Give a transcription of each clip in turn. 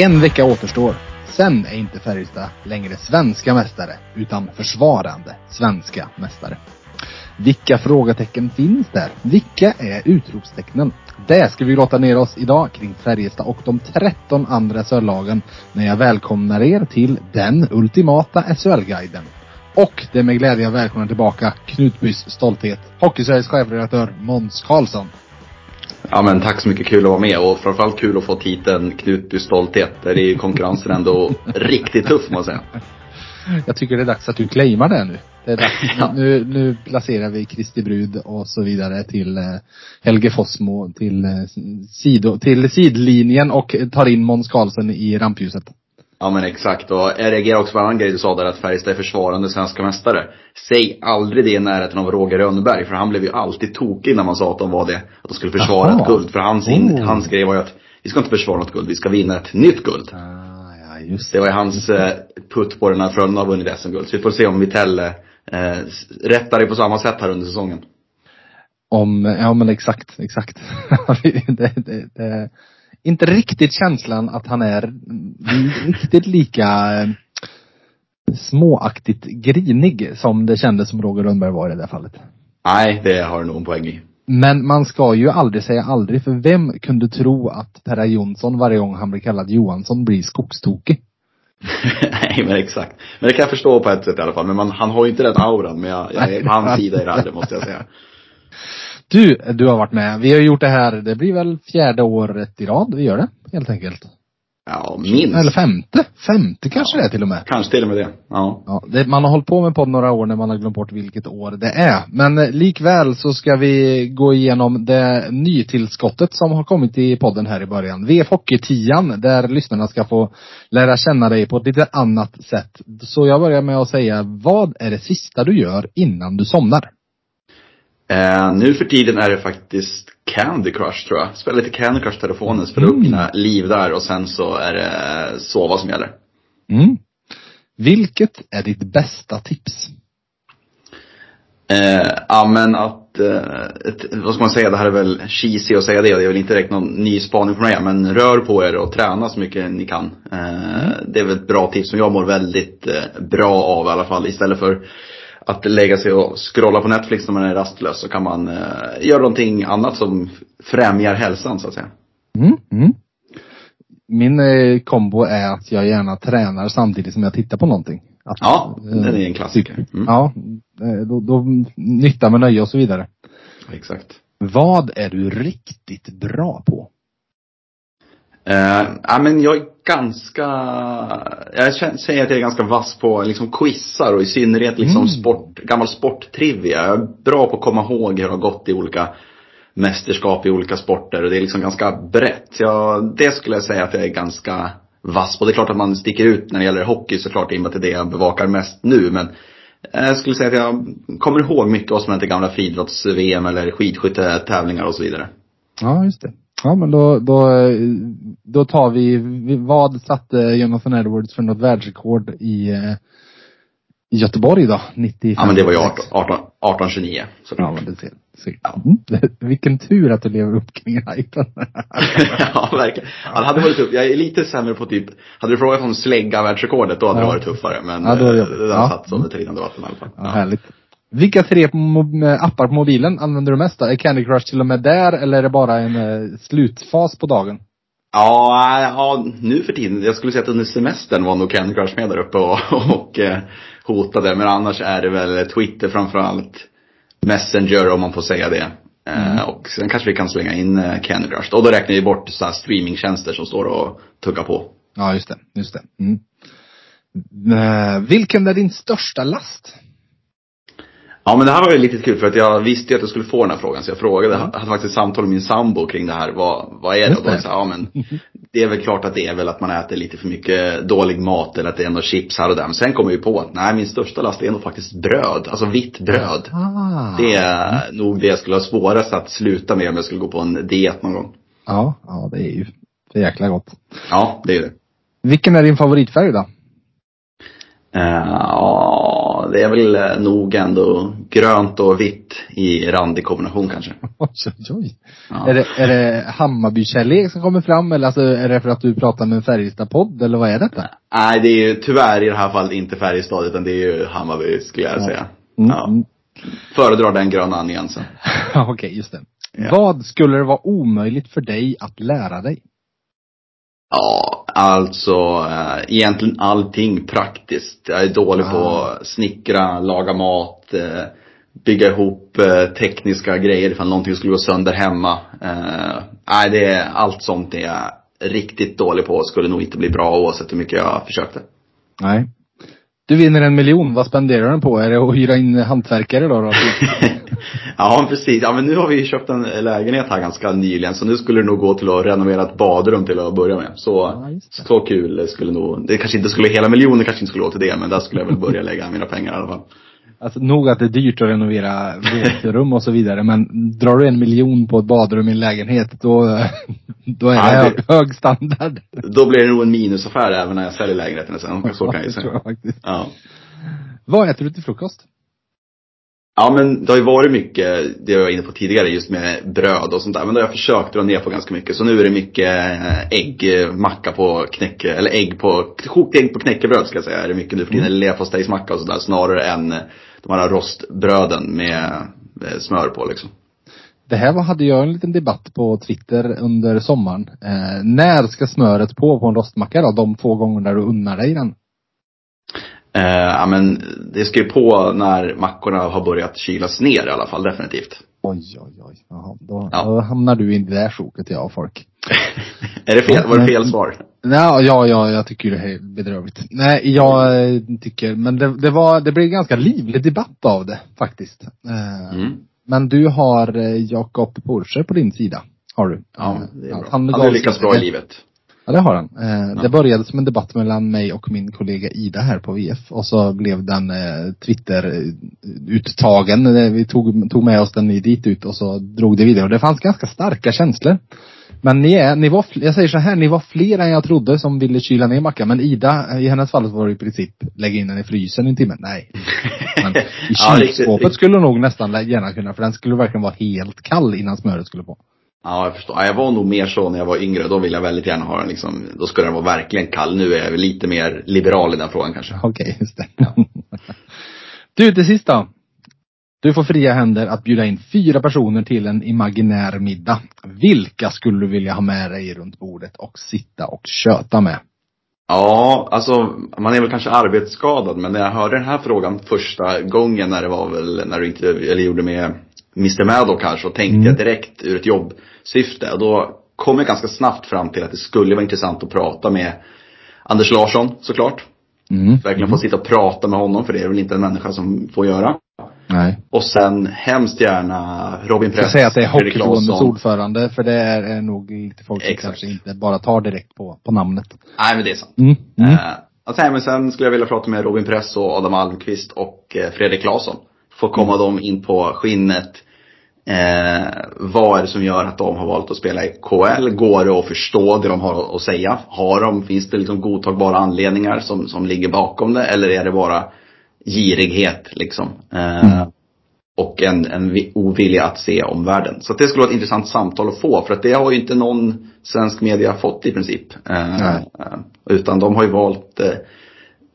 En vecka återstår. Sen är inte Färjestad längre svenska mästare, utan försvarande svenska mästare. Vilka frågetecken finns där? Vilka är utropstecknen? Det ska vi låta ner oss idag kring Färjestad och de 13 andra SHL-lagen när jag välkomnar er till den ultimata SHL-guiden. Och det är med glädje jag välkomnar tillbaka Knutbys stolthet, Hockeysveriges chefredaktör Måns Karlsson. Ja men tack så mycket, kul att vara med och framförallt kul att få titeln Knutby stolthet. Där är ju konkurrensen ändå riktigt tuff måste jag säga. Jag tycker det är dags att du claimar det nu. Det är dags. Ja. nu, nu placerar vi Kristi Brud och så vidare till eh, Helge Fossmo till, eh, sido, till sidlinjen och tar in Måns Karlsson i rampljuset. Ja men exakt och jag reagerar också på en annan grej du sa där att Färjestad är försvarande svenska mästare. Säg aldrig det i närheten av Roger Rönnberg för han blev ju alltid tokig när man sa att de var det. Att de skulle försvara Jaha. ett guld. För hans, in, Oh. hans grej var ju att vi ska inte försvara något guld, vi ska vinna ett nytt guld. Ah, ja, just Det var ju hans eh, putt på den här Frölunda har vunnit SM-guld. Så vi får se om Vitell eh, rättar det på samma sätt här under säsongen. Om, ja men exakt, exakt. det, det, det, inte riktigt känslan att han är riktigt lika eh, småaktigt grinig som det kändes som Roger Rönnberg var i det där fallet. Nej, det har du nog en poäng i. Men man ska ju aldrig säga aldrig, för vem kunde tro att Perra Jonsson varje gång han blir kallad Johansson blir skogstokig? Nej men exakt. Men det kan jag förstå på ett sätt i alla fall. Men man, han har ju inte den auran. Men jag, jag är på hans sida i det här, det måste jag säga. Du, du har varit med. Vi har gjort det här, det blir väl fjärde året i rad vi gör det, helt enkelt. Ja, minst. Eller femte. Femte kanske det är till och med. Kanske till och med det. Ja. Ja, det, man har hållit på med podd några år när man har glömt bort vilket år det är. Men eh, likväl så ska vi gå igenom det nytillskottet som har kommit i podden här i början. VF Hockey 10 där lyssnarna ska få lära känna dig på ett lite annat sätt. Så jag börjar med att säga, vad är det sista du gör innan du somnar? Eh, nu för tiden är det faktiskt Candy Crush tror jag. Spela lite Candy Crush telefonen, spela upp Mm. mina liv där och sen så är det sova som gäller. Mm. Vilket är ditt bästa tips? Eh, ja men att, eh, ett, vad ska man säga, det här är väl cheesy att säga det. Det är väl inte direkt någon ny spaning för mig. Men rör på er och träna så mycket ni kan. Eh, Det är väl ett bra tips som jag mår väldigt eh, bra av i alla fall. Istället för att lägga sig och scrolla på Netflix när man är rastlös så kan man eh, göra någonting annat som främjar hälsan så att säga. Mm. Mm. Min eh, kombo är att jag gärna tränar samtidigt som jag tittar på någonting. Att, Ja, eh, den är en klassiker. typ- Mm. Ja, eh, då, då nytta med nöje och så vidare. Exakt. Vad är du riktigt bra på? Eh, ja men jag är ganska, jag känner, säger att jag är ganska vass på liksom quizar och i synnerhet liksom Mm. sport, gammal sporttrivia. Jag är bra på att komma ihåg hur det har gått i olika mästerskap i olika sporter och det är liksom ganska brett. Jag, det skulle jag säga att jag är ganska vass på. Det är klart att man sticker ut när det gäller hockey såklart i och med att det är det jag bevakar mest nu men eh, jag skulle säga att jag kommer ihåg mycket vad som hände i gamla friidrotts-VM eller skidskyttetävlingar och så vidare. Ja, just det. Ja, men då, då, då tar vi, vi vad satte Jonathan Edwards för något världsrekord i, eh, i Göteborg då? 95? Ja men det var ju 18, 18, 1829. Så Ja, men det ser. Ja. Mm. Vilken tur att du lever upp kring hypen. ja, verkligen. Ja, det hade varit tufft. Jag är lite sämre på typ, hade du frågat om slägga världsrekordet, då hade Ja. det varit tuffare. Men Ja, då är det eh, det där Ja. satt som ett rinnande vatten i alla fall. Ja, härligt. Vilka tre appar på mobilen använder du mest då? Är Candy Crush till och med där eller är det bara en eh, slutfas på dagen? Ja, ja, nu för tiden. Jag skulle säga att under semestern var nog Candy Crush med där uppe och, och eh, hotade. Men annars är det väl Twitter framförallt. Messenger om man får säga det. Eh, och sen kanske vi kan slänga in eh, Candy Crush. Och då räknar vi bort så här streamingtjänster som står och tuggar på. Ja, just det. Just det. Mm. Vilken är din största last? Ja men det här var ju lite kul för att jag visste ju att jag skulle få den här frågan så jag frågade, jag hade faktiskt samtal med min sambo kring det här, vad, vad är det? Och då sa ja men det är väl klart att det är väl att man äter lite för mycket dålig mat eller att det är något chips här och där. Men sen kom jag ju på att nej min största last är nog faktiskt bröd, alltså vitt bröd. Ah. Det är nog det jag skulle ha svårast att sluta med om jag skulle gå på en diet någon gång. Ja, ja det är ju för jäkla gott. Ja, det är det. Vilken är din favoritfärg då? Eh, Ja, Ja, det är väl eh, nog ändå grönt och vitt i randig kombination kanske. Oj, oj. Ja. Är det, är det Hammarby-kärlek som kommer fram eller alltså, är det för att du pratar med en Färjestad-podd eller vad är detta? Nej, det är ju tyvärr i det här fallet inte Färjestad utan det är ju Hammarby skulle jag säga. Mm, Ja. mm. Föredrar den gröna nyansen. Ja, Okej, just det. Ja. Vad skulle det vara omöjligt för dig att lära dig? Ja, alltså eh, egentligen allting praktiskt. Jag är dålig på Ah. att snickra, laga mat, eh, bygga ihop eh, tekniska grejer ifall någonting skulle gå sönder hemma. Eh, nej, det är allt sånt är jag riktigt dålig på och skulle nog inte bli bra oavsett hur mycket jag försökte. Nej. Du vinner en miljon, vad spenderar du den på? Är det att hyra in hantverkare då? då? ja, precis. Ja, men nu har vi ju köpt en lägenhet här ganska nyligen så nu skulle det nog gå till att renovera ett badrum till att börja med. Så, Ja, så kul skulle nog, det kanske inte skulle, hela miljonen kanske inte skulle gå till det men där skulle jag väl börja lägga mina pengar i alla fall. Alltså nog att det är dyrt att renovera WC-rum och så vidare men drar du en miljon på ett badrum i en lägenhet då, då är det Ja, det- hög, standard. Då blir det nog en minusaffär även när jag säljer lägenheten sen. Så kan jag ju säga. Ja. Vad äter du till frukost? Ja men det har ju varit mycket, det jag var inne på tidigare, just med bröd och sånt där. Men det har jag försökt dra ner på ganska mycket. Så nu är det mycket eh, ägg, macka på knäcke, eller ägg på, kokt ägg på knäckebröd ska jag säga. Är det mycket nu för tiden. Eller leverpastejsmacka och sådär. Snarare än de här rostbröden med eh, smör på liksom. Det här hade jag en liten debatt på Twitter under sommaren. Eh, när ska smöret på på en rostmacka då? De två gånger där du unnar dig den? Eh, ja men det ska ju på när mackorna har börjat kylas ner i alla fall, definitivt. Oj, oj, oj. Jaha, då, Ja. då hamnar du i det där sjoket jag folk. är det fel, var det fel svar? Nej, ja, ja, jag tycker det är bedrövligt. Nej, jag eh, tycker, men det, det var, det blev ganska livlig debatt av det faktiskt. Eh, Mm. Men du har Jakob Porsche på din sida. Har du. Ja, det är bra. Han gav har lyckats bra i livet. Ja, det har han. Eh, Ja. Det började som en debatt mellan mig och min kollega Ida här på VF och så blev den eh, Twitter-uttagen. Eh, Vi tog, tog med oss den dit ut och så drog det vidare och det fanns ganska starka känslor. Men ni är, ni var, jag säger så här, ni var fler än jag trodde som ville kyla ner mackan. Men Ida, i hennes fall var det i princip lägga in den i frysen i en timme. Nej. Men i Ja, kylskåpet riktigt. skulle nog nästan gärna kunna, för den skulle verkligen vara helt kall innan smöret skulle på. Ja, jag förstår. Ja, jag var nog mer så när jag var yngre. Då ville jag väldigt gärna ha den liksom, då skulle den vara verkligen kall. Nu är jag lite mer liberal i den frågan kanske. Okej, just det. du, till sist då. Du får fria händer att bjuda in fyra personer till en imaginär middag. Vilka skulle du vilja ha med dig runt bordet och sitta och köta med? Ja, alltså man är väl kanske arbetsskadad men när jag hörde den här frågan första gången när det var väl, när du inte, eller gjorde med Mr Maddow kanske och tänkte Mm. jag direkt ur ett jobbsyfte och då kom jag ganska snabbt fram till att det skulle vara intressant att prata med Anders Larsson såklart. Mm. Verkligen få sitta och prata med honom för det är väl inte en människa som får göra. Nej. Och sen hemskt gärna Robin Jag ska Press, säga att det är Hockeyförbundets ordförande, för det är, nog lite folk som Exakt. kanske inte bara tar direkt på, på namnet. Nej men det är sant. Mm. Mm. Eh, alltså, men sen skulle jag vilja prata med Robin Press och Adam Almqvist och eh, Fredrik Claesson. Få komma Mm. dem in på skinnet. Eh, vad är det som gör att de har valt att spela i KL? Går det att förstå det de har att säga? Har de, finns det liksom godtagbara anledningar som, som ligger bakom det? Eller är det bara girighet liksom? Eh, Mm. Och en, en vi- ovilja att se omvärlden. Så det skulle vara ett intressant samtal att få. För att det har ju inte någon svensk media fått i princip. Eh, eh, utan de har ju valt eh,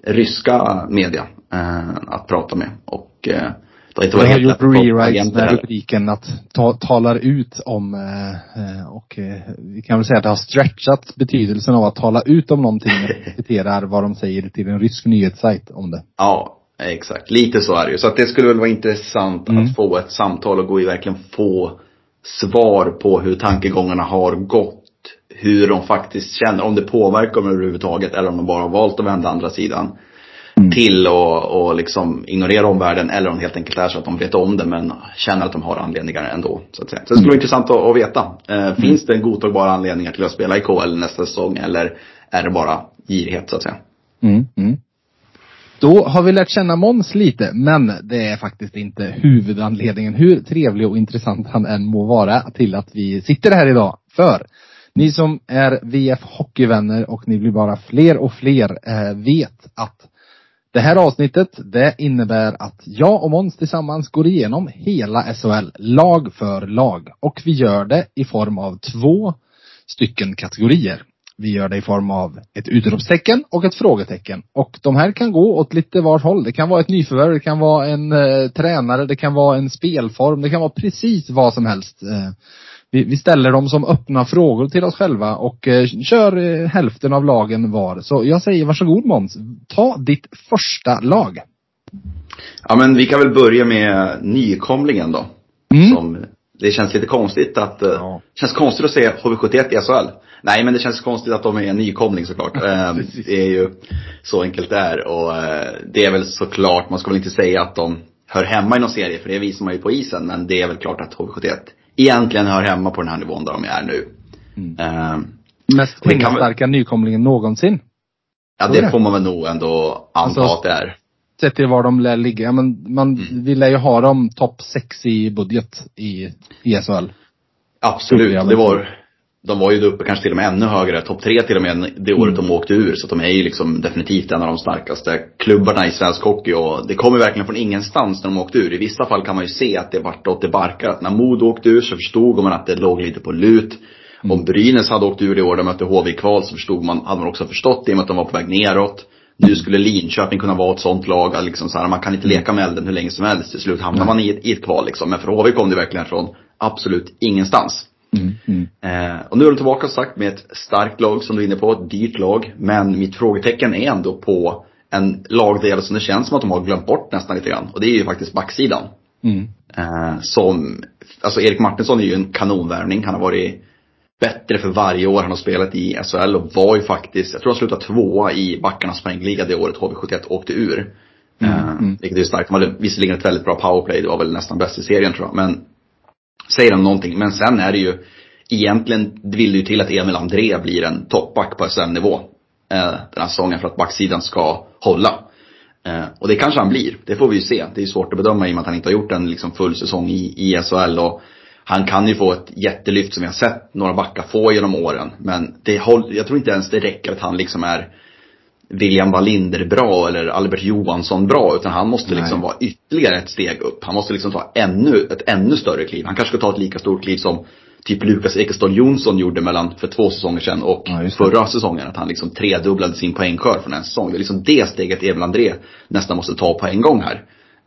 ryska media eh, att prata med. Och eh, det har inte Jag har gjort rewrites med rubriken att ta, talar ut om eh, eh, och eh, vi kan väl säga att det har stretchat betydelsen av att tala ut om någonting och citerar vad de säger till en rysk nyhetssajt om det. Ja, exakt. Lite så är det ju. Så att det skulle väl vara intressant Mm. att få ett samtal och gå i verkligen få svar på hur tankegångarna har gått. Hur de faktiskt känner, om det påverkar dem överhuvudtaget eller om de bara har valt att vända andra sidan. Mm. Till och, och liksom ignorera omvärlden eller om det helt enkelt är så att de vet om det men känner att de har anledningar ändå. Så att säga. Så det skulle vara intressant att, att veta. Eh, finns det godtagbara anledningar till att spela i KL nästa säsong eller är det bara girighet så att säga? Mm, mm. Då har vi lärt känna Måns lite, men det är faktiskt inte huvudanledningen, hur trevlig och intressant han än må vara, till att vi sitter här idag. För ni som är VF Hockeyvänner och ni blir bara fler och fler eh, vet att det här avsnittet, det innebär att jag och Måns tillsammans går igenom hela SHL, lag för lag. Och vi gör det i form av två stycken kategorier. Vi gör det i form av ett utropstecken och ett frågetecken. Och de här kan gå åt lite vart håll. Det kan vara ett nyförvärv, det kan vara en eh, tränare, det kan vara en spelform, det kan vara precis vad som helst. Eh, vi, vi, ställer dem som öppna frågor till oss själva och eh, kör eh, hälften av lagen var. Så jag säger varsågod Måns. Ta ditt första lag. Ja men vi kan väl börja med nykomlingen då. Mm. Som, det känns lite konstigt att, eh, ja. känns konstigt att säga HV71 i SHL. Nej men det känns konstigt att de är en nykomling såklart. Eh, det är ju så enkelt det är och eh, det är väl såklart, man ska väl inte säga att de hör hemma i någon serie för det visar man ju på isen. Men det är väl klart att HV71 egentligen hör hemma på den här nivån där de är nu. Mm. Uh, Mest pengastarka nykomlingen någonsin. Ja det, det får man väl nog ändå anta alltså, att det är. Sett till var de lär ligga. Men man mm. vill ju ha dem topp 6 i budget i, i SHL. Absolut. Det var, de var ju uppe kanske till och med ännu högre, topp tre till och med det året mm. de åkte ur. Så de är ju liksom definitivt en av de starkaste klubbarna i svensk hockey och det kommer verkligen från ingenstans när de åkte ur. I vissa fall kan man ju se att det vart åt det barkar. Att när Modo åkte ur så förstod man att det låg lite på lut. Mm. Om Brynäs hade åkt ur det år de mötte HV i kval så förstod man, hade man också förstått det i och med att de var på väg neråt. Nu skulle Linköping kunna vara ett sånt lag, liksom så här, man kan inte leka med elden hur länge som helst. Till slut hamnar man i ett, i ett kval liksom. Men för HV kom det verkligen från absolut ingenstans. Mm, mm. Eh, och nu är de tillbaka sagt med ett starkt lag som du är inne på, ett dyrt lag. Men mitt frågetecken är ändå på en lagdel som det känns som att de har glömt bort nästan lite grann. Och det är ju faktiskt backsidan. Mm. Eh, som, alltså Erik Martinsson är ju en kanonvärvning. Han har varit bättre för varje år han har spelat i SHL och var ju faktiskt, jag tror han slutade tvåa i backarnas poängliga det året HV71 åkte ur. Mm, eh, mm. Vilket är starkt. De hade visserligen ett väldigt bra powerplay, det var väl nästan bäst i serien tror jag. Men säger de någonting. Men sen är det ju, egentligen vill det ju till att Emil André blir en toppback på SM-nivå. Eh, den här säsongen för att backsidan ska hålla. Eh, och det kanske han blir. Det får vi ju se. Det är svårt att bedöma i och med att han inte har gjort en liksom full säsong i, i SHL. Och han kan ju få ett jättelyft som vi har sett några backar få genom åren. Men det håll, jag tror inte ens det räcker att han liksom är William Wallinder bra eller Albert Johansson bra. Utan han måste liksom vara ytterligare ett steg upp. Han måste liksom ta ännu, ett ännu större kliv. Han kanske ska ta ett lika stort kliv som typ Lukas Ekestad Jonsson gjorde mellan, för två säsonger sedan och ja, förra säsongen. Att han liksom tredubblade sin poängkör från en säsong. Det är liksom det steget Emil André nästan måste ta på en gång här.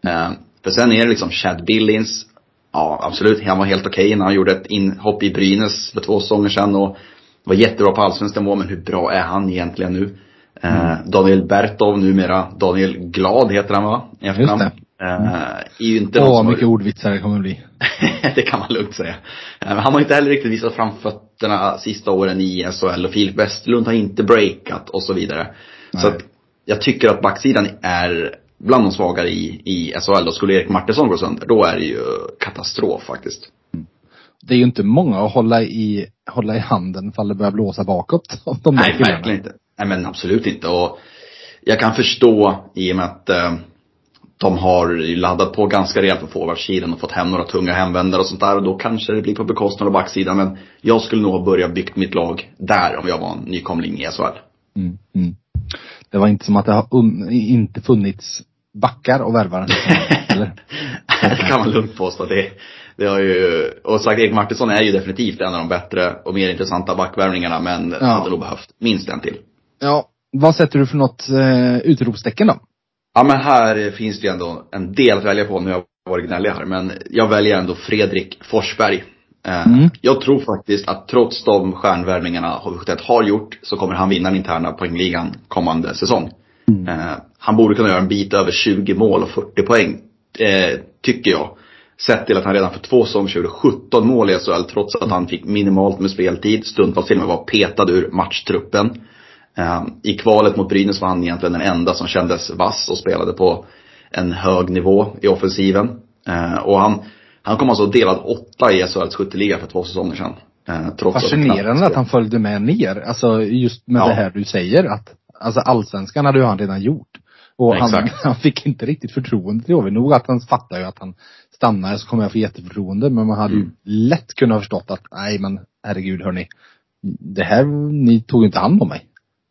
Uh, för sen är det liksom Chad Billings. Ja, absolut. Han var helt okej okay när han gjorde ett inhopp i Brynäs för två säsonger sedan och var jättebra på allsvensk nivå. Men hur bra är han egentligen nu? Eh, mm. Daniel Bertov, numera Daniel Glad heter han va? I efternamn. Just det. Mm. är ju inte Åh, mycket har... ordvitsar det kommer bli. det kan man lugnt säga. Uh, han har inte heller riktigt visat framfötterna sista åren i SHL och Filip Westlund har inte breakat och så vidare. Nej. Så att jag tycker att backsidan är bland de svagare i, i SHL och skulle Erik Martinsson gå sönder, då är det ju katastrof faktiskt. Mm. Det är ju inte många att hålla i, hålla i handen fall det börjar blåsa bakåt. De Nej, verkligen inte. Nej men absolut inte. Och jag kan förstå i och med att eh, de har laddat på ganska rejält på forwardsidan och fått hem några tunga hemvändare och sånt där. Och då kanske det blir på bekostnad av backsidan. Men jag skulle nog börja byggt mitt lag där om jag var en nykomling i SHL. Mm, mm. Det var inte som att det har inte funnits backar och värvar eller? det kan man lugnt påstå. Det, det har ju, och sagt Erik Martinsson är ju definitivt en av de bättre och mer intressanta backvärvningarna men ja. hade nog behövt minst en till. Ja, vad sätter du för något eh, utropstecken då? Ja men här finns det ju ändå en del att välja på. Nu har jag varit gnällig här. Men jag väljer ändå Fredrik Forsberg. Eh, mm. Jag tror faktiskt att trots de stjärnvärvningarna HV71 har gjort så kommer han vinna den interna poängligan kommande säsong. Mm. Eh, han borde kunna göra en bit över 20 mål och 40 poäng. Eh, tycker jag. Sett till att han redan för två säsonger gjorde 17 mål i SHL trots att han fick minimalt med speltid. Stundtals till och med var petad ur matchtruppen. Ehm, I kvalet mot Brynäs var han egentligen den enda som kändes vass och spelade på en hög nivå i offensiven. Ehm, och han, han kom alltså delad åtta i SHLs skytteliga för två säsonger sedan. Ehm, trots Fascinerande att, att han följde med ner. Alltså just med ja. det här du säger att, alltså allsvenskan hade ju han redan gjort. Och han, han, fick inte riktigt förtroende till HV. Nog att han fattar ju att han stannar så kommer jag få jätteförtroende. Men man hade mm. ju lätt kunnat förstått att, nej men herregud hörni. Det här, ni tog inte hand om mig.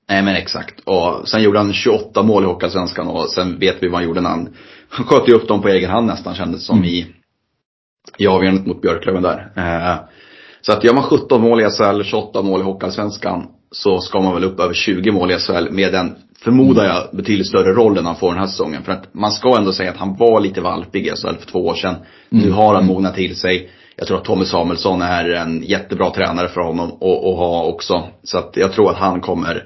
Nej men exakt. Och sen gjorde han 28 mål i Hockeyallsvenskan och sen vet vi vad han gjorde när han, han sköt ju upp dem på egen hand nästan kändes det som mm. i, i avgörandet mot Björklöven där. Eh, så att gör man 17 mål i SHL, 28 mål i Hockeyallsvenskan så ska man väl upp över 20 mål i SHL med den, förmodar jag, betydligt större rollen han får den här säsongen. För att man ska ändå säga att han var lite valpig i SHL för två år sedan. Mm. Nu har han mognat till sig. Jag tror att Tommy Samuelsson är en jättebra tränare för honom att ha också. Så att jag tror att han kommer,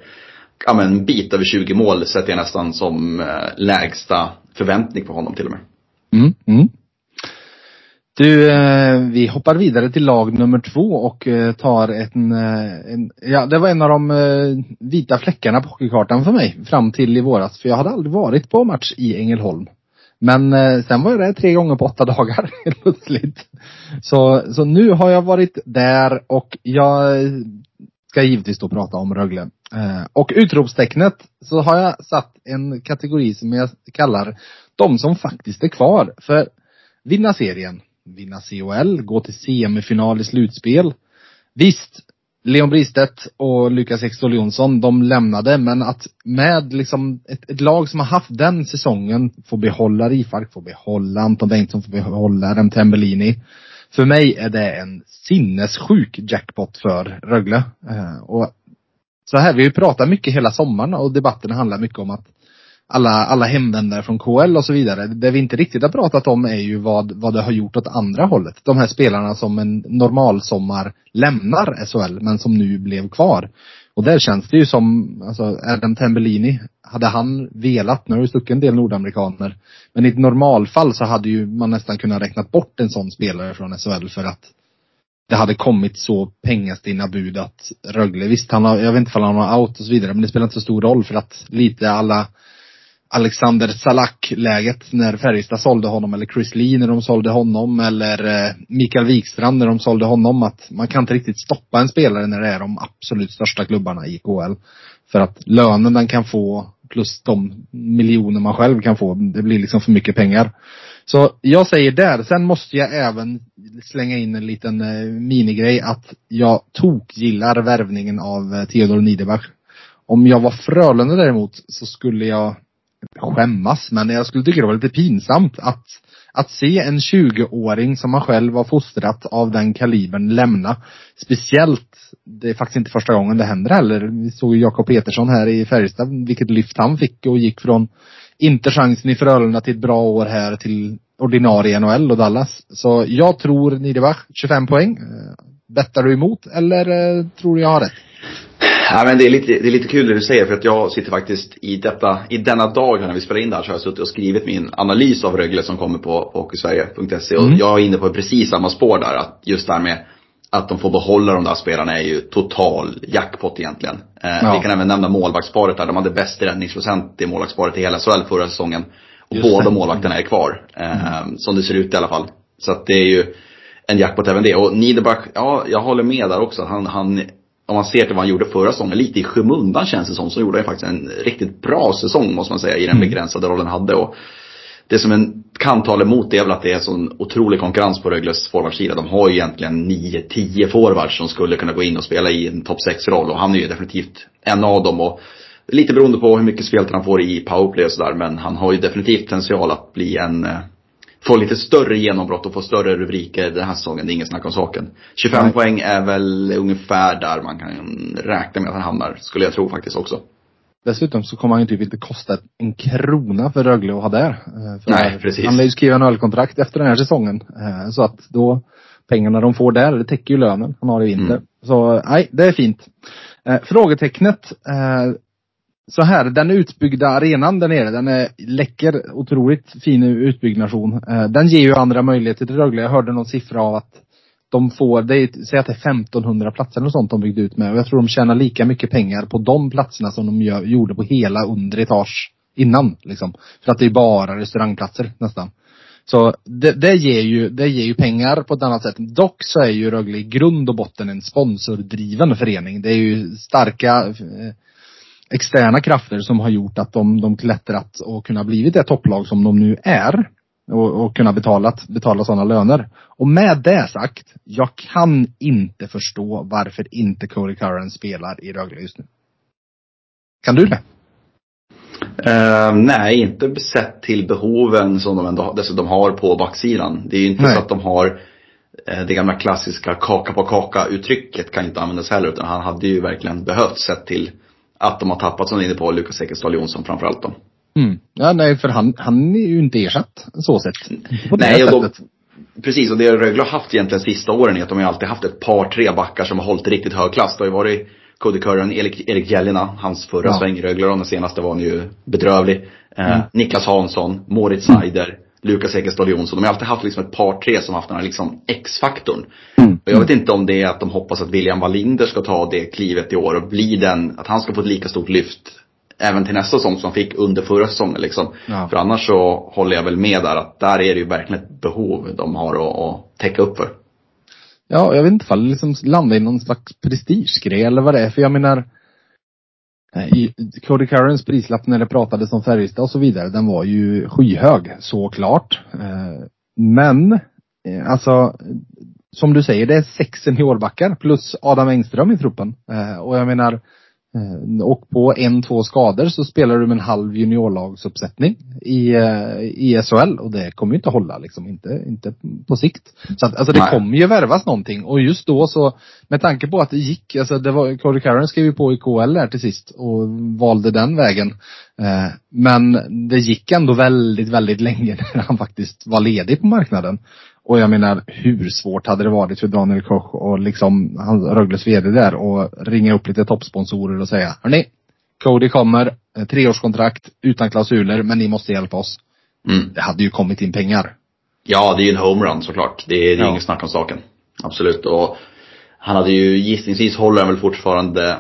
ja men en bit över 20 mål sätter jag nästan som eh, lägsta förväntning på honom till och med. Mm, mm. Du, eh, vi hoppar vidare till lag nummer två och eh, tar en, eh, en, ja det var en av de eh, vita fläckarna på hockeykartan för mig fram till i våras. För jag hade aldrig varit på match i Ängelholm. Men eh, sen var jag där tre gånger på åtta dagar helt plötsligt. Så, så nu har jag varit där och jag ska givetvis då prata om Rögle. Eh, och utropstecknet så har jag satt en kategori som jag kallar de som faktiskt är kvar. För vinna serien, vinna COL, gå till semifinal i slutspel. Visst, Leon Bristedt och Lukas Ekstol Jonsson, de lämnade, men att med liksom ett, ett, lag som har haft den säsongen få behålla Rifalk, få behålla Anton Bengtsson, få behålla Rem Tembellini. För mig är det en sinnessjuk jackpot för Rögle. Eh, och så här, vi har ju pratat mycket hela sommaren och debatten handlar mycket om att alla, alla hemvändare från KL och så vidare. Det vi inte riktigt har pratat om är ju vad, vad det har gjort åt andra hållet. De här spelarna som en normal sommar lämnar SHL men som nu blev kvar. Och där känns det ju som, alltså Adam Tembellini, hade han velat, nu har det stuckit en del nordamerikaner, men i ett normalfall så hade ju man nästan kunnat räknat bort en sån spelare från SHL för att det hade kommit så pengastinna bud att Rögle, visst han har, jag vet inte om han har out och så vidare, men det spelar inte så stor roll för att lite alla Alexander Salak-läget när Färjestad sålde honom eller Chris Lee när de sålde honom eller eh, Mikael Wikstrand när de sålde honom att man kan inte riktigt stoppa en spelare när det är de absolut största klubbarna i KL. För att lönen den kan få plus de miljoner man själv kan få, det blir liksom för mycket pengar. Så jag säger där, sen måste jag även slänga in en liten eh, minigrej att jag tok gillar värvningen av eh, Theodor Niederbach. Om jag var Frölunda däremot så skulle jag skämmas, men jag skulle tycka det var lite pinsamt att, att se en 20-åring som man själv har fostrat av den kalibern lämna. Speciellt, det är faktiskt inte första gången det händer heller. Vi såg ju Jakob Petersson här i Färjestad, vilket lyft han fick och gick från inte chansen i Frölunda till ett bra år här till ordinarie NHL och Dallas. Så jag tror Niederbach, 25 poäng. Eh, bettar du emot eller eh, tror du jag har rätt? Ja, men det är, lite, det är lite kul det du säger för att jag sitter faktiskt i detta, i denna dag när vi spelar in det här så har jag suttit och skrivit min analys av Rögle som kommer på, på hockeysverige.se och mm. jag är inne på precis samma spår där att just det här med att de får behålla de där spelarna är ju total jackpot egentligen. Eh, ja. Vi kan även nämna målvaktsparet där. De hade bäst räddningsprocent i målvaktsparet i hela SHL förra säsongen. Och just båda det. målvakterna är kvar. Eh, mm. Som det ser ut i alla fall. Så att det är ju en jackpot även det. Och Niederbach, ja jag håller med där också. Han, han om man ser till vad han gjorde förra säsongen, lite i skymundan känns det som, så gjorde han faktiskt en riktigt bra säsong måste man säga i den mm. begränsade rollen han hade. Och det som en kan tala emot det är väl att det är sån otrolig konkurrens på Rögles forwardsida. De har ju egentligen 9-10 forwards som skulle kunna gå in och spela i en topp 6-roll och han är ju definitivt en av dem. Och lite beroende på hur mycket speltid han får i powerplay och sådär, men han har ju definitivt potential att bli en eh, få lite större genombrott och få större rubriker den här säsongen. Det är ingen snack om saken. 25 Nej. poäng är väl ungefär där man kan räkna med att han hamnar, skulle jag tro faktiskt också. Dessutom så kommer han ju typ inte kosta en krona för Rögle att ha där. Eh, för Nej, precis. Han lär ju skriva en ölkontrakt efter den här säsongen. Eh, så att då, pengarna de får där, det täcker ju lönen han har i vinter. Mm. Så nej, det är fint. Eh, frågetecknet så här, den utbyggda arenan där nere, den är läcker, otroligt fin utbyggnation. Eh, den ger ju andra möjligheter till Rögle. Jag hörde någon siffra av att de får, det är, säg att det är 1500 platser och sånt de byggde ut med. Och jag tror de tjänar lika mycket pengar på de platserna som de gör, gjorde på hela under etage innan. Liksom. För att det är bara restaurangplatser nästan. Så det, det, ger ju, det ger ju pengar på ett annat sätt. Dock så är ju Rögle i grund och botten en sponsordriven förening. Det är ju starka eh, externa krafter som har gjort att de, de klättrat och kunnat blivit det topplag som de nu är. Och, och kunna betalat, betala sådana löner. Och med det sagt, jag kan inte förstå varför inte Cody Curran spelar i Rögle just nu. Kan du det? Uh, nej, inte sett till behoven som de ändå dessutom har på backsidan. Det är ju inte nej. så att de har uh, det gamla klassiska kaka på kaka uttrycket kan inte användas heller utan han hade ju verkligen behövt sett till att de har tappat som du är inne på Lukas Ekestad Jonsson framförallt då. Mm. Ja nej för han, han är ju inte ersatt så sett. På nej och de, precis och det Rögle har haft egentligen sista åren är att de har alltid haft ett par, tre backar som har hållit riktigt hög klass. Det har ju varit Curran, Erik, Erik Gällina, hans förra ja. sväng i Rögle och den senaste var han ju bedrövlig. Eh, mm. Niklas Hansson, Moritz mm. Seider, Lukas Ekestad Jonsson. De har alltid haft liksom ett par, tre som haft den här liksom X-faktorn. Mm. Och jag vet inte om det är att de hoppas att William Wallinder ska ta det klivet i år och bli den, att han ska få ett lika stort lyft även till nästa säsong som fick under förra säsongen liksom. Ja. För annars så håller jag väl med där att där är det ju verkligen ett behov de har att, att täcka upp för. Ja, jag vet inte ifall det liksom landar i någon slags prestigegrej eller vad det är. För jag menar, eh, i Cody Currens prislapp när det pratades om Färjestad och så vidare, den var ju skyhög, såklart. Eh, men, eh, alltså, som du säger, det är sex seniorbackar plus Adam Engström i truppen. Och jag menar, och på en, två skador så spelar du med en halv juniorlagsuppsättning i, eh, i SHL och det kommer ju inte hålla liksom, inte, inte på sikt. Så att, alltså det Nej. kommer ju värvas någonting och just då så, med tanke på att det gick, alltså det var, Cody Karen skrev ju på i KL här till sist och valde den vägen. Eh, men det gick ändå väldigt, väldigt länge när han faktiskt var ledig på marknaden. Och jag menar, hur svårt hade det varit för Daniel Koch och liksom, han Rögles VD där och ringa upp lite toppsponsorer och säga, hörni, Cody kommer, eh, treårskontrakt utan klausuler, men ni måste hjälpa oss. Mm. Det hade ju kommit in pengar. Ja, det är ju en homerun såklart. Det är, det är ja. inget snack om saken. Absolut. Och han hade ju gissningsvis håller han väl fortfarande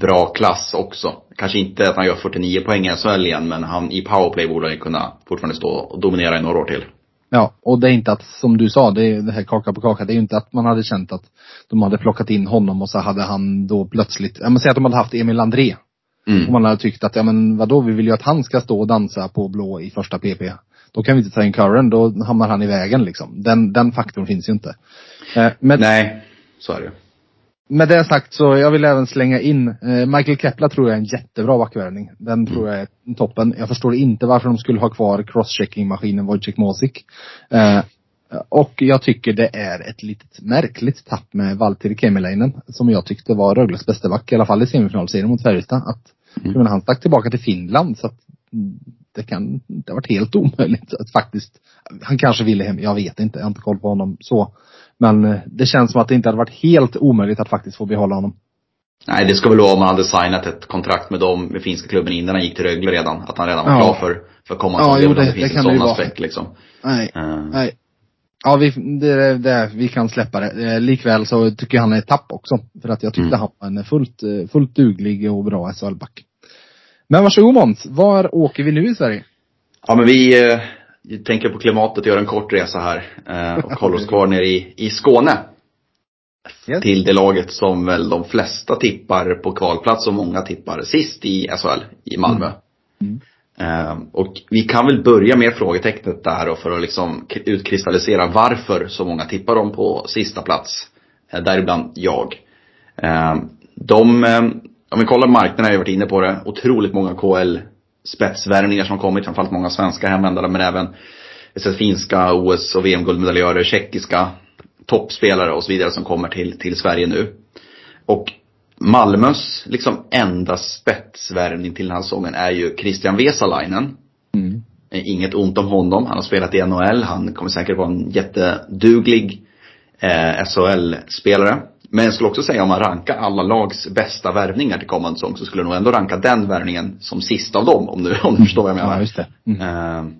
bra klass också. Kanske inte att han gör 49 poäng i SHL igen, men han i powerplay borde han ju kunna fortfarande stå och dominera i några år till. Ja, och det är inte att, som du sa, det, är det här kaka på kaka, det är ju inte att man hade känt att de hade plockat in honom och så hade han då plötsligt, ja men säg att de hade haft Emil André. Mm. Och man hade tyckt att, ja men vadå, vi vill ju att han ska stå och dansa på blå i första PP. Då kan vi inte ta in Curran, då hamnar han i vägen liksom. Den, den faktorn finns ju inte. Eh, men, Nej, så är det med det sagt så jag vill även slänga in, eh, Michael Kepler tror jag är en jättebra backvärvning. Den mm. tror jag är toppen. Jag förstår inte varför de skulle ha kvar crosschecking-maskinen Wojciech Mosik. Eh, och jag tycker det är ett litet märkligt tapp med Valtteri Kemiläinen, som jag tyckte var Rögles bästa back, i alla fall i semifinalserien mot Färjestad. Att, mm. men han stack tillbaka till Finland så att det kan, det har varit helt omöjligt att faktiskt, han kanske ville hem, jag vet inte, jag har inte koll på honom så. Men eh, det känns som att det inte hade varit helt omöjligt att faktiskt få behålla honom. Nej, det ska väl vara om han hade signat ett kontrakt med dem, med finska klubben innan han gick till Rögle redan. Att han redan var ja. klar för, för kommande ja, jo, det, det, finns det en sån aspekt liksom. Nej, uh. nej. Ja, vi, det, det, vi kan släppa det. Eh, likväl så tycker jag han är ett tapp också. För att jag tyckte mm. han var en fullt, fullt duglig och bra SHL-back. Men varsågod Måns, var åker vi nu i Sverige? Ja men vi tänker på klimatet och gör en kort resa här eh, och håller oss kvar nere i, i Skåne. Yes. Till det laget som väl de flesta tippar på kvalplats och många tippar sist i SHL, i Malmö. Mm. Mm. och vi kan väl börja med frågetecknet där och för att liksom utkristallisera varför så många tippar dem på sista plats. Eh, däribland jag. de, om vi kollar marknaden, jag har varit inne på det, otroligt många KL spetsvärvningar som kommit, framförallt många svenska hemvändare men även finska OS och VM-guldmedaljörer, tjeckiska toppspelare och så vidare som kommer till, till Sverige nu. Och Malmös liksom enda spetsvärvning till den här säsongen är ju Christian Vesalainen. Mm. Inget ont om honom. Han har spelat i NHL. Han kommer säkert vara en jätteduglig eh, SHL-spelare. Men jag skulle också säga om man rankar alla lags bästa värvningar till kommande säsong så skulle jag nog ändå ranka den värvningen som sista av dem om du, om du förstår vad jag menar. Ja, just det. Mm. Uh,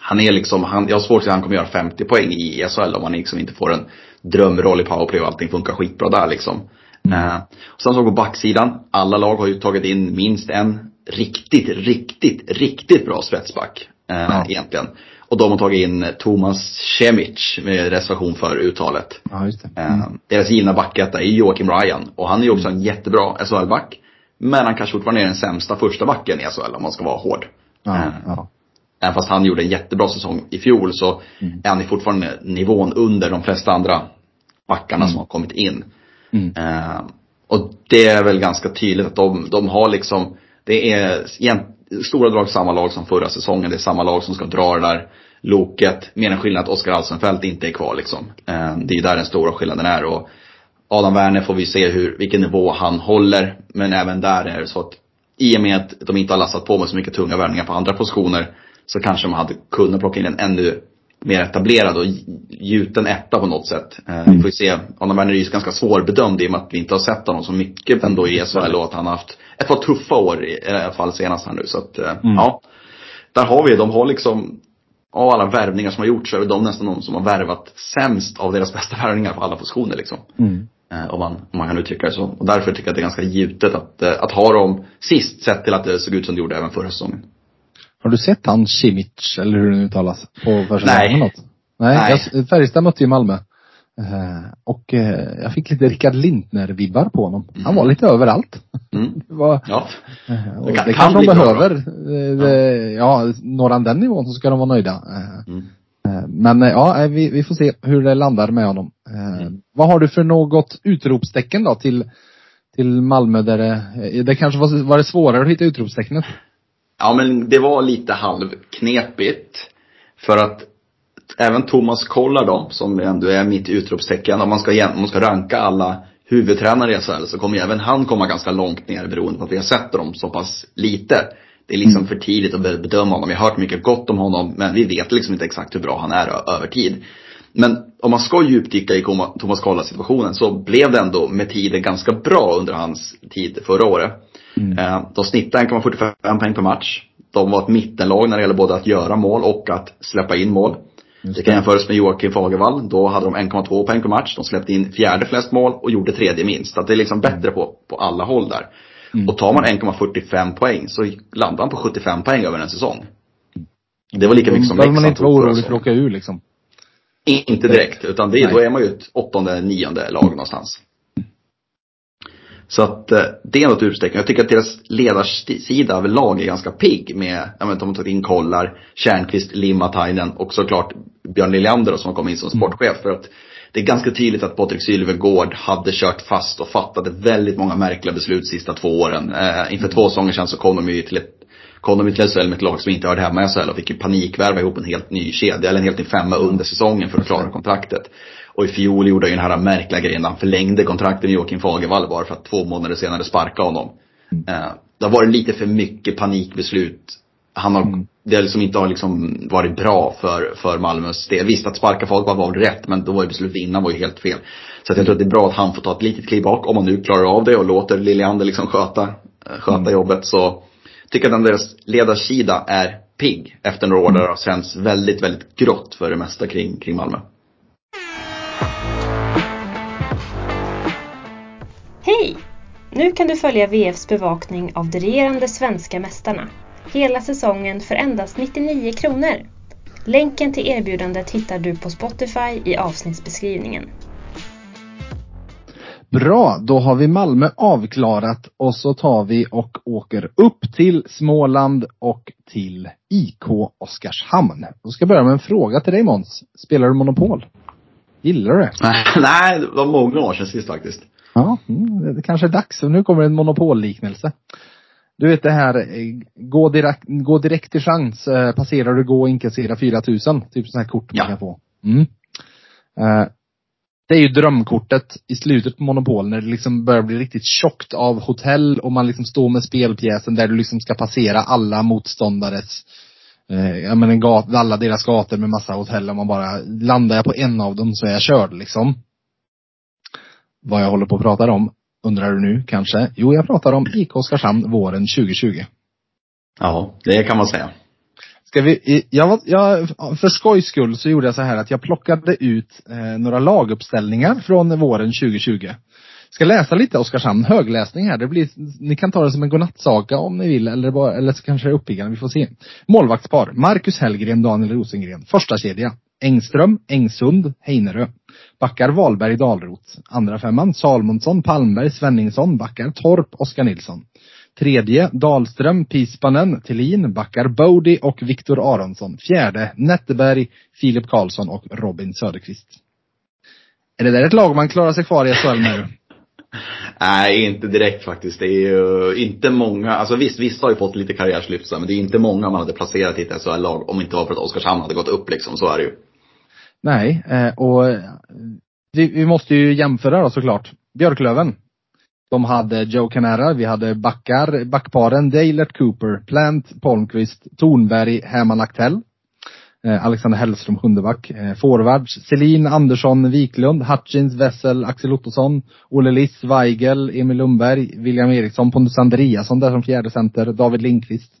han är liksom, han, jag har svårt att säga att han kommer göra 50 poäng i SHL om han liksom inte får en drömroll i powerplay och allting funkar skitbra där liksom. Mm. Uh, och sen så på backsidan, alla lag har ju tagit in minst en riktigt, riktigt, riktigt bra spetsback. Uh, ja. Egentligen. Och de har tagit in Thomas Cemic med reservation för uttalet. Ja, just det. Eh, mm. Deras givna backetta är Joakim Ryan. Och han är ju också en jättebra SHL-back. Men han kanske fortfarande är den sämsta första backen i SHL om man ska vara hård. Ja, eh, ja. Även fast han gjorde en jättebra säsong i fjol så mm. är han fortfarande nivån under de flesta andra backarna mm. som har kommit in. Mm. Uh, och det är väl ganska tydligt att de, de har liksom Det är stora drag samma lag som förra säsongen. Det är samma lag som ska dra det där loket. Med en skillnad att Oskar Alsenfelt inte är kvar liksom. Eh, det är ju där den stora skillnaden är. Och Adam Werner får vi se hur, vilken nivå han håller. Men även där är det så att i och med att de inte har lastat på med så mycket tunga värvningar på andra positioner så kanske man hade kunnat plocka in en ännu mer etablerad och gjuten etta på något sätt. Eh, vi får ju se, Adam Werner är ju ganska svårbedömd i och med att vi inte har sett honom så mycket ändå i SHL och att han har haft ett par tuffa år i, alla fall senast här nu. Så att, eh, mm. ja. Där har vi, de har liksom, av alla värvningar som har gjorts så är de nästan de som har värvat sämst av deras bästa värvningar på alla positioner liksom. Mm. Eh, om, man, om man kan uttrycka det så. Och därför tycker jag att det är ganska gjutet att, eh, att ha dem sist sett till att det såg ut som det gjorde även förra säsongen. Har du sett han Simic, eller hur det nu uttalas, på första Nej. Något? Nej. Nej. Färjestad mötte ju Malmö. Uh, och uh, jag fick lite Rickard Lintner-vibbar på honom. Mm. Han var lite överallt. Mm. det var, ja. Uh, det, kan, det kanske de behöver. Ja. ja, når han den nivån så ska de vara nöjda. Mm. Men ja, vi, vi får se hur det landar med honom. Mm. Vad har du för något utropstecken då till, till Malmö där det, det kanske var, var det svårare att hitta utropstecknet? Ja men det var lite halvknepigt. För att även Thomas Kollar som ändå är mitt utropstecken, om man ska, om man ska ranka alla huvudtränare i SHL så kommer ju även han komma ganska långt ner beroende på att vi har sett dem så pass lite. Det är liksom mm. för tidigt att bedöma honom. Vi har hört mycket gott om honom men vi vet liksom inte exakt hur bra han är över tid. Men om man ska djupdyka i Thomas Kollas situationen så blev det ändå med tiden ganska bra under hans tid förra året. Mm. Eh, de snittade 1,45 poäng per match. De var ett mittenlag när det gäller både att göra mål och att släppa in mål. Just det kan jämföras med Joakim Fagervall. Då hade de 1,2 poäng per match. De släppte in fjärde flest mål och gjorde tredje minst. Så att det är liksom bättre mm. på, på alla håll där. Mm. Och tar man 1,45 poäng så landar man på 75 poäng över en säsong. Det var lika mycket som Leksand man inte vara orolig för att åka ur liksom. Inte direkt, utan det, då är man ju ett åttonde, nionde lag någonstans. Så att eh, det är något utstecken. Jag tycker att deras ledarsida överlag är ganska pigg med, jag vet de har tagit in Kollar, Kärnqvist, Limatainen och såklart Björn Liljander som har kommit in som mm. sportchef. För att det är ganska tydligt att Patrik Sylvegård hade kört fast och fattade väldigt många märkliga beslut sista två åren. Eh, inför två säsonger sedan så kom de ju till ett kom de till SHL med ett lag som inte hörde hemma i SHL och fick ju panikvärva ihop en helt ny kedja, eller en helt ny femma under säsongen för att klara kontraktet. Och i fjol gjorde han ju den här märkliga grejen han förlängde kontraktet med Joakim Fagervall bara för att två månader senare sparka honom. Mm. Eh, det har varit lite för mycket panikbeslut. Han har, mm. det har liksom inte har liksom varit bra för, för Malmös del. Visst att sparka Fagervall var rätt, men då var ju beslutet innan var ju helt fel. Så att jag tror att det är bra att han får ta ett litet kliv bak, om han nu klarar av det och låter Liljander liksom sköta, eh, sköta mm. jobbet. Så tycker jag att deras ledarsida är pigg efter några år där det har känts väldigt, väldigt grått för det mesta kring, kring Malmö. Hej! Nu kan du följa VFs bevakning av de regerande svenska mästarna hela säsongen för endast 99 kronor. Länken till erbjudandet hittar du på Spotify i avsnittsbeskrivningen. Bra, då har vi Malmö avklarat och så tar vi och åker upp till Småland och till IK Oskarshamn. Jag ska börja med en fråga till dig Måns. Spelar du Monopol? Gillar du det? Nej, det var många år sedan sist faktiskt. Ja, mm, det kanske är dags. Nu kommer en monopolliknelse. Du vet det här, eh, gå direkt, gå direkt till chans, eh, passerar du gå och inkassera 4000. Typ sådana här kort ja. man kan få. Mm. Uh, det är ju drömkortet i slutet på Monopol när det liksom börjar bli riktigt tjockt av hotell och man liksom står med spelpjäsen där du liksom ska passera alla motståndares eh, ja men en gat, alla deras gator med massa hotell och man bara, landar jag på en av dem så är jag körd liksom. Vad jag håller på att prata om, undrar du nu kanske? Jo, jag pratar om IK Oskarshamn våren 2020. Ja, det kan man säga. Ska vi, jag, jag, för skojs skull så gjorde jag så här att jag plockade ut eh, några laguppställningar från våren 2020. Ska läsa lite Oskarshamn, högläsning här. Det blir, ni kan ta det som en godnattsaga om ni vill eller, bara, eller så kanske det är uppiggande, vi får se. Målvaktspar, Marcus Hellgren, Daniel Rosengren. Första kedja Engström, Engsund, Heinerö. Backar Wahlberg, Dalrot. Andra femman Salmonsson, Palmberg, Svenningsson. Backar Torp, Oskar Nilsson. Tredje Dahlström, Pispanen, Tillin, backar Bodie och Viktor Aronsson. Fjärde Netteberg, Filip Karlsson och Robin Söderqvist. Är det där ett lag man klarar sig kvar i SHL nu? Nej, inte direkt faktiskt. Det är ju inte många, alltså visst, vissa har ju fått lite karriärslyft men det är inte många man hade placerat i ett SHL-lag om inte var för att Oskarshamn hade gått upp liksom, så är det ju. Nej, eh, och eh, vi, vi måste ju jämföra då såklart. Björklöven. De hade Joe Canara, vi hade backar, backparen Dalert Cooper, Plant, Palmqvist, Tornberg, Herman Aktell. Eh, Alexander Hellström, sjundeback. Eh, Forwards, Selin, Andersson, Wiklund, Hutchins, Wessel, Axel Ottosson, Olle Liss, Weigel, Emil Lundberg, William Eriksson, Pontus Andreasson där som fjärde center, David Lindqvist.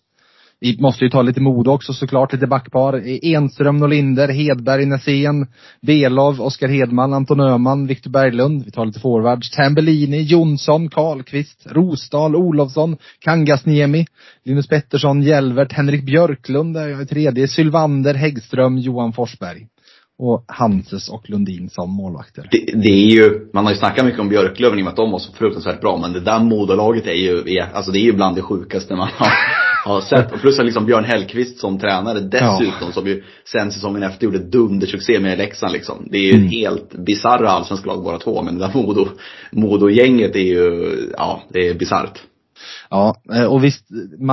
Vi måste ju ta lite mod också såklart, lite backpar. Enström, Norlinder, Hedberg, Nässén, Belov, Oskar Hedman, Anton Öhman, Viktor Berglund. Vi tar lite forwards. Tambellini, Jonsson, Karlqvist, Rosdahl, Olofsson, Kangasniemi, Linus Pettersson, Jelvert, Henrik Björklund, där jag är tredje, Sylvander, Häggström, Johan Forsberg och Hanses och Lundin som målvakter. Det, det, är ju, man har ju snackat mycket om Björklöven i och med att de var så fruktansvärt bra. Men det där Modalaget är ju, alltså det är ju bland det sjukaste man har, har sett. Och plus liksom Björn Hellkvist som tränare dessutom, ja. som ju sen säsongen efter gjorde dundersuccé med Leksand liksom. Det är ju mm. helt bisarra allsvenska lag båda två. Men det där Modo, Modo-gänget är ju, ja, det är bisarrt. Ja, eh, och visst,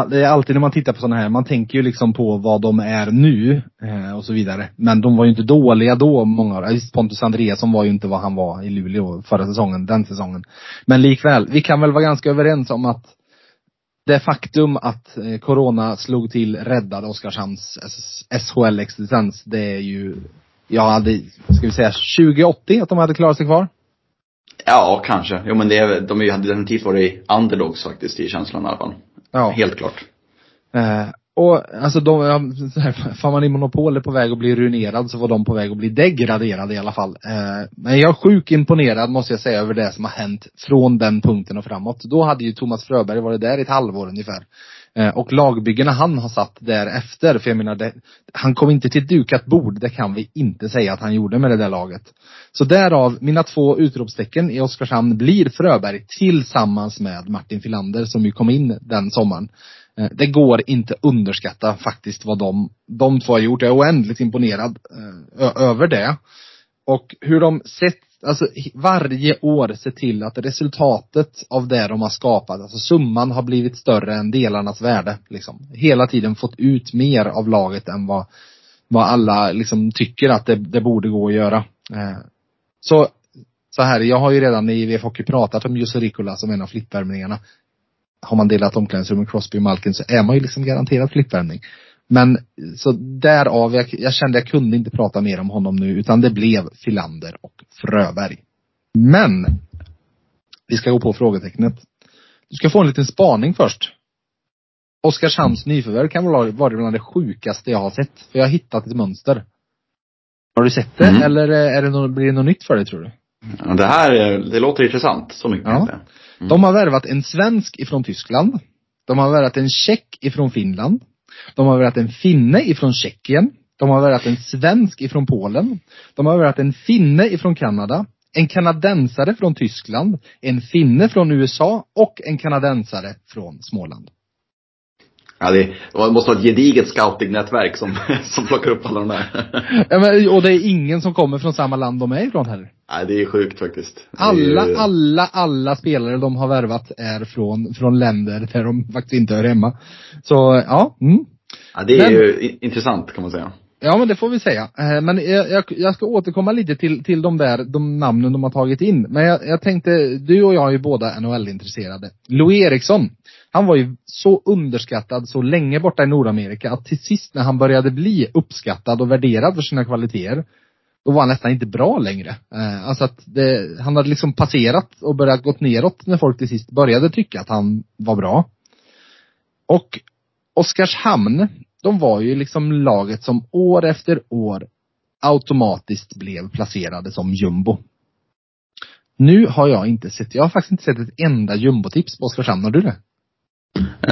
det är alltid när man tittar på sådana här, man tänker ju liksom på vad de är nu eh, och så vidare. Men de var ju inte dåliga då, många Visst, Pontus Andreasson var ju inte vad han var i Luleå förra säsongen, den säsongen. Men likväl, vi kan väl vara ganska överens om att det faktum att eh, Corona slog till räddade Oskarshamns SHL-existens, det är ju, jag hade, ska vi säga 2080 att de hade klarat sig kvar? Ja, kanske. Jo men det, de hade definitivt varit underdogs faktiskt i känslan i alla fall. Ja. Helt klart. Eh, och alltså de, fan man i Monopol är på väg att bli ruinerad så var de på väg att bli degraderade i alla fall. Eh, men jag är sjukt imponerad måste jag säga över det som har hänt från den punkten och framåt. Då hade ju Thomas Fröberg varit där i ett halvår ungefär. Eh, och lagbyggena han har satt därefter, för jag menar det, han kom inte till ett dukat bord, det kan vi inte säga att han gjorde med det där laget. Så därav, mina två utropstecken i Oskarshamn blir Fröberg tillsammans med Martin Filander som ju kom in den sommaren. Eh, det går inte underskatta faktiskt vad de, de två har gjort. Jag är oändligt imponerad eh, över det. Och hur de sett alltså varje år sett till att resultatet av det de har skapat, alltså summan har blivit större än delarnas värde. Liksom. Hela tiden fått ut mer av laget än vad, vad alla liksom tycker att det, det borde gå att göra. Eh, så, så här, jag har ju redan i VF Hockey pratat om Jussi Rikola som en av flippvärmningarna. Har man delat omklädningsrum med Crosby och Malkin så är man ju liksom garanterad flippvärmning. Men så därav, jag, jag kände jag kunde inte prata mer om honom nu utan det blev Filander och Fröberg. Men, vi ska gå på frågetecknet. Du ska få en liten spaning först. Oskarshamns nyförvärv kan vara bland det sjukaste jag har sett. För jag har hittat ett mönster. Har du sett det mm. eller är det något, blir det något nytt för dig tror du? Ja, det här, det låter intressant. Så mycket ja. Mm. De har värvat en svensk ifrån Tyskland. De har värvat en tjeck ifrån Finland. De har värvat en finne ifrån Tjeckien. De har värvat en svensk ifrån Polen. De har värvat en finne ifrån Kanada. En kanadensare från Tyskland. En finne från USA och en kanadensare från Småland. Ja, det, det måste vara ett gediget scoutingnätverk som, som plockar upp alla de där. ja, men, och det är ingen som kommer från samma land de är ifrån heller. Nej, det är sjukt faktiskt. Alla, ju... alla, alla spelare de har värvat är från, från länder där de faktiskt inte hör hemma. Så, ja. Mm. Ja, det är men, ju intressant kan man säga. Ja men det får vi säga. Eh, men jag, jag, jag, ska återkomma lite till, till de där, de namnen de har tagit in. Men jag, jag tänkte, du och jag är ju båda NHL-intresserade. Louis Eriksson, han var ju så underskattad så länge borta i Nordamerika att till sist när han började bli uppskattad och värderad för sina kvaliteter, då var han nästan inte bra längre. Eh, alltså att det, han hade liksom passerat och börjat gått neråt när folk till sist började tycka att han var bra. Och Oskarshamn, de var ju liksom laget som år efter år automatiskt blev placerade som jumbo. Nu har jag inte sett, jag har faktiskt inte sett ett enda jumbotips på Oskarshamn, har du det?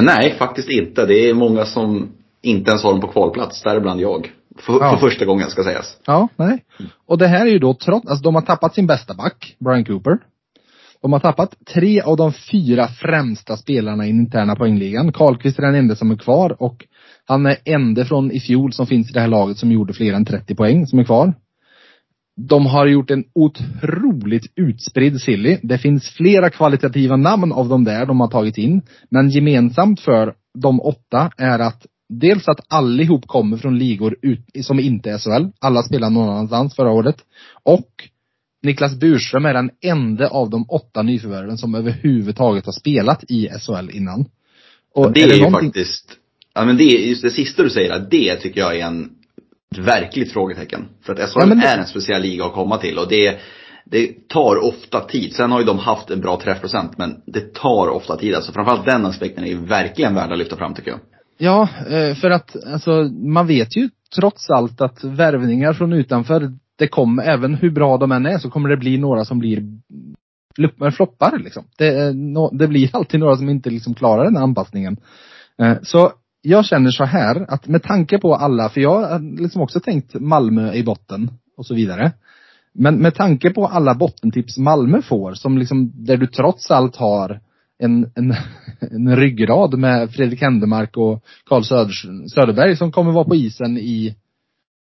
Nej, faktiskt inte. Det är många som inte ens har dem på kvalplats, däribland jag. För, ja. för första gången ska sägas. Ja, nej. Och det här är ju då trots, alltså de har tappat sin bästa back, Brian Cooper. De har tappat tre av de fyra främsta spelarna i interna poängligan. Karlqvist är den enda som är kvar och han är enda från i fjol som finns i det här laget som gjorde fler än 30 poäng som är kvar. De har gjort en otroligt utspridd silly. Det finns flera kvalitativa namn av de där de har tagit in. Men gemensamt för de åtta är att dels att allihop kommer från ligor ut, som inte är SHL. Alla spelar någon annanstans förra året. Och Niklas Burström är den enda av de åtta nyförvärven som överhuvudtaget har spelat i SHL innan. Och det är, är ju någonting... faktiskt, ja men det just det sista du säger, det tycker jag är en ett verkligt frågetecken. För att SHL ja, det... är en speciell liga att komma till och det, det tar ofta tid. Sen har ju de haft en bra träffprocent men det tar ofta tid. Alltså framförallt den aspekten är ju verkligen värd att lyfta fram tycker jag. Ja, eh, för att alltså man vet ju trots allt att värvningar från utanför, det kommer, även hur bra de än är, så kommer det bli några som blir floppar liksom. Det, det blir alltid några som inte liksom klarar den här anpassningen. Eh, så jag känner så här att med tanke på alla, för jag har liksom också tänkt Malmö i botten och så vidare. Men med tanke på alla bottentips Malmö får, som liksom, där du trots allt har en, en, en ryggrad med Fredrik Händemark och Karl Söder, Söderberg som kommer vara på isen i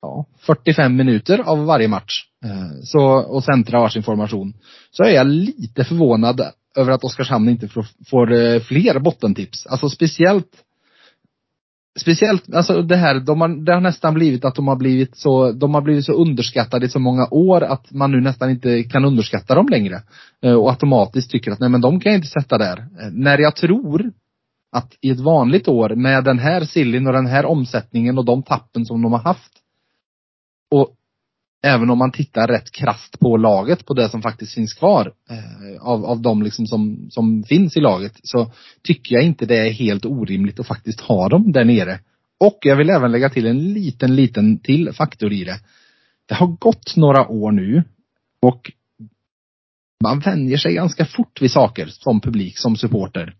ja, 45 minuter av varje match. Eh, så, och centra varsin formation. Så är jag lite förvånad över att Oskarshamn inte får, får eh, fler bottentips. Alltså speciellt Speciellt, alltså det här, de har, det har nästan blivit att de har blivit så, de har blivit så underskattade i så många år att man nu nästan inte kan underskatta dem längre. Eh, och automatiskt tycker att nej men de kan jag inte sätta där. Eh, när jag tror att i ett vanligt år med den här sillin och den här omsättningen och de tappen som de har haft. Och även om man tittar rätt krast på laget, på det som faktiskt finns kvar eh, av, av de liksom som, som finns i laget, så tycker jag inte det är helt orimligt att faktiskt ha dem där nere. Och jag vill även lägga till en liten, liten till faktor i det. Det har gått några år nu och man vänjer sig ganska fort vid saker som publik, som supporter.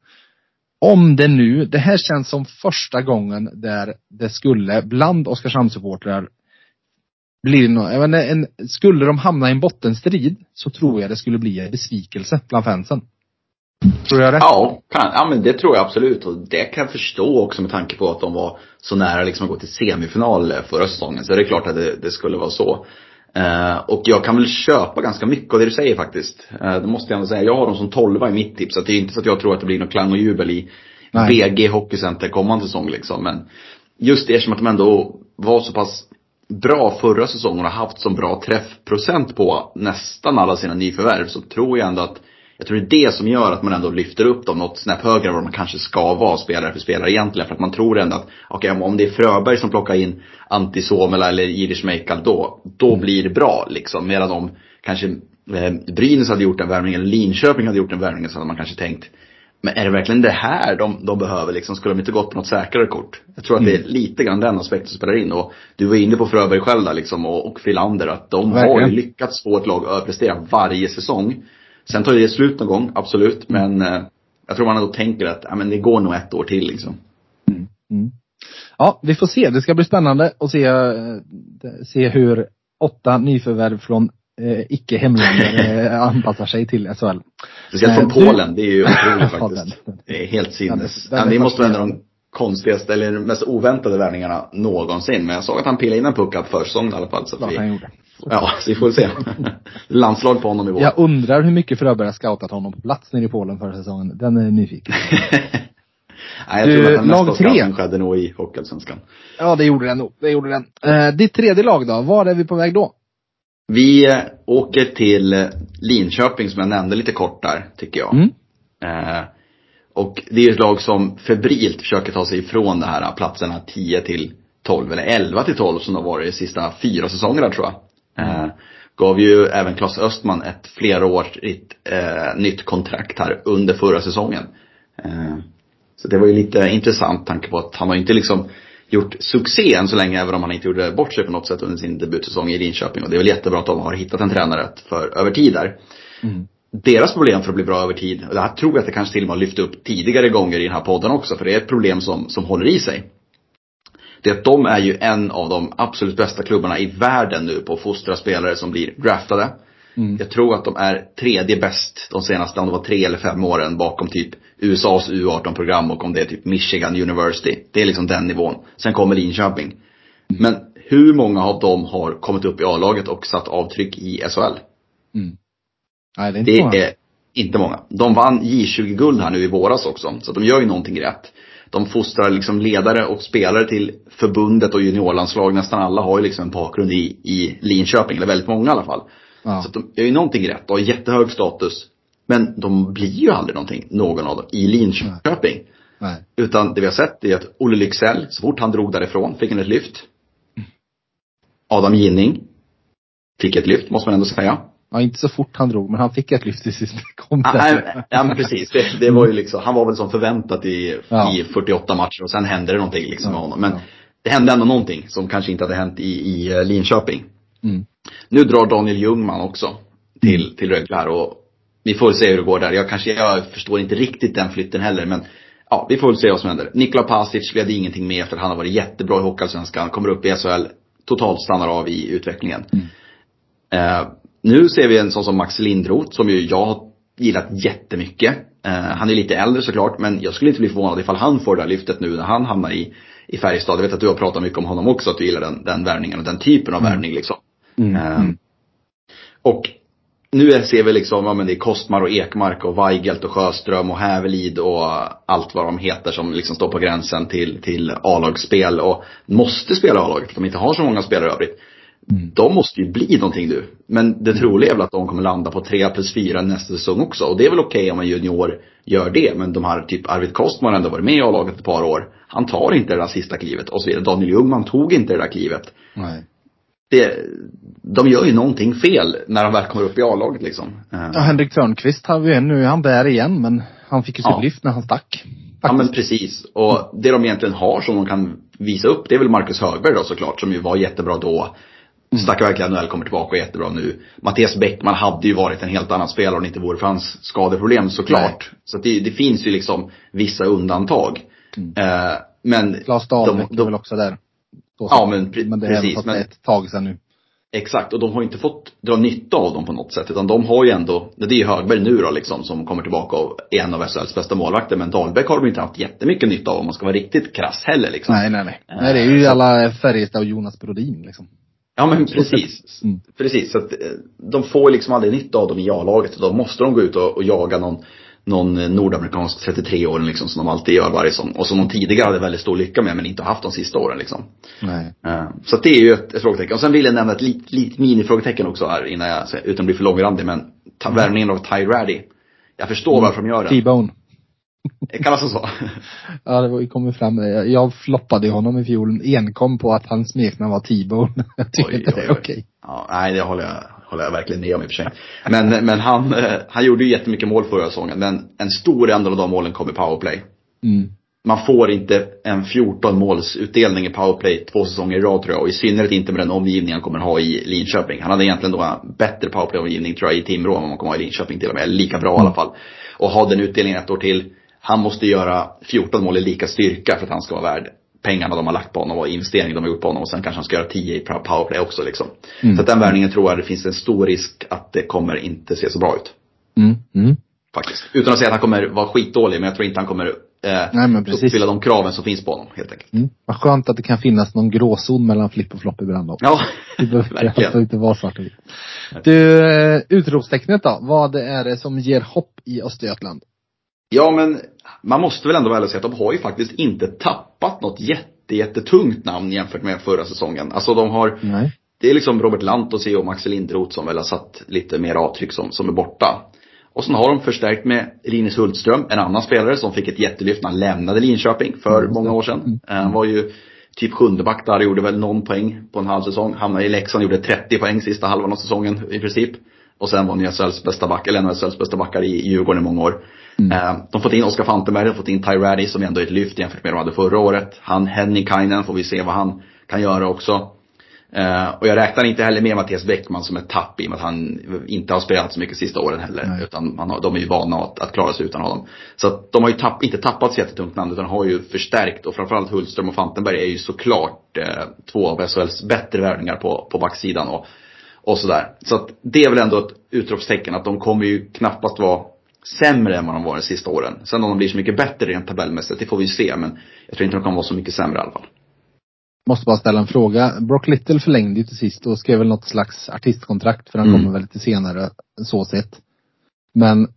Om det nu, det här känns som första gången där det skulle bland Oskarshamnssupportrar blir någon, jag menar, en, skulle de hamna i en bottenstrid så tror jag det skulle bli en besvikelse bland fansen. Tror jag det? Ja, kan, ja men det tror jag absolut. Och det kan jag förstå också med tanke på att de var så nära liksom att gå till semifinal förra säsongen. Så det är klart att det, det skulle vara så. Uh, och jag kan väl köpa ganska mycket av det du säger faktiskt. Uh, det måste jag ändå säga. Jag har dem som tolva i mitt tips. Så det är inte så att jag tror att det blir någon klang och jubel i Nej. BG Hockeycenter kommande säsong liksom. Men just eftersom att de ändå var så pass bra förra säsongen och haft så bra träffprocent på nästan alla sina nyförvärv så tror jag ändå att jag tror det är det som gör att man ändå lyfter upp dem något snäpp högre än vad man kanske ska vara spelare för spelare egentligen. För att man tror ändå att, okej okay, om det är Fröberg som plockar in Antti Suomela eller Irish Meikal då, då mm. blir det bra liksom. Medan om kanske eh, Brynäs hade gjort en värvning eller Linköping hade gjort en värvning så hade man kanske tänkt men är det verkligen det här de, de behöver liksom? Skulle de inte gått på något säkrare kort? Jag tror att mm. det är mm. lite grann den aspekten som spelar in. Och du var inne på Fröberg själv där liksom och, och Filander att de verkligen. har ju lyckats få ett lag att överprestera varje säsong. Sen tar det slut någon gång, absolut. Men eh, jag tror man ändå tänker att, ja men det går nog ett år till liksom. Mm. Mm. Ja, vi får se. Det ska bli spännande att se, eh, se hur åtta nyförvärv från eh, icke hemländare eh, anpassar sig till SHL. Speciellt från Polen, det är ju otroligt faktiskt. Det är helt sinnes. Ja, det måste vara en av de konstigaste, eller mest oväntade värvningarna någonsin. Men jag såg att han pillade in en puck på försäsongen i alla fall. Så att vi, han gjorde. Ja, så vi får se. Landslag på honom i vår. Jag undrar hur mycket Fröberg har scoutat honom på plats nere i Polen förra säsongen. Den är nyfiken. Nej, jag du, tror att den lag tre. skedde nog i Hockeyallsvenskan. Ja, det gjorde den nog. Det gjorde den. Eh, ditt tredje lag då? Var är vi på väg då? Vi åker till Linköping som jag nämnde lite kort där, tycker jag. Mm. Eh, och det är ett lag som febrilt försöker ta sig ifrån de här platserna 10 till 12, eller 11 till 12 som det har varit de sista fyra säsongerna tror jag. Eh, gav ju även Claes Östman ett flerårigt eh, nytt kontrakt här under förra säsongen. Eh, så det var ju lite intressant tanke på att han har inte liksom gjort succé än så länge, även om han inte gjorde bort sig på något sätt under sin debutsäsong i Linköping. Och det är väl jättebra att de har hittat en tränare för över tid där. Mm. Deras problem för att bli bra över tid, och det här tror jag att det kanske till och med har lyft upp tidigare gånger i den här podden också, för det är ett problem som, som håller i sig. Det är att de är ju en av de absolut bästa klubbarna i världen nu på att fostra spelare som blir draftade. Mm. Jag tror att de är tredje bäst de senaste, om det var tre eller fem åren bakom typ USAs U18-program och om det är typ Michigan University. Det är liksom den nivån. Sen kommer Linköping. Men hur många av dem har kommit upp i A-laget och satt avtryck i SHL? Mm. Nej, det är inte Det många. är inte många. De vann J20-guld här nu i våras också, så de gör ju någonting rätt. De fostrar liksom ledare och spelare till förbundet och juniorlandslag. Nästan alla har ju liksom en bakgrund i, i Linköping, eller väldigt många i alla fall. Ja. Så de gör ju någonting rätt och har jättehög status. Men de blir ju aldrig någonting, någon av dem, i Linköping. Nej. Utan det vi har sett är att Olle Lycksell, så fort han drog därifrån, fick han ett lyft. Adam Ginning fick ett lyft, måste man ändå säga. Ja, inte så fort han drog, men han fick ett lyft i sista kom Ja, men precis. Det, det var ju liksom, han var väl som förväntat i, Ja. i 48 matcher och sen hände det någonting liksom med Ja, honom. Men ja. det hände ändå någonting som kanske inte hade hänt i, i eh, Linköping. Mm. Nu drar Daniel Ljungman också till, till Rögle här och vi får se hur det går där. Jag kanske, jag förstår inte riktigt den flytten heller men ja, vi får väl se vad som händer. Nikola Pasic blev det ingenting med för han har varit jättebra i Hockeyallsvenskan, kommer upp i SHL, totalt stannar av i utvecklingen. Eh, nu ser vi en sån som Max Lindroth som ju jag har gillat jättemycket. Eh, han är lite äldre såklart men jag skulle inte bli förvånad ifall han får det här lyftet nu när han hamnar i, i Färjestad. Jag vet att du har pratat mycket om honom också, att du gillar den, den värvningen och den typen av värvning liksom. Mm. Eh, och nu ser vi liksom, ja men det är Kostmar och Ekmark och Weigelt och Sjöström och Hävelid och allt vad de heter som liksom står på gränsen till, till A-lagsspel och måste spela A-laget. De inte har så många spelare övrigt. Mm. De måste ju bli någonting nu. Men det troliga är väl att de kommer landa på 3 plus 4 nästa säsong också. Och det är väl okej om en junior gör det. Men de här, typ Arvid Kostman har ändå varit med i A-laget ett par år. Han tar inte det där sista klivet och så vidare. Daniel Ljungman tog inte det där klivet Nej. Det, de gör ju någonting fel när de väl kommer upp i A-laget liksom. Eh, Ja, Henrik Törnqvist har vi nu, är han där igen, men han fick ju sitt Ja. lyft när han stack. Ja men Faktiskt. precis. Och det de egentligen har som de kan visa upp, det är väl Marcus Högberg då såklart, som ju var jättebra då. Stack verkligen NHL kommer tillbaka och är jättebra nu. Mattias Bäckman hade ju varit en helt annan spelare om det inte vore för hans skadeproblem såklart. Så att det, det finns ju liksom vissa undantag. Eh, men Claes Dahlbäck de- är väl också där. Så Ja, men pre- men det precis, men- ett tag sedan nu. Exakt, och de har inte fått dra nytta av dem på något sätt. Utan de har ju ändå, det är ju Högberg nu då liksom som kommer tillbaka och är en av SHLs bästa målvakter. Men Dahlbäck har de inte haft jättemycket nytta av om man ska vara riktigt krass heller liksom. Nej, nej, nej. Nej, det är ju alla Färjestad och Jonas Brodin liksom. Ja men precis. Mm. Precis, så att eh, de får liksom aldrig nytta av dem i A-laget. Då måste de gå ut och, och jaga någon, någon eh, nordamerikansk 33-åring liksom som de alltid gör varje säsong. Och som de tidigare hade väldigt stor lycka med men inte haft de sista åren liksom. Nej. Eh, Så det är ju ett, ett frågetecken. Och sen vill jag nämna ett litet lit minifrågetecken också här innan jag, utan att bli för långrandig. Men ta, värvningen av Ty Raddy. Jag förstår varför de gör den. T-Bone. Kallas det så? Ja, det det kommer fram. Jag- floppade honom i fjol enkom på att hans smeknamn var T-Bone. Jag tycker Oj, inte det är okej. Ja, nej det håller jag, håller jag verkligen med om i och för sig. Men, men han, eh, han gjorde ju jättemycket mål förra säsongen. Men en stor andel av de målen kom i powerplay. Mm. Man får inte en 14 målsutdelning i powerplay två säsonger i rad tror jag. Och i synnerhet inte med den omgivning han kommer ha i Linköping. Han hade egentligen då en bättre powerplay-omgivning tror jag i Timrå än vad man kommer ha i Linköping till och med. Lika bra i alla fall. Och ha den utdelningen ett år till. Han måste göra 14 mål i lika styrka för att han ska vara värd pengarna de har lagt på honom och investeringen de har gjort på honom. Och sen kanske han ska göra 10 i powerplay också liksom. Mm. Så att den värvningen tror jag det finns en stor risk att det kommer inte se så bra ut. Mm. Mm. Faktiskt. Utan att säga att han kommer vara skitdålig, men jag tror inte han kommer eh, Nej, men precis. uppfylla de kraven som finns på honom helt enkelt. Mm. Vad skönt att det kan finnas någon gråzon mellan flipp och flopp ibland också. Ja, Det behöver verkligen. inte vara svart och vitt. Du, eh, utropstecknet då. Vad är det som ger hopp i Östergötland? Ja, men man måste väl ändå väl säga att de har ju faktiskt inte tappat något jätte, jättetungt namn jämfört med förra säsongen. Alltså de har, Nej. det är liksom Robert Lantosi och Max Lindroth som väl har satt lite mer avtryck som, som är borta. Och sen har de förstärkt med Linus Hultström, en annan spelare som fick ett jättelyft när han lämnade Linköping för Mm, många år sedan. Eh, Han var ju typ sjunde back där och gjorde väl någon poäng på en halv säsong. Hamnade i Leksand, gjorde 30 poäng sista halvan av säsongen i princip. Och sen var han SHLs bästa back, eller SHLs bästa backar i Djurgården i många år. Eh, De har fått in Oskar Fantenberg, de har fått in Ty Raddy som ändå är ett lyft jämfört med vad de hade förra året. Han Henny Kainen får vi se vad han kan göra också. Eh, och jag räknar inte heller med Mattias Bäckman som ett tapp i och med att han inte har spelat så mycket sista åren heller. Nej. Utan man har, de är ju vana att, att klara sig utan honom. Så att de har ju tapp, inte tappat så jättetungt namn utan har ju förstärkt. Och framförallt Hultström och Fantenberg är ju såklart eh, två av SHLs bättre värvningar på, på backsidan. Och, och sådär. Så att det är väl ändå ett utropstecken att de kommer ju knappast vara sämre än vad de var de sista åren. Sen om de blir så mycket bättre rent tabellmässigt, det får vi ju se. Men jag tror inte de kommer vara så mycket sämre i alla fall. måste bara ställa en fråga. Brock Little förlängde ju till sist och skrev väl något slags artistkontrakt för han Mm. kommer väl lite senare så sett. Men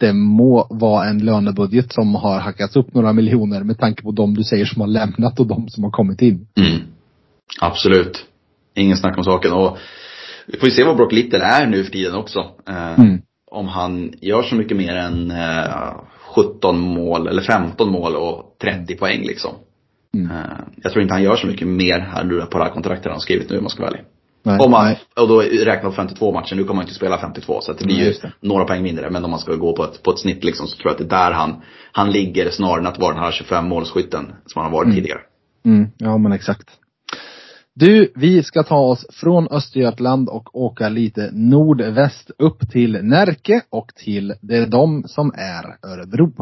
det må vara en lönebudget som har hackats upp några miljoner med tanke på de du säger som har lämnat och de som har kommit in. Mm. Absolut. Ingen snack om saken. Och vi får ju se vad Brock Little är nu för tiden också. Eh, Mm. Om han gör så mycket mer än eh, 17 mål eller 15 mål och 30 poäng liksom. Mm. Eh, jag tror inte han gör så mycket mer här nu på det här kontraktet han har skrivit nu om man ska vara ärlig. Nej, Om man, nej. och då räknar på 52 matcher, nu kommer han inte spela 52 så det blir ju det. några poäng mindre. Men om man ska gå på ett, på ett snitt liksom så tror jag att det är där han, han ligger snarare än att vara den här 25 målskytten som han har varit Mm. tidigare. Mm, ja men exakt. Du, vi ska ta oss från Östergötland och åka lite nordväst upp till Närke och till det är de som är Örebro.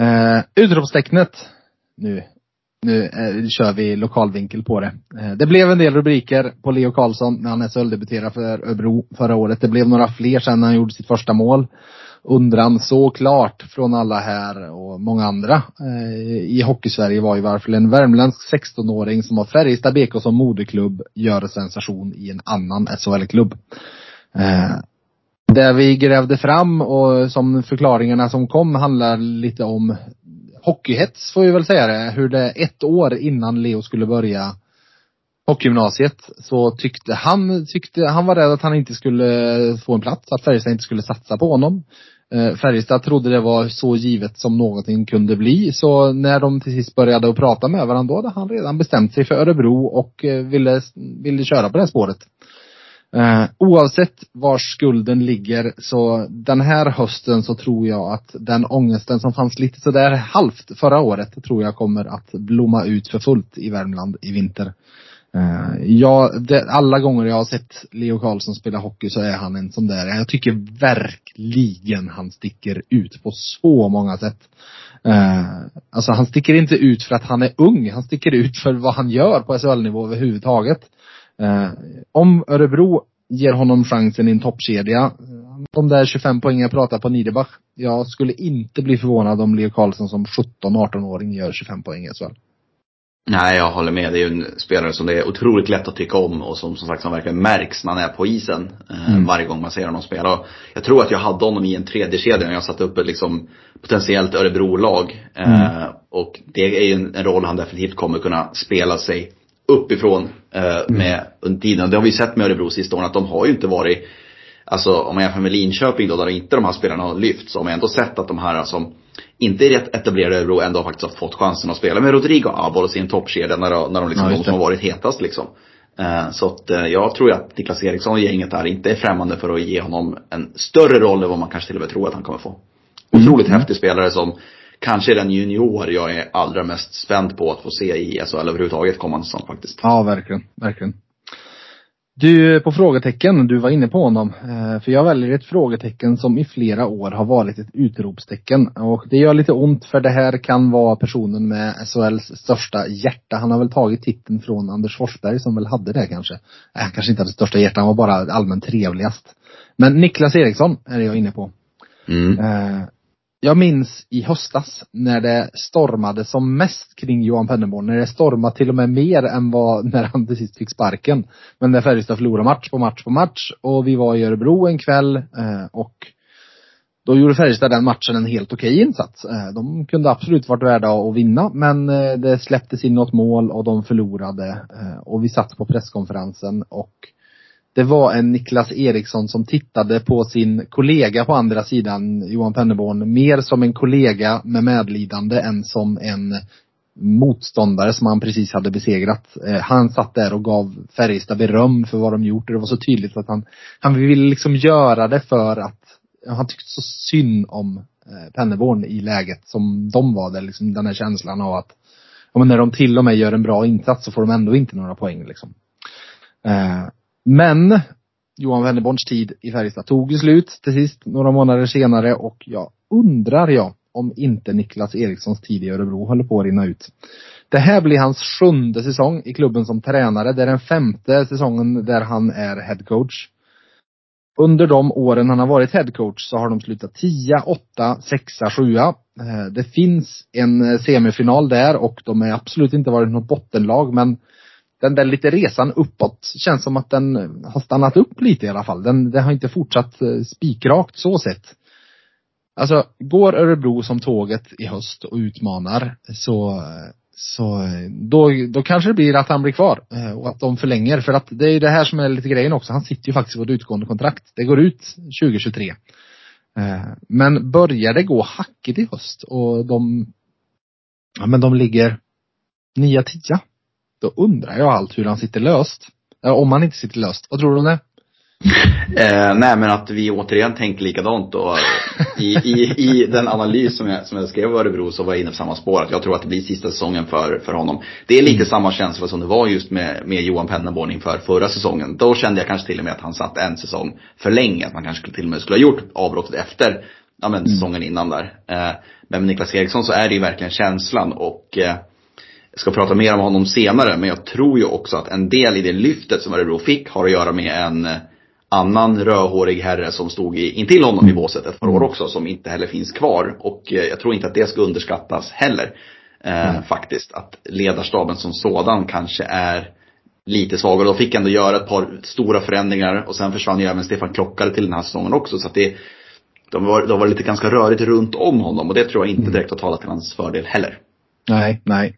Eh, utropstecknet. Nu, nu eh, kör vi lokalvinkel på det. Eh, det blev en del rubriker på Leo Karlsson när han SHL-debuterade för Örebro förra året. Det blev några fler sen när han gjorde sitt första mål undran såklart från alla här och många andra eh, i Hockeysverige var ju varför en värmländsk 16-åring som har Färjestad BK som moderklubb gör sensation i en annan SHL-klubb. Eh, det vi grävde fram och som förklaringarna som kom handlar lite om hockeyhets får vi väl säga det. Hur det ett år innan Leo skulle börja hockeygymnasiet så tyckte han, tyckte, han var rädd att han inte skulle få en plats, att Färjestad inte skulle satsa på honom. Eh, Färjestad trodde det var så givet som någonting kunde bli. Så när de till sist började att prata med varandra, då hade han redan bestämt sig för Örebro och eh, ville, ville köra på det här spåret. Eh, oavsett var skulden ligger så den här hösten så tror jag att den ångesten som fanns lite sådär halvt förra året tror jag kommer att blomma ut för fullt i Värmland i vinter. Eh, uh, ja, det, alla gånger jag har sett Leo Karlsson spela hockey så är han en sån där, jag tycker verkligen han sticker ut på så många sätt. Uh, alltså han sticker inte ut för att han är ung, han sticker ut för vad han gör på SHL-nivå överhuvudtaget. Uh, om Örebro ger honom chansen i en toppkedja, de där 25 poängen jag pratar på Niederbach, jag skulle inte bli förvånad om Leo Karlsson som 17-18-åring gör 25 poäng i SHL. Nej, jag håller med. Det är ju en spelare som det är otroligt lätt att tycka om och som som sagt som verkligen märks när han är på isen. Eh, Mm. Varje gång man ser honom spela. Och jag tror att jag hade honom i en tredje kedja när jag satte upp ett liksom potentiellt Örebro-lag. Eh, och det är ju en, en roll han definitivt kommer kunna spela sig uppifrån eh, med under tiden. Det har vi sett med Örebro sista åren att de har ju inte varit Alltså om man jämför med Linköping då, där inte de här spelarna har lyft, så har man ändå sett att de här som inte är rätt etablerade i Örebro ändå faktiskt har fått chansen att spela med Rodrigo Abolos i en toppkedja när, de- när de liksom, Ja, de som har varit hetast liksom. Eh, Så att eh, jag tror ju att Niklas Eriksson och gänget där inte är främmande för att ge honom en större roll än vad man kanske till och med tror att han kommer få. Otroligt Mm. häftig spelare som kanske är den junior jag är allra mest spänd på att få se i SHL överhuvudtaget kommande säsong faktiskt. Ja, verkligen, verkligen. Du, på frågetecken, du var inne på honom. Eh, För jag väljer ett frågetecken som i flera år har varit ett utropstecken. Och det gör lite ont för det här kan vara personen med SHLs största hjärta. Han har väl tagit titeln från Anders Forsberg som väl hade det kanske. Nej, han kanske inte hade största hjärta, han var bara allmänt trevligast. Men Niklas Eriksson är det jag inne på. Mm. Jag minns i höstas när det stormade som mest kring Johan Pennerborn. När det stormade till och med mer än vad när han till sist fick sparken. Men när Färjestad förlorade match på match på match och vi var i Örebro en kväll eh, och då gjorde Färjestad den matchen en helt okej insats. Eh, de kunde absolut varit värda att vinna men eh, det släpptes in något mål och de förlorade. Och vi satt på presskonferensen och det var en Niklas Eriksson som tittade på sin kollega på andra sidan, Johan Pennerborn, mer som en kollega med medlidande än som en motståndare som han precis hade besegrat. Eh, Han satt där och gav Färjestad beröm för vad de gjort och det var så tydligt att han, han ville liksom göra det för att han tyckte så synd om eh, Pennerborn i läget som de var där, liksom den här känslan av att ja, men när de till och med gör en bra insats så får de ändå inte några poäng liksom. Eh, men Johan Wennerborns tid i Färjestad tog ju slut till sist några månader senare och jag undrar jag om inte Niklas Erikssons tid i Örebro håller på att rinna ut. Det här blir hans sjunde säsong i klubben som tränare. Det är den femte säsongen där han är headcoach. under de åren han har varit headcoach så har de slutat 10, 8, 6, 7. Det finns en eh, semifinal där och de har absolut inte varit något bottenlag men den där lite resan uppåt känns som att den har stannat upp lite i alla fall. Den, den har inte fortsatt eh, spikrakt så sett. Alltså, går Örebro som tåget i höst och utmanar så, så då, då kanske det blir att han blir kvar eh, och att de förlänger. För att det är ju det här som är lite grejen också. Han sitter ju faktiskt på ett utgående kontrakt. Det går ut 2023. Eh, men börjar det gå hackigt i höst och de, ja men de ligger 9 10 då undrar jag allt hur han sitter löst. Om han inte sitter löst. Vad tror du om det? Eh, nej men att vi återigen tänker likadant då. I, i, I den analys som jag, som jag skrev i Örebro så var jag inne på samma spår. Att jag tror att det blir sista säsongen för, för honom. Det är lite mm. samma känsla som det var just med, med Johan Pennerborn inför förra säsongen. Då kände jag kanske till och med att han satt en säsong för länge. Att man kanske till och med skulle ha gjort avbrottet efter ja, men, mm. säsongen innan där. Eh, men med Niklas Eriksson så är det ju verkligen känslan och eh, ska prata mer om honom senare, men jag tror ju också att en del i det lyftet som Örebro fick har att göra med en eh, annan rödhårig herre som stod i, intill honom i båset ett par år också, som inte heller finns kvar. Och eh, jag tror inte att det ska underskattas heller. Eh, mm. Faktiskt. Att ledarstaben som sådan kanske är lite svagare. De fick ändå göra ett par stora förändringar och sen försvann ju även Stefan Klockare till den här säsongen också. Så att det, de var, de var lite ganska rörigt runt om honom och det tror jag inte mm. direkt har talat till hans fördel heller. Nej, nej.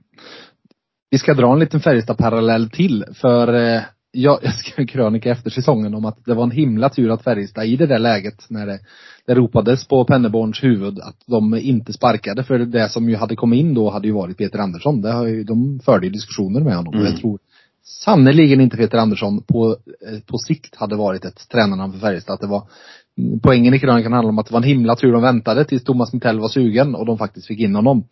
Vi ska dra en liten Färjestad-parallell till. För eh, jag, jag skrev en krönika efter säsongen om att det var en himla tur att Färjestad i det där läget när det, det ropades på Penneborns huvud att de inte sparkade. För det som ju hade kommit in då hade ju varit Peter Andersson. Det har ju, de förde ju diskussioner med honom. Mm. Och jag tror sannerligen inte Peter Andersson på, eh, på sikt hade varit ett tränarnamn för Färjestad. Att det var Poängen i krönikan handlar om att det var en himla tur de väntade tills Thomas Mittell var sugen och de faktiskt fick in honom.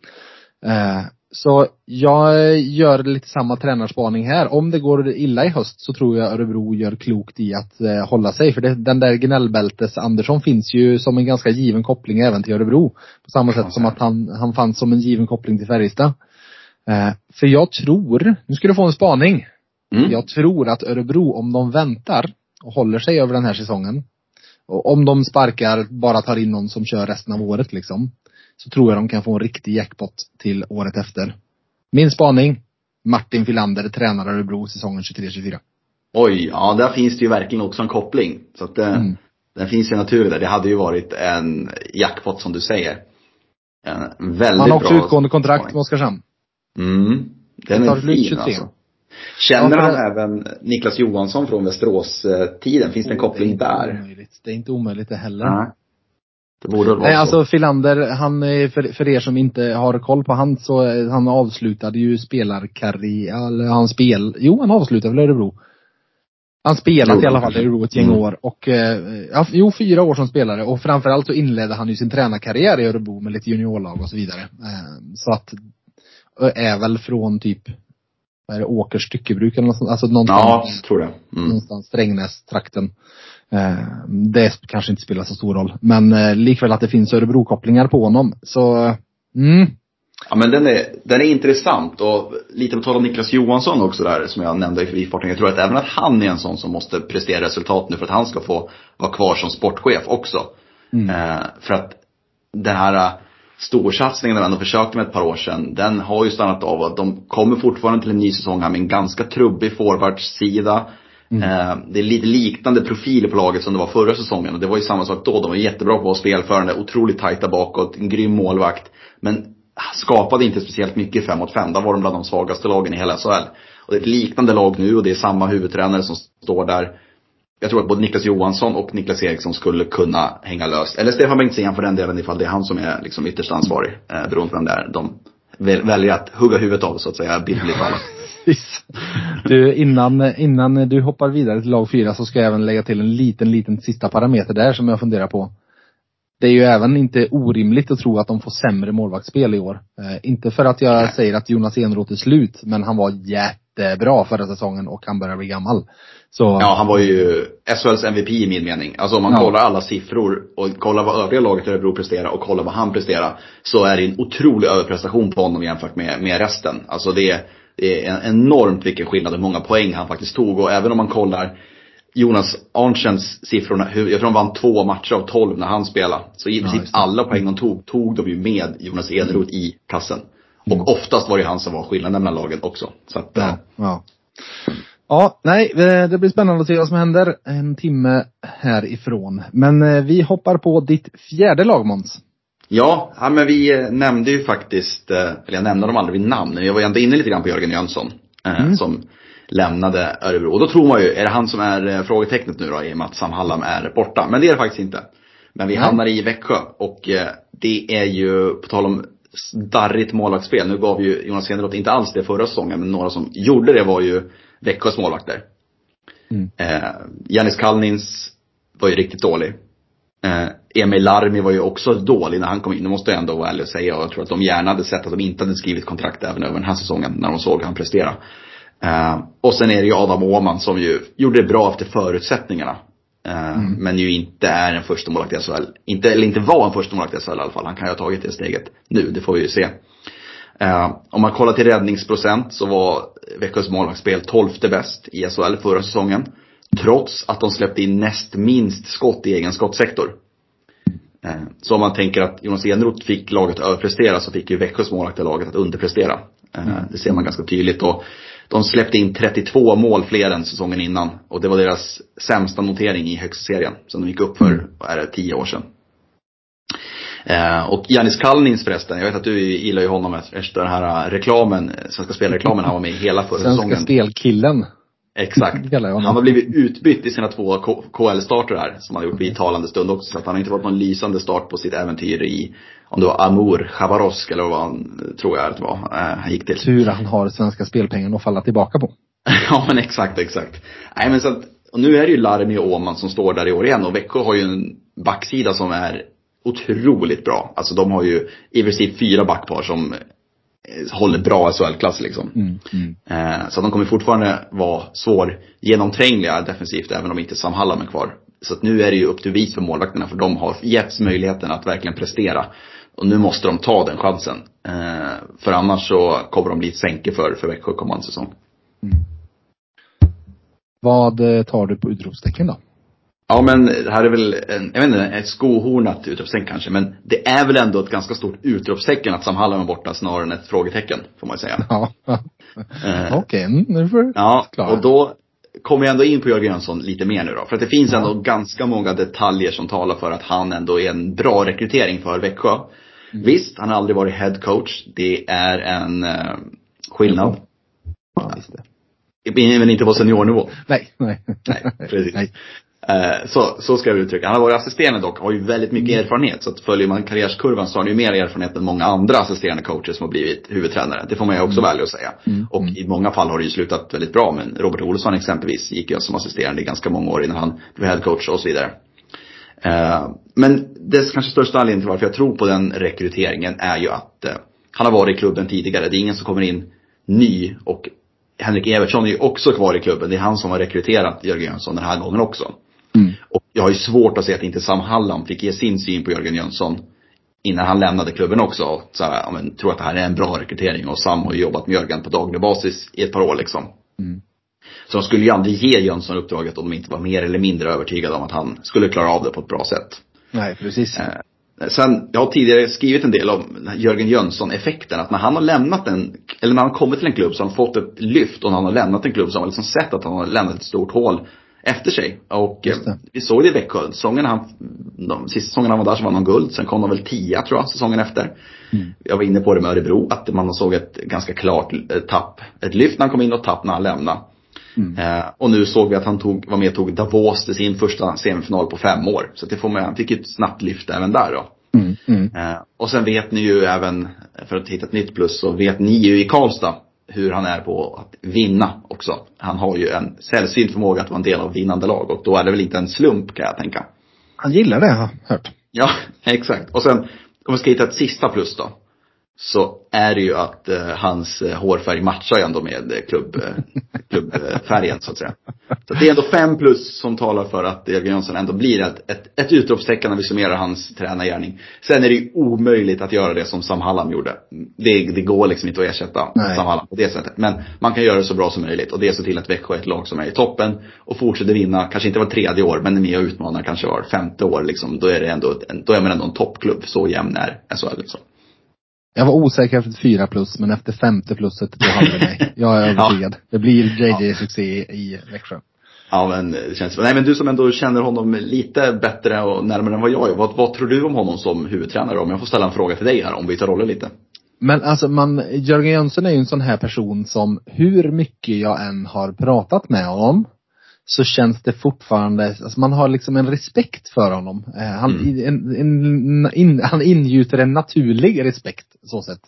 Eh, så jag gör lite samma tränarspaning här. Om det går illa i höst så tror jag Örebro gör klokt i att eh, hålla sig. För det, den där gnällbältes Andersson finns ju som en ganska given koppling även till Örebro. På samma sätt som att han, han fanns som en given koppling till Färjestad. Eh, för jag tror, nu ska du få en spaning. Mm. Jag tror att Örebro, om de väntar och håller sig över den här säsongen. Och om de sparkar, bara tar in någon som kör resten av året liksom så tror jag de kan få en riktig jackpot till året efter. Min spaning, Martin Filander tränar Örebro säsongen 23-24. Oj, ja där finns det ju verkligen också en koppling. Så att det, eh, mm. den finns ju naturligt där. Det hade ju varit en jackpot som du säger. En väldigt bra Han har också utgående kontrakt med Oskarshamn. Mm. Den är fin 23. alltså. Känner ja, han även Niklas Johansson från Västerås-tiden? Finns det en koppling det där? Omöjligt. Det är inte omöjligt det heller. Nej. Det borde vara Nej, så. alltså Filander, han, för, för er som inte har koll på han så, han avslutade ju spelarkarriär, eller han spel, jo han avslutade väl Örebro. Han spelat jo, i alla fall i Örebro ett gäng mm. år och, eh, ja, jo fyra år som spelare och framförallt så inledde han ju sin tränarkarriär i Örebro med lite juniorlag och så vidare. Eh, så att, är väl från typ, vad är det, Åkers styckebruk eller något sånt, alltså någonstans. Ja, tror det. Mm. Någonstans Strängnäs-trakten. Eh, det kanske inte spelar så stor roll. Men eh, likväl att det finns Örebro-kopplingar på honom. Så, mm. Ja men den är, den är intressant och lite på tal om Niklas Johansson också där som jag nämnde i förbifarten. Jag tror att även att han är en sån som måste prestera resultat nu för att han ska få vara kvar som sportchef också. Mm. Eh, för att den här eh, storsatsningen de ändå försökte med ett par år sedan, den har ju stannat av de kommer fortfarande till en ny säsong här med en ganska trubbig forwardssida. Mm. Eh, det är lite liknande profiler på laget som det var förra säsongen och det var ju samma sak då. De var jättebra på att vara spelförande, otroligt tajta bakåt, en grym målvakt. Men ah, skapade inte speciellt mycket 5 mot 5, Där var de bland de svagaste lagen i hela SHL. Och det är ett liknande lag nu och det är samma huvudtränare som står där. Jag tror att både Niklas Johansson och Niklas Eriksson skulle kunna hänga löst. Eller Stefan Bengtzén för den delen ifall det är han som är liksom ytterst ansvarig. Eh, beroende på vem det är. De väljer att hugga huvudet av så att säga, bildligt talat. Du, innan, innan du hoppar vidare till lag fyra så ska jag även lägga till en liten, liten sista parameter där som jag funderar på. Det är ju även inte orimligt att tro att de får sämre målvaktsspel i år. Eh, inte för att jag säger att Jonas Enroth är slut, men han var jättebra förra säsongen och han börjar bli gammal. Så. Ja, han var ju SHLs MVP i min mening. Alltså om man ja. kollar alla siffror och kollar vad övriga laget i Örebro presterar och kollar vad han presterar. Så är det en otrolig överprestation på honom jämfört med, med resten. Alltså det är, det är enormt vilken skillnad hur många poäng han faktiskt tog. Och även om man kollar Jonas Arntzens siffrorna, jag tror de vann två matcher av tolv när han spelade. Så i Ja, princip det. alla poäng de tog, tog de ju med Jonas Eneroth i kassen. Mm. Och oftast var det han som var skillnaden mellan lagen också. Så att, eh, Ja, ja. Ja, nej, eh, det blir spännande att se vad som händer en timme härifrån. Men eh, vi hoppar på ditt fjärde lag Måns. Ja, ja men vi nämnde ju faktiskt, eller jag nämnde dem aldrig vid namn, men jag var ju ändå inne lite grann på Jörgen Jönsson. Mm. Som lämnade Örebro. Och då tror man ju, är det han som är frågetecknet nu då i och med att Sam Hallam är borta? Men det är det faktiskt inte. Men vi hamnar i Växjö och det är ju, på tal om darrigt målvaktsspel, nu gav ju Jonas Eneroth inte alls det förra säsongen, men några som gjorde det var ju Växjös målvakter. Mm. Eh, Janis Kalnins var ju riktigt dålig. Eh, Emil Larmi var ju också dålig när han kom in, det måste jag ändå vara ärlig och säga. Och jag tror att de gärna hade sett att de inte hade skrivit kontrakt även över den här säsongen när de såg han presterade. Eh, och sen är det ju Adam Åhman som ju gjorde det bra efter förutsättningarna. Eh, Men ju inte är en första målvakt i SHL. Inte, eller inte var en första målvakt i SHL i alla fall. Han kan ju ha tagit det steget nu, det får vi ju se. Eh, om man kollar till räddningsprocent så var Växjös målvaktsspel 12 bäst i SHL förra säsongen. Trots att de släppte in näst minst skott i egen skottsektor. Eh, Så om man tänker att Jonas Eneroth fick laget att överprestera så fick ju Växjös målvakt laget att underprestera. Eh, Det ser man ganska tydligt. Och de släppte in 32 mål fler än säsongen innan. Och det var deras sämsta notering i högsta serien. Som de gick upp för, vad är det, 10 år sedan. Eh, och Janis Kalnins förresten, jag vet att du gillar ju honom efter den här reklamen, eh, Svenska Spelreklamen, han var med i hela förra Svenska säsongen. spelkillen. Exakt. Han har blivit utbytt i sina två KL-starter här, som han har gjort vid talande stund också. Så att han har inte fått någon lysande start på sitt äventyr i, om det var Amur Chabarovsk eller vad han, eh, tror jag att det var, eh, han gick till. Tur han har svenska spelpengen att falla tillbaka på. ja men exakt, exakt. Nej men så att, och nu är det ju Larmi och Åman som står där i år igen och Växjö har ju en backsida som är otroligt bra. Alltså de har ju i princip fyra backpar som håller bra SHL-klass liksom. Mm, mm. Eh, Så de kommer fortfarande vara svår genomträngliga defensivt även om inte Sam Hallam är kvar. Så att nu är det ju upp till vis för målvakterna för de har getts möjligheten att verkligen prestera. Och nu måste de ta den chansen. Eh, För annars så kommer de bli ett sänke för, för Växjö kommande säsong. Vad eh, tar du på utropstecken då? Ja men det här är väl, en, jag vet inte, ett skohornat utropstecken kanske. Men det är väl ändå ett ganska stort utropstecken att Sam Hallam är borta snarare än ett frågetecken. Får man säga. Ja. Eh, okej, mm, nu får du Ja, förklara. och då kommer jag ändå in på Jörgen Jönsson lite mer nu då. För att det finns ändå ganska många detaljer som talar för att han ändå är en bra rekrytering för Växjö. Visst, han har aldrig varit head coach. Det är en eh, skillnad. Ja, visst det. Men inte på seniornivå. Nej, nej. Nej, precis. Nej. Eh, så, så ska jag uttrycka. Han har varit assisterande dock, har ju väldigt mycket erfarenhet. Så att följer man karriärskurvan så har han ju mer erfarenhet än många andra assisterande coacher som har blivit huvudtränare. Det får man ju också vara ärlig och säga. Mm. Och Mm. i många fall har det ju slutat väldigt bra. Men Robert Olsson exempelvis gick ju som assisterande i ganska många år innan han blev headcoach och så vidare. Eh, men det kanske största anledningen till varför jag tror på den rekryteringen är ju att eh, han har varit i klubben tidigare. Det är ingen som kommer in ny och Henrik Evertsson är ju också kvar i klubben. Det är han som har rekryterat Jörgen Jönsson den här gången också. Mm. Och jag har ju svårt att se att inte Sam Hallam fick ge sin syn på Jörgen Jönsson innan han lämnade klubben också. Och Så här, ja, men, tror att det här är en bra rekrytering och Sam har ju jobbat med Jörgen på daglig basis i ett par år liksom. Mm. Så de skulle ju aldrig ge Jönsson uppdraget om de inte var mer eller mindre övertygade om att han skulle klara av det på ett bra sätt. Nej, precis. Eh, Sen, jag har tidigare skrivit en del om Jörgen Jönsson-effekten. Att när han har lämnat en, eller när han har kommit till en klubb så har han fått ett lyft. Och när han har lämnat en klubb så har man liksom sett att han har lämnat ett stort hål efter sig. Och eh, vi såg det i Växjö. Säsongen han, de sista säsongen han var där så vann han guld. Sen kom de väl tia tror jag, säsongen efter. Mm. Jag var inne på det med Örebro, att man såg ett ganska klart eh, tapp. Ett lyft när han kom in och tapp när han lämnade. Mm. Eh, och nu såg vi att han tog, var med och tog Davos till sin första semifinal på fem år. Så det får man, han fick ju ett snabbt lyft även där då. Mm. Mm. Eh, och sen vet ni ju även, för att hitta ett nytt plus, så vet ni ju i Karlstad hur han är på att vinna också. Han har ju en sällsynt förmåga att vara en del av vinnande lag och då är det väl inte en slump kan jag tänka. Han gillar det har jag hört. Ja, exakt. Och sen, om vi ska hitta ett sista plus då. Så är det ju att eh, hans eh, hårfärg matchar ju ändå med eh, klubb, eh, klubbfärgen så att säga. Så det är ändå fem plus som talar för att Jörgen Jönsson ändå blir ett, ett, ett utropstecken när vi summerar hans tränargärning. Sen är det ju omöjligt att göra det som Sam Hallam gjorde. Det, det går liksom inte att ersätta Nej. Sam Hallam på det sättet. Men man kan göra det så bra som möjligt och det är så till att Växjö är ett lag som är i toppen och fortsätter vinna, kanske inte var tredje år, men är med och utmanar kanske var femte år liksom. Då är det ändå, då är man ändå en toppklubb. Så jämn är SHL liksom. Jag var osäker efter fyra plus, men efter femte pluset, då hade det mig. Jag är övertygad. Det blir JJ-succé i Växjö. Ja men det känns, nej men du som ändå känner honom lite bättre och närmare än vad jag är. Vad, vad tror du om honom som huvudtränare? Om jag får ställa en fråga till dig här, om vi tar roller lite. Men alltså man, Jörgen Jönsson är ju en sån här person som hur mycket jag än har pratat med honom så känns det fortfarande, alltså man har liksom en respekt för honom. Eh, han, Mm. en, en, in, han ingjuter en naturlig respekt, så sätt.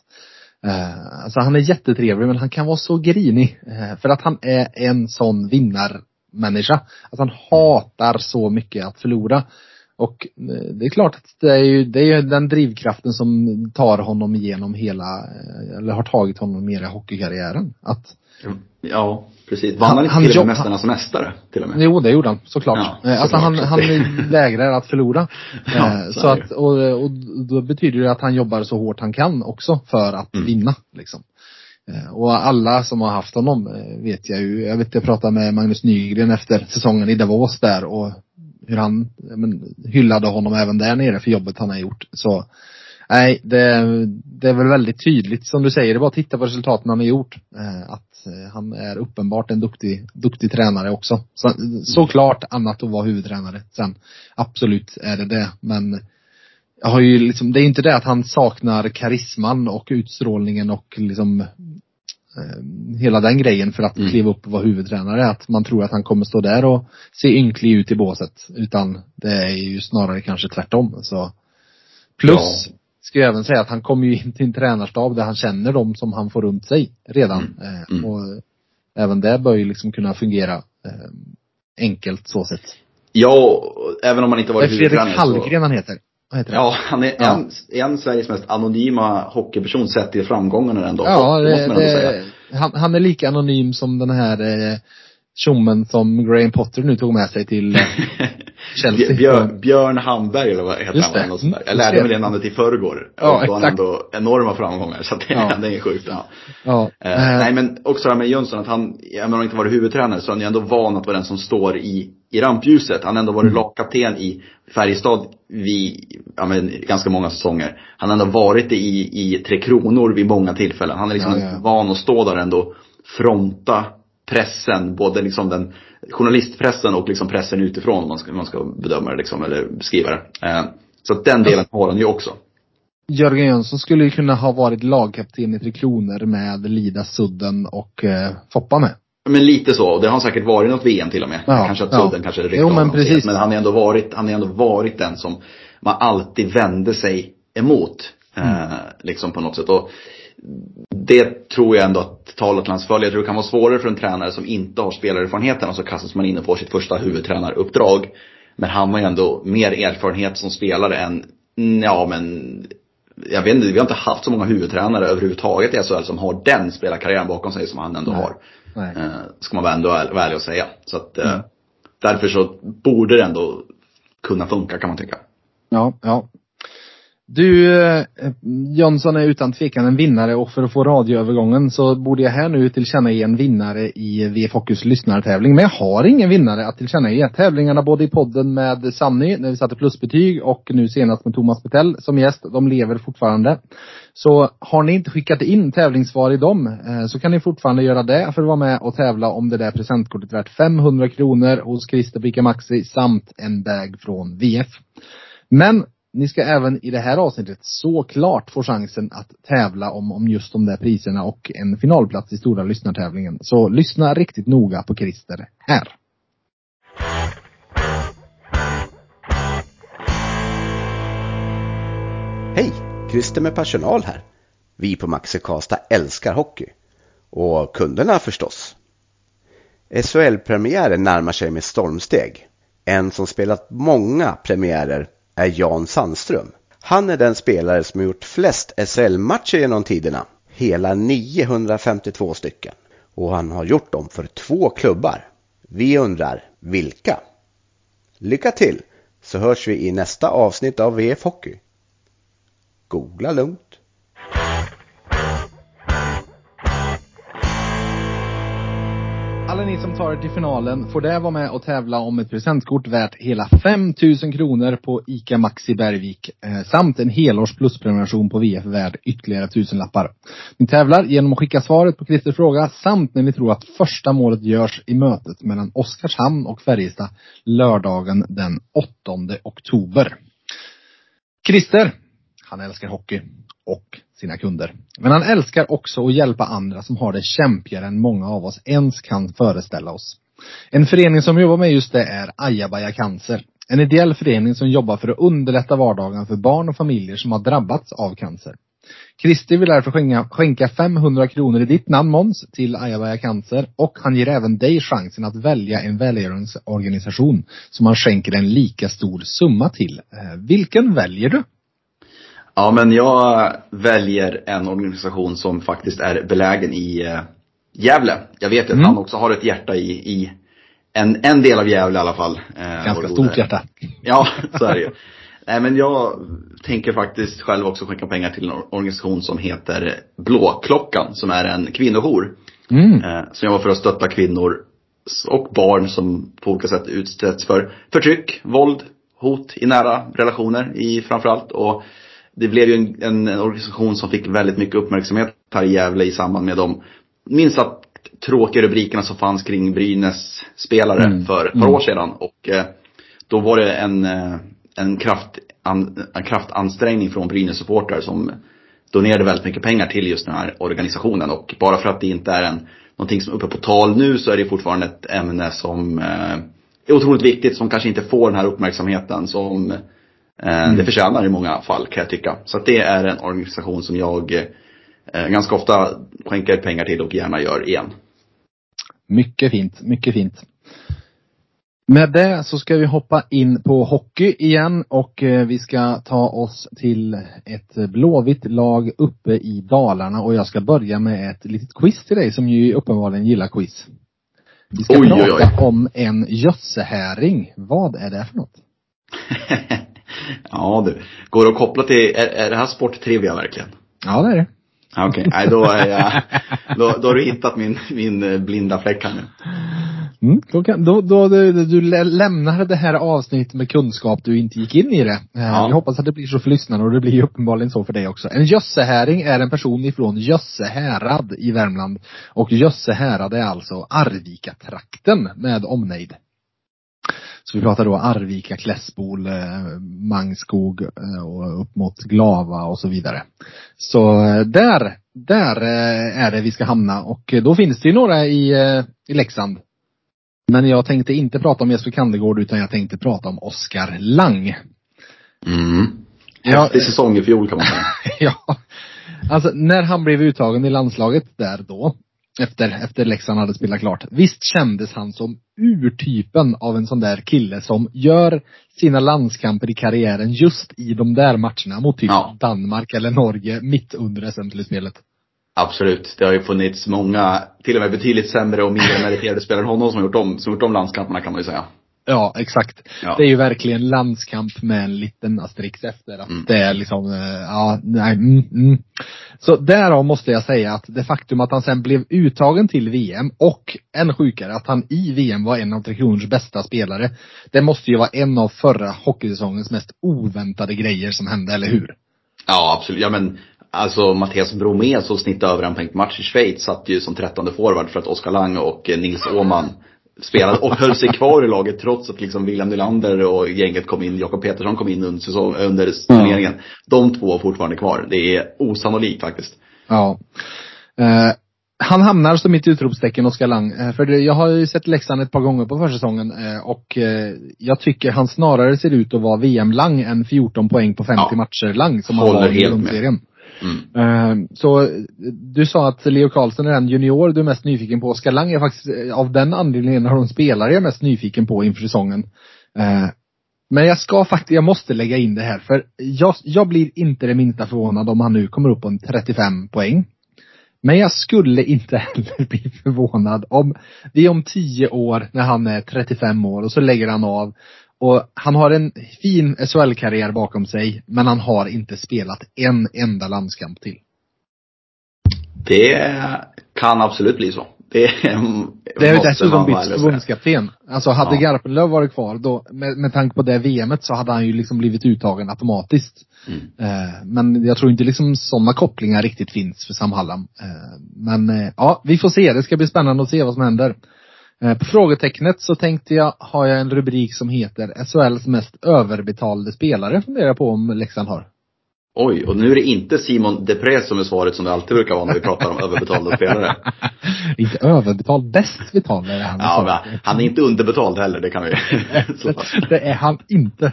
Eh, alltså han är jättetrevlig men han kan vara så grinig. Eh, för att han är en sån vinnarmänniska. Alltså han hatar så mycket att förlora. Och eh, det är klart att det är ju, det är ju den drivkraften som tar honom igenom hela, eh, eller har tagit honom i hela hockeykarriären. Att, mm. Ja, precis. Vann Han- han inte han till och med Mästarnas mästare till och med? jo det gjorde han, såklart. Ja, Eh, alltså såklart. han, han vägrar att förlora. Ja, Eh, så så är det att, och, och då betyder det att han jobbar så hårt han kan också för att Mm. vinna. Liksom. Eh, Och alla som har haft honom eh, vet jag ju, jag vet jag pratade med Magnus Nygren efter säsongen i Davos där och hur han men, hyllade honom även där nere för jobbet han har gjort. Så nej, det, det är väl väldigt tydligt som du säger, det är bara att titta på resultaten han har gjort. Eh, att eh, han är uppenbart en duktig, duktig tränare också. Så, såklart annat att vara huvudtränare sen. Absolut är det det, men jag har ju liksom, det är inte det att han saknar karisman och utstrålningen och liksom eh, hela den grejen för att Mm. kliva upp och vara huvudtränare. Att man tror att han kommer stå där och se ynklig ut i båset. Utan det är ju snarare kanske tvärtom. Så. Plus, Ja. Ska jag även säga att han kommer ju in till en tränarstab där han känner dem som han får runt sig redan. Mm. Eh, Mm. Och även det bör ju liksom kunna fungera eh, enkelt så sett. Ja, även om man inte varit Fredrik huvudtränare så- Hallgren han heter. Vad heter? Ja, han är Ja. en, en Sveriges mest anonyma hockeyperson sett till framgångarna ändå. Ja, det det, det, han, han är lika anonym som den här eh, tjommen som Graham Potter nu tog med sig till Chelsea. Björn, Björn Hamberg eller vad heter Just han? det. Jag Mm, lärde mig det namnet i förrgår. Ja, och då har han exakt. ändå enorma framgångar. Så det, Ja. det är sjukt. Ja. Ja. Eh, eh, nej men också det här med Jönsson, att han, även om han inte varit huvudtränare så är han ju ändå van att vara den som står i, i rampljuset. Han har ändå varit lagkapten i Färjestad vid, ja men ganska många säsonger. Han har ändå varit det i, i Tre Kronor vid många tillfällen. Han är liksom ja. van att stå där ändå, fronta pressen, både liksom den journalistpressen och liksom pressen utifrån om man ska, man ska bedöma det liksom, eller beskriva det. Eh, så att den delen har han ju också. Jörgen Jönsson skulle ju kunna ha varit lagkapten i Tre Kronor med Lida Sudden och eh, Foppa med. Men lite så, det har han säkert varit något VM till och med. Ja, kanske att ja. Sudden kanske ryckte Jo, men precis. Men han har ändå varit, han har ändå varit den som man alltid vände sig emot. Mm. Eh, liksom på något sätt. Och det tror jag ändå att till hans fördel. Jag tror det kan vara svårare för en tränare som inte har spelarerfarenheten och så kastas man in och får sitt första huvudtränaruppdrag. Men han har ju ändå mer erfarenhet som spelare än, ja men jag vet inte, vi har inte haft så många huvudtränare överhuvudtaget i SHL som har den spelarkarriären bakom sig som han ändå Nej. har. Nej. Eh, ska man vara ändå väl, vara ärlig och säga. Så att eh, Mm. därför så borde det ändå kunna funka kan man tycka. Ja, ja. Du, eh, Jönsson är utan tvekan en vinnare och för att få radioövergången så borde jag här nu tillkännage en vinnare i VFokus lyssnartävling. Men jag har ingen vinnare att tillkännage. Tävlingarna både i podden med Sanny, när vi satte plusbetyg och nu senast med Thomas Petell som gäst, de lever fortfarande. Så har ni inte skickat in tävlingssvar i dem eh, så kan ni fortfarande göra det för att vara med och tävla om det där presentkortet värt 500 kronor hos Christer Pika Maxi samt en bag från VF. Men ni ska även i det här avsnittet såklart få chansen att tävla om, om just de där priserna och en finalplats i stora lyssnartävlingen. Så lyssna riktigt noga på Christer här. Hej! Christer med personal här. Vi på Maxi Karlstad älskar hockey. Och kunderna förstås. SHL-premiären närmar sig med stormsteg. En som spelat många premiärer är Jan Sandström. Han är den spelare som har gjort flest SL-matcher genom tiderna. Hela 952 stycken. Och han har gjort dem för två klubbar. Vi undrar, vilka? Lycka till! Så hörs vi i nästa avsnitt av VF Hockey. Googla lugnt. Alla ni som tar er till finalen får där vara med och tävla om ett presentkort värt hela 5000 kronor på ICA Maxi Bergvik eh, samt en helårs plusprenumeration på VF värd ytterligare tusenlappar. Ni tävlar genom att skicka svaret på Christers fråga samt när ni tror att första målet görs i mötet mellan Oskarshamn och Färjestad lördagen den 8 oktober. Christer, han älskar hockey och sina kunder. Men han älskar också att hjälpa andra som har det kämpigare än många av oss ens kan föreställa oss. En förening som jobbar med just det är Ajabaja Cancer. En ideell förening som jobbar för att underlätta vardagen för barn och familjer som har drabbats av cancer. Kristi vill därför skänka, skänka 500 kronor i ditt namn Måns till Ajabaja Cancer och han ger även dig chansen att välja en välgörenhetsorganisation som han skänker en lika stor summa till. Eh, vilken väljer du? Ja, men jag väljer en organisation som faktiskt är belägen i eh, Gävle. Jag vet att Mm. han också har ett hjärta i, i en, en del av Gävle i alla fall. Eh, Ganska stort hjärta. Ja, så är det ju. Nej men jag tänker faktiskt själv också skänka pengar till en organisation som heter Blåklockan, som är en kvinnojour. Mm. Eh, som jobbar för att stötta kvinnor och barn som på olika sätt utsätts för förtryck, våld, hot i nära relationer i framförallt. Och det blev ju en, en, en organisation som fick väldigt mycket uppmärksamhet här i Gävle i samband med de minst sagt tråkiga rubrikerna som fanns kring Brynäs spelare Mm. för ett par Mm. år sedan. Och eh, då var det en, eh, en, kraft, an, en kraftansträngning från Brynäs supportrar som donerade väldigt mycket pengar till just den här organisationen. Och bara för att det inte är en, någonting som är uppe på tal nu så är det fortfarande ett ämne som eh, är otroligt viktigt, som kanske inte får den här uppmärksamheten som eh, det förtjänar i många fall kan jag tycka. Så att det är en organisation som jag eh, ganska ofta skänker pengar till och gärna gör igen. Mycket fint, mycket fint. Med det så ska vi hoppa in på hockey igen och eh, vi ska ta oss till ett blåvitt lag uppe i Dalarna och jag ska börja med ett litet quiz till dig som ju uppenbarligen gillar quiz. Vi ska Oj, oj, prata oj. om en gössehäring. Vad är det för något? ja du, går det att koppla till, är, är det här sporttrivia verkligen? Ja, det är det. Okej, nej då är jag, då, då har du hittat min, min eh, blinda fläck här nu. Mm, då, kan, då, då du, du lä- lämnar det här avsnittet med kunskap du inte gick in i det. Eh, Ja. Jag hoppas att det blir så för lyssnarna och det blir uppenbarligen så för dig också. En gössehäring är en person ifrån Jösse härad i Värmland. Och Jösse härad är alltså Arvika-trakten med omnejd. Så vi pratar då Arvika, Klässbol, eh, Mangskog eh, och upp mot Glava och så vidare. Så eh, där, där är det vi ska hamna och då finns det ju några i, i Leksand. Men jag tänkte inte prata om Jesper Kandegård utan jag tänkte prata om Oskar Lang. Mm. Ja, Häftig säsong i fjol kan man säga. ja. Alltså när han blev uttagen i landslaget där då, efter, efter Leksand hade spelat klart. Visst kändes han som urtypen av en sån där kille som gör sina landskamper i karriären just i de där matcherna mot typ Ja. Danmark eller Norge mitt under SM-slutspelet. Absolut. Det har ju funnits många, till och med betydligt sämre och mindre meriterade spelare än honom som har gjort om, som gjort om landskamperna kan man ju säga. Ja, exakt. Ja. Det är ju verkligen landskamp med en liten asterisk efter. Att Mm. det är liksom, eh, ja, nej, mm, mm. Så därav måste jag säga att det faktum att han sen blev uttagen till VM och än sjukare att han i VM var en av Tre Kronors bästa spelare. Det måste ju vara en av förra hockeysäsongens mest oväntade grejer som hände, eller hur? Ja, absolut. Ja men, alltså Mattias Bromé som snittade över en poäng match i Schweiz satt ju som trettonde forward för att Oskar Lang och eh, Nils Åhman spelade och höll sig kvar i laget trots att liksom William Nylander och gänget kom in, Jakob Petersson kom in under, säsong, under turneringen. De två var fortfarande kvar. Det är osannolikt faktiskt. Ja. Eh, han hamnar som mitt utropstecken, Oskar Lang. Eh, för det, jag har ju sett Leksand ett par gånger på försäsongen eh, och eh, jag tycker han snarare ser ut att vara VM-Lang än 14 poäng på 50 Ja. matcher Lang som han Håller var i grundserien. Mm. Ehm, så du sa att Leo Karlsson är den junior du är mest nyfiken på. Oskar Lang är faktiskt eh, av den anledningen en av de spelare jag är mest nyfiken på inför säsongen. Ehm, men jag ska faktiskt, jag måste lägga in det här för jag, jag blir inte det minsta förvånad om han nu kommer upp på en 35 poäng. Men jag skulle inte heller bli förvånad om vi om 10 år när han är 35 år och så lägger han av och han har en fin SHL-karriär bakom sig men han har inte spelat en enda landskamp till. Det kan absolut bli så. Det, det är ju dessutom bytt förbundskapten. Alltså hade ja. Garpenlöv varit kvar då, med, med tanke på det VMet så hade han ju liksom blivit uttagen automatiskt. Mm. Eh, men jag tror inte liksom sådana kopplingar riktigt finns för Sam Hallam. Eh, men eh, ja, vi får se. Det ska bli spännande att se vad som händer. Eh, på frågetecknet så tänkte jag, har jag en rubrik som heter SHLs mest överbetalade spelare, funderar jag på om Leksand har. Oj, och nu är det inte Simon Depré som är svaret som det alltid brukar vara när vi pratar om överbetalda spelare. inte överbetald, bäst betald är han. Ja, men han är inte underbetald heller, det kan vi det är han inte.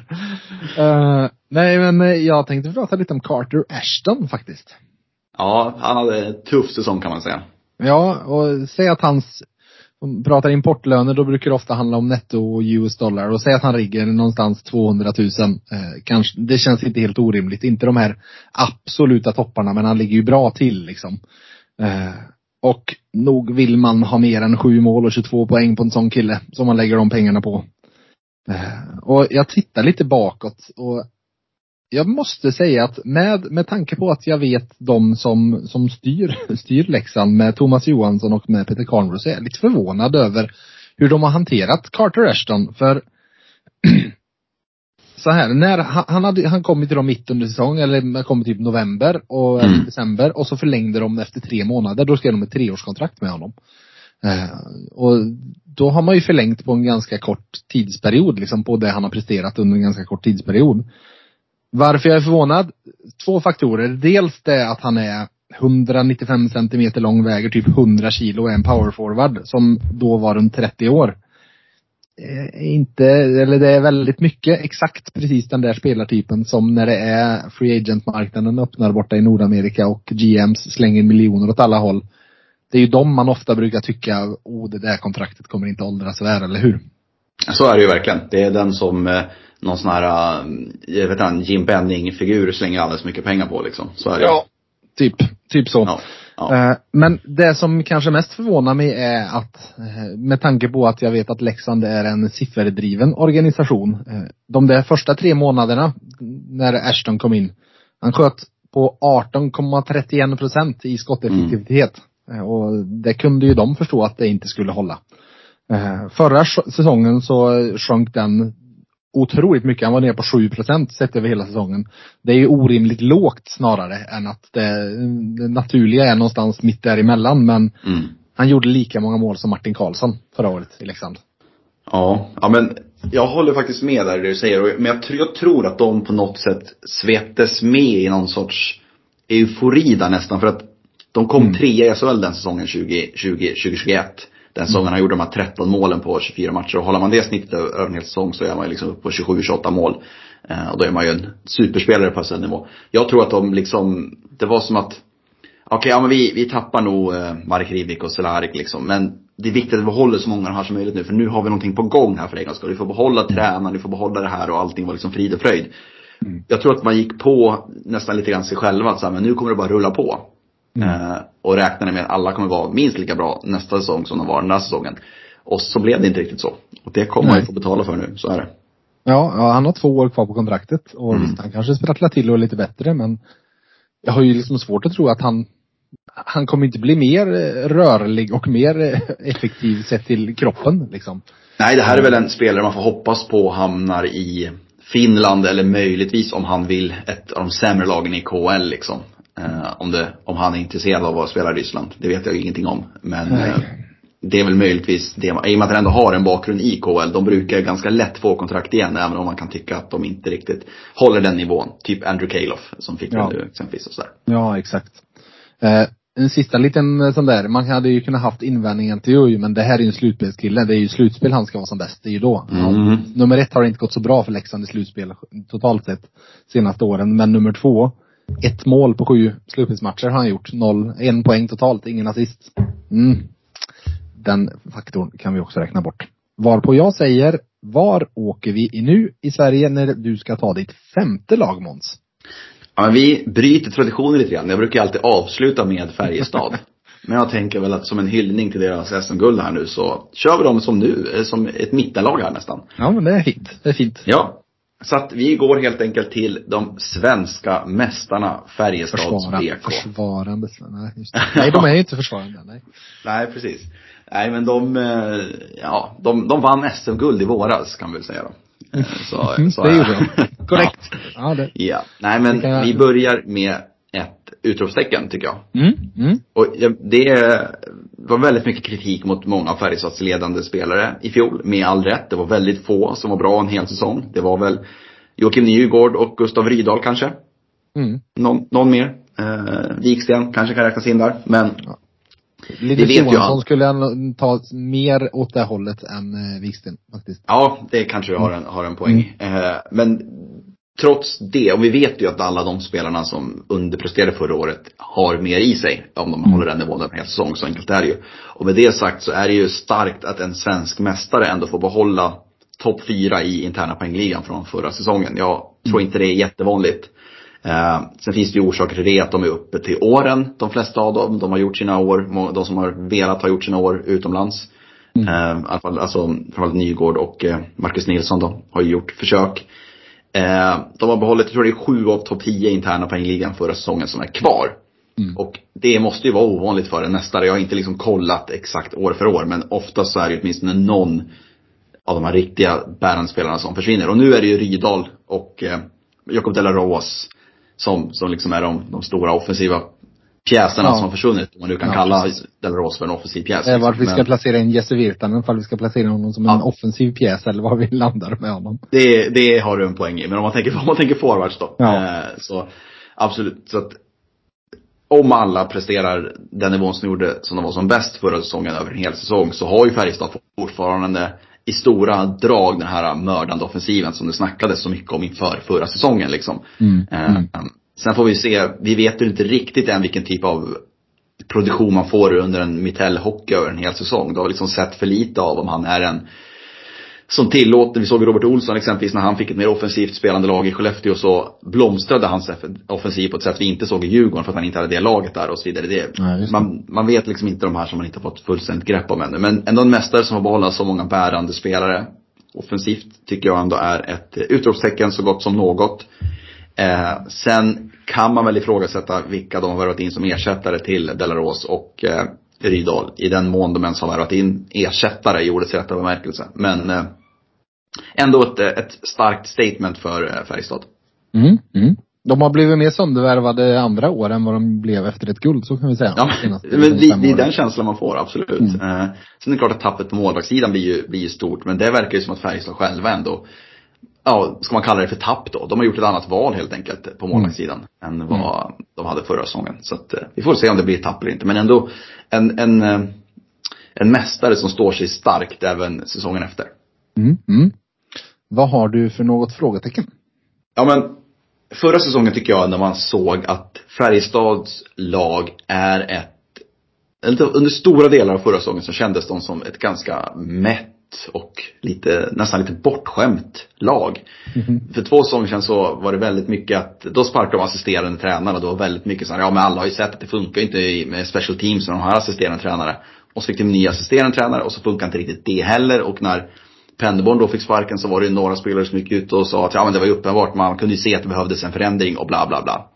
Uh, nej, men eh, jag tänkte prata lite om Carter Ashton faktiskt. Ja, han hade en tuff säsong kan man säga. Ja, och säg att hans om pratar importlöner då brukar det ofta handla om netto US dollar och säg att han rigger någonstans 200 000. Eh, kanske, det känns inte helt orimligt. Inte de här absoluta topparna men han ligger ju bra till liksom. Eh, och nog vill man ha mer än sju mål och 22 poäng på en sån kille som man lägger de pengarna på. Eh, och jag tittar lite bakåt och jag måste säga att med, med tanke på att jag vet de som, som styr, styr Leksand med Thomas Johansson och med Peter Karnbro så är jag lite förvånad över hur de har hanterat Carter Ashton. För så här, när han, han, hade, han kom till dem mitt under säsong, eller kom typ november och mm. december och så förlängde de efter tre månader. Då skrev de ett treårskontrakt med honom. Eh, och då har man ju förlängt på en ganska kort tidsperiod, liksom på det han har presterat under en ganska kort tidsperiod. Varför jag är förvånad? Två faktorer. Dels det att han är 195 centimeter lång, väger typ 100 kilo och är en powerforward som då var runt 30 år. Eh, inte, eller det är väldigt mycket exakt precis den där spelartypen som när det är free agent-marknaden öppnar borta i Nordamerika och GMs slänger miljoner åt alla håll. Det är ju de man ofta brukar tycka, oh det där kontraktet kommer inte åldras väl, eller hur? Så är det ju verkligen. Det är den som eh, någon sån här, äh, jag vet inte, Jim Benning-figur slänger alldeles mycket pengar på liksom. Så är det. Ja, typ, typ så. Ja. Ja. Äh, men det som kanske mest förvånar mig är att, äh, med tanke på att jag vet att Leksand är en sifferdriven organisation. De där första tre månaderna när Ashton kom in, han sköt på 18,31 procent i skotteffektivitet. Mm. Och det kunde ju de förstå att det inte skulle hålla. Förra säsongen så sjönk den otroligt mycket. Han var nere på 7 procent sett över hela säsongen. Det är ju orimligt lågt snarare än att det, det naturliga är någonstans mitt däremellan. Men mm. han gjorde lika många mål som Martin Karlsson förra året i Leksand. Ja, ja men jag håller faktiskt med där det du säger. Men jag, jag tror att de på något sätt sveptes med i någon sorts eufori där nästan. För att de kom mm. trea i SHL den säsongen 2020, 2021 den säsongen han gjorde de här 13 målen på 24 matcher. Och håller man det snittet över en hel säsong så är man ju liksom uppe på 27-28 mål. Eh, och då är man ju en superspelare på SHL-nivå. Jag tror att de liksom, det var som att, okej, okay, ja men vi, vi tappar nog eh, Marek Rivik och Cehlárik liksom. Men det är viktigt att vi håller så många här som möjligt nu. För nu har vi någonting på gång här för en gångs skull. Vi får behålla tränaren, vi får behålla det här och allting var liksom frid och fröjd. Mm. Jag tror att man gick på nästan lite grann sig själva att så här, men nu kommer det bara rulla på. Mm. Eh, och räknade med att alla kommer vara minst lika bra nästa säsong som de var den här säsongen. Och så blev det inte riktigt så. Och det kommer man ju få betala för nu, så är det. Ja, ja, han har två år kvar på kontraktet och mm. han kanske sprattlar till och är lite bättre men jag har ju liksom svårt att tro att han han kommer inte bli mer eh, rörlig och mer eh, effektiv sett till kroppen liksom. Nej, det här är väl en spelare man får hoppas på hamnar i Finland eller möjligtvis om han vill ett av de sämre lagen i KL liksom. Eh, om, det, om han är intresserad av att spela i Ryssland. Det vet jag ingenting om. Men eh, det är väl möjligtvis det. I och med att han ändå har en bakgrund i KL. De brukar ganska lätt få kontrakt igen. Även om man kan tycka att de inte riktigt håller den nivån. Typ Andrew Calof som fick ja. det nu exempelvis och sådär. Ja, exakt. Eh, en sista liten eh, sån där. Man hade ju kunnat haft invändningen till oj, men det här är ju en slutspelskille. Det är ju slutspel han ska vara som bäst. Det är ju då. Mm. Nummer ett har inte gått så bra för Leksand i slutspel totalt sett senaste åren. Men nummer två ett mål på sju slutspelsmatcher har han gjort. Noll, en poäng totalt, ingen assist. Mm. Den faktorn kan vi också räkna bort. Varpå jag säger, var åker vi i nu i Sverige när du ska ta ditt femte lag Måns? Ja, men vi bryter traditionen lite grann. Jag brukar alltid avsluta med Färjestad. Men jag tänker väl att som en hyllning till deras SM-guld här nu så kör vi dem som nu, eh, som ett mittenlag här nästan. Ja men det är fint. Det är fint. Ja. Så att vi går helt enkelt till de svenska mästarna Färjestads Försvara, BK. försvarande. Nej, just det. nej, de är ju inte försvarande. Nej. Nej, precis. Nej, men de, eh, ja, de, de vann SM-guld i våras kan vi väl säga då. Eh, Så, Mm, så det är- gjorde de. Korrekt. Ja, det. Ja. Nej, men vi börjar med utropstecken tycker jag. Mm, mm, Och ja, det var väldigt mycket kritik mot många av Färjestads ledande spelare i fjol, med all rätt. Det var väldigt få som var bra en hel säsong. Det var väl Joakim Nygård och Gustav Rydahl kanske. mm. Någon, någon mer. Eh, Wiksten kanske kan räknas in där. Men Linus vet ju Johansson skulle ändå ta mer åt det hållet än eh, Wiksten faktiskt. ja, det kanske har en, har en poäng. Eh, men trots det, och vi vet ju att alla de spelarna som underpresterade förra året har mer i sig. Om de håller den nivån en hel säsong, så enkelt är det ju. Och med det sagt så är det ju starkt att en svensk mästare ändå får behålla topp fyra i interna poängligan från förra säsongen. Jag tror inte det är jättevanligt. Eh, sen finns det ju orsaker till det, att de är uppe till åren, de flesta av dem. De har gjort sina år, de som har velat ha gjort sina år utomlands. Eh, alla fall, alltså framförallt Nygård och eh, Marcus Nilsson då, har ju gjort försök. Eh, de har behållit, jag tror det är sju av topp 10 interna poängligan förra säsongen som är kvar. Och det måste ju vara ovanligt för en mästare. Jag har inte liksom kollat exakt år för år, men oftast så är det åtminstone någon av de här riktiga bärande spelarna som försvinner. Och nu är det ju Rydahl och eh, Jakob de la Rose som, som liksom är de, de stora offensiva pjäserna Ja. som har försvunnit. Om man nu kan Ja, kalla precis. de la Rose för en offensiv pjäs. Eh, liksom. vart vi ska Men- placera in Jesse Virtanen, ifall vi ska placera honom som Ja. en offensiv pjäs eller var vi landar med honom. Det, det har du en poäng i. Men om man tänker, om man tänker forwards då. Eh, så absolut. Så att om alla presterar den nivån som de gjorde, som de var som bäst förra säsongen över en hel säsong, så har ju Färjestad fortfarande i stora drag den här mördande offensiven som det snackades så mycket om inför förra säsongen liksom. Mm, Eh, mm. Sen får vi se, vi vet ju inte riktigt än vilken typ av produktion man får under en Mitell hockey över en hel säsong. Det har vi liksom sett för lite av om han är en som tillåter, vi såg Robert Olsson exempelvis när han fick ett mer offensivt spelande lag i Skellefteå så blomstrade hans offensiv på ett sätt vi inte såg i Djurgården för att han inte hade det laget där och så vidare. Det, det. man, man vet liksom inte de här som man inte har fått fullständigt grepp om ännu. Men ändå en mästare som har behållit så många bärande spelare offensivt tycker jag ändå är ett eh, utropstecken så gott som något. Eh, sen kan man väl ifrågasätta vilka de har värvat in som ersättare till Delaros och eh, Rydahl. I den mån de ens har värvat in ersättare i ordets rätta bemärkelse. Men eh, ändå ett, ett starkt statement för eh, Färjestad. Mm, mm. De har blivit mer söndervärvade andra år än vad de blev efter ett guld, så kan vi säga. Ja, Senaste men det, det är den känslan man får, absolut. Mm. Eh, sen är det klart att tappet på målvaktssidan blir ju, blir ju stort, men det verkar ju som att Färjestad själva ändå, ja, ska man kalla det för tapp då? De har gjort ett annat val helt enkelt på målvaktssidan än vad de hade förra säsongen. Så att, eh, vi får se om det blir tapp eller inte. Men ändå en, en, eh, en mästare som står sig starkt även säsongen efter. Mm, mm. Vad har du för något frågetecken? Ja men, förra säsongen tycker jag när man såg att Färjestads lag är ett, under stora delar av förra säsongen så kändes de som ett ganska mätt och lite, nästan lite bortskämt lag. För två säsonger sedan så var det väldigt mycket att, då sparkade de assisterande tränare och det var väldigt mycket så här, ja men alla har ju sett att det funkar inte med special teams och de här assisterande tränare. Och så fick de en ny assisterande tränare och så funkar inte riktigt det heller och när Penderborn då fick sparken så var det ju några spelare som gick ut och sa att ja men det var ju uppenbart, man kunde ju se att det behövdes en förändring och bla bla bla.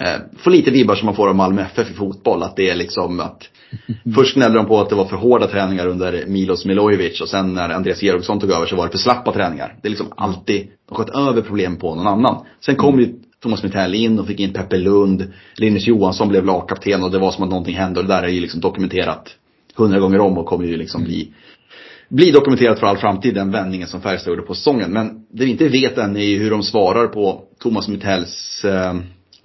Eh, får lite vibbar som man får av Malmö FF i fotboll, att det är liksom att Först gnällde de på att det var för hårda träningar under Milos Milojevic och sen när Andreas Georgsson tog över så var det för slappa träningar. Det är liksom alltid, de sköt över problem på någon annan. Sen kom ju Thomas Mitell in och fick in Peppe Lund, Linus Johansson blev lagkapten och det var som att någonting hände och det där är ju liksom dokumenterat hundra gånger om och kommer ju liksom bli bli dokumenterat för all framtid, den vändningen som Färjestad gjorde på säsongen. Men det vi inte vet än är ju hur de svarar på Thomas Mittells eh,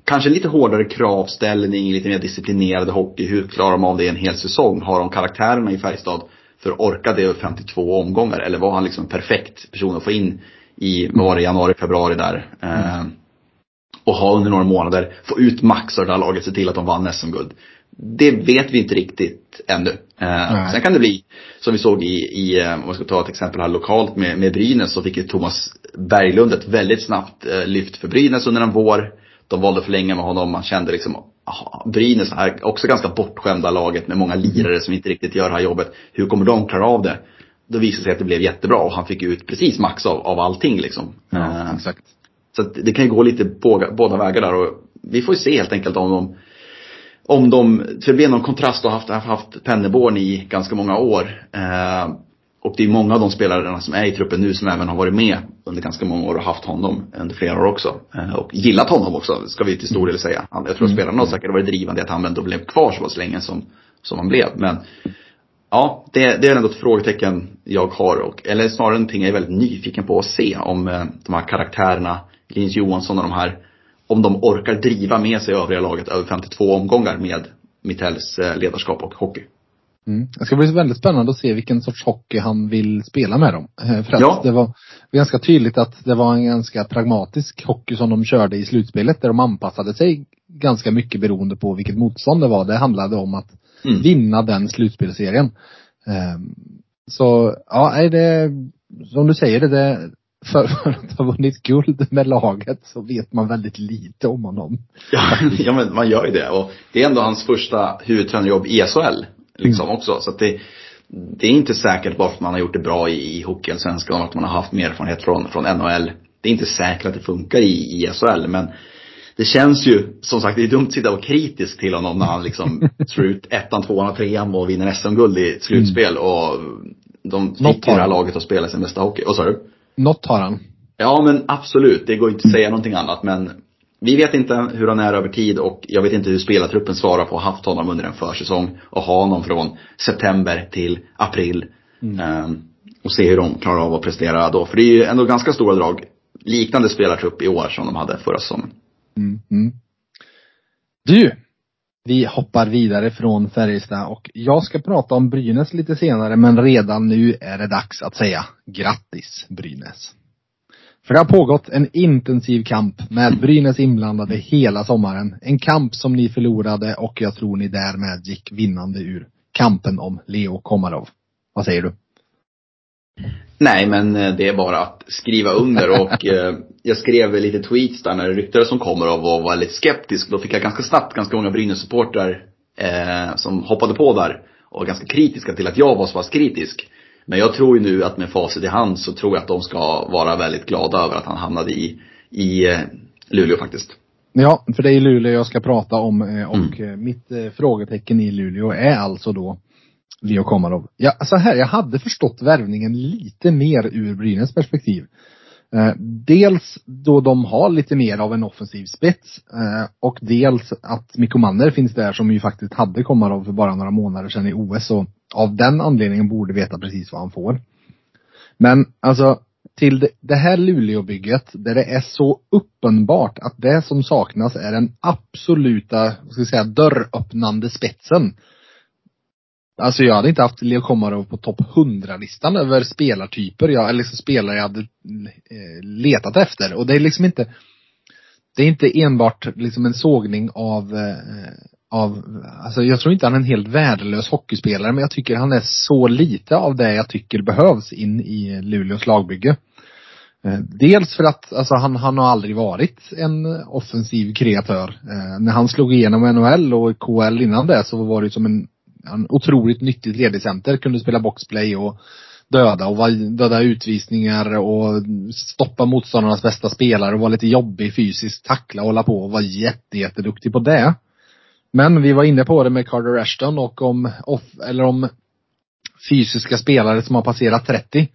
kanske lite hårdare kravställning, lite mer disciplinerade hockey. Hur klarar de av det en hel säsong? Har de karaktärerna i Färjestad för att orka det över 52 omgångar? Eller var han liksom en perfekt person att få in i, vad var det, januari, februari där? Eh, och ha under några månader, få ut max av det här laget, se till att de vann SM-guld. det vet vi inte riktigt ännu. Eh, sen kan det bli, som vi såg i, i eh, om man ska ta ett exempel här lokalt med, med Brynäs, så fick ju Thomas Berglund ett väldigt snabbt eh, lyft för Brynäs under en vår. De valde att förlänga med honom, man kände liksom, aha, Brynäs är också ganska bortskämda laget med många lirare som inte riktigt gör det här jobbet. Hur kommer de klara av det? Då visade det sig att det blev jättebra och han fick ut precis max av, av allting liksom. Ja, Eh, exakt. så att det kan ju gå lite båda, båda vägar där och vi får ju se helt enkelt om de om de, för det blir någon kontrast att ha haft, haft Penneborn i ganska många år. Eh, och det är många av de spelarna som är i truppen nu som även har varit med under ganska många år och haft honom under flera år också. Eh, och gillat honom också, ska vi till stor del säga. Jag tror att spelarna har säkert varit drivande i att han ändå blev kvar så pass länge som, som han blev. Men ja, det, det är ändå ett frågetecken jag har. Och, eller snarare någonting jag är väldigt nyfiken på att se om eh, de här karaktärerna, Linus Johansson och de här, om de orkar driva med sig övriga laget över 52 omgångar med Mittells eh, ledarskap och hockey. Mm. Det ska bli väldigt spännande att se vilken sorts hockey han vill spela med dem. Eh, För att Ja. det var ganska tydligt att det var en ganska pragmatisk hockey som de körde i slutspelet där de anpassade sig ganska mycket beroende på vilket motstånd det var. Det handlade om att Mm. vinna den slutspelserien. Ehm, Så, ja, det, som du säger, det, det för, för att ha vunnit guld med laget så vet man väldigt lite om honom. Ja, ja men man gör ju det. Och det är ändå hans första huvudtränarjobb i SHL. Liksom också. Så att det, det är inte säkert bara för att man har gjort det bra i, i Hockeyallsvenskan och att man har haft mer erfarenhet från, från NHL. Det är inte säkert att det funkar i, i SHL. Men det känns ju, som sagt, det är dumt att sitta och vara kritisk till honom när han liksom slår ut ettan, tvåan och trean och vinner SM-guld i slutspel. Och de fick ju det här laget att spela sin bästa hockey. Vad sa du? Något har han. Ja men absolut, det går inte att säga någonting annat men vi vet inte hur han är över tid och jag vet inte hur spelartruppen svarar på att ha haft honom under en försäsong och ha honom från september till april. Ehm, och se hur de klarar av att prestera då. För det är ju ändå ganska stora drag, liknande spelartrupp i år som de hade förra säsongen. Mm, mm. Du, vi hoppar vidare från Färjestad och jag ska prata om Brynäs lite senare men redan nu är det dags att säga grattis Brynäs. För det har pågått en intensiv kamp med Brynäs inblandade hela sommaren. En kamp som ni förlorade och jag tror ni därmed gick vinnande ur kampen om Leo Komarov. Vad säger du? Nej men eh, det är bara att skriva under och eh, jag skrev lite tweets där när det ryktades som kommer och var väldigt skeptisk. Då fick jag ganska snabbt ganska många Brynäs-supportrar eh, som hoppade på där och var ganska kritiska till att jag var så pass kritisk. Men jag tror ju nu att med facit i hand så tror jag att de ska vara väldigt glada över att han hamnade i, i eh, Luleå faktiskt. Ja, för det är Luleå jag ska prata om eh, och eh, mitt frågetecken i Luleå är alltså då Leo Komarov. Ja, så här, jag hade förstått värvningen lite mer ur Brynäs perspektiv. Eh, dels då de har lite mer av en offensiv spets eh, och dels att Mikko Manner finns där som ju faktiskt hade Komarov för bara några månader sedan i OS och av den anledningen borde veta precis vad han får. Men alltså till det- det här Luleåbygget där det är så uppenbart att det som saknas är den absoluta, vad ska jag säga, dörröppnande spetsen. Alltså jag hade inte haft Leo Komarov på topp 100-listan över spelartyper, jag, eller liksom spelare jag hade eh, letat efter. Och det är liksom inte, det är inte enbart liksom en sågning av, eh, av, alltså jag tror inte han är en helt värdelös hockeyspelare, men jag tycker han är så lite av det jag tycker behövs in i Luleås lagbygge. Eh, dels för att alltså, han, han har aldrig varit en offensiv kreatör. Eh, när han slog igenom NHL och KL innan det så var det som en, en otroligt nyttigt ledig center. Kunde spela boxplay och döda och var, döda utvisningar och stoppa motståndarnas bästa spelare och vara lite jobbig fysiskt, tackla och hålla på och vara jätte, jätteduktig på det. Men vi var inne på det med Carter Ashton och om, off, eller om fysiska spelare som har passerat 30.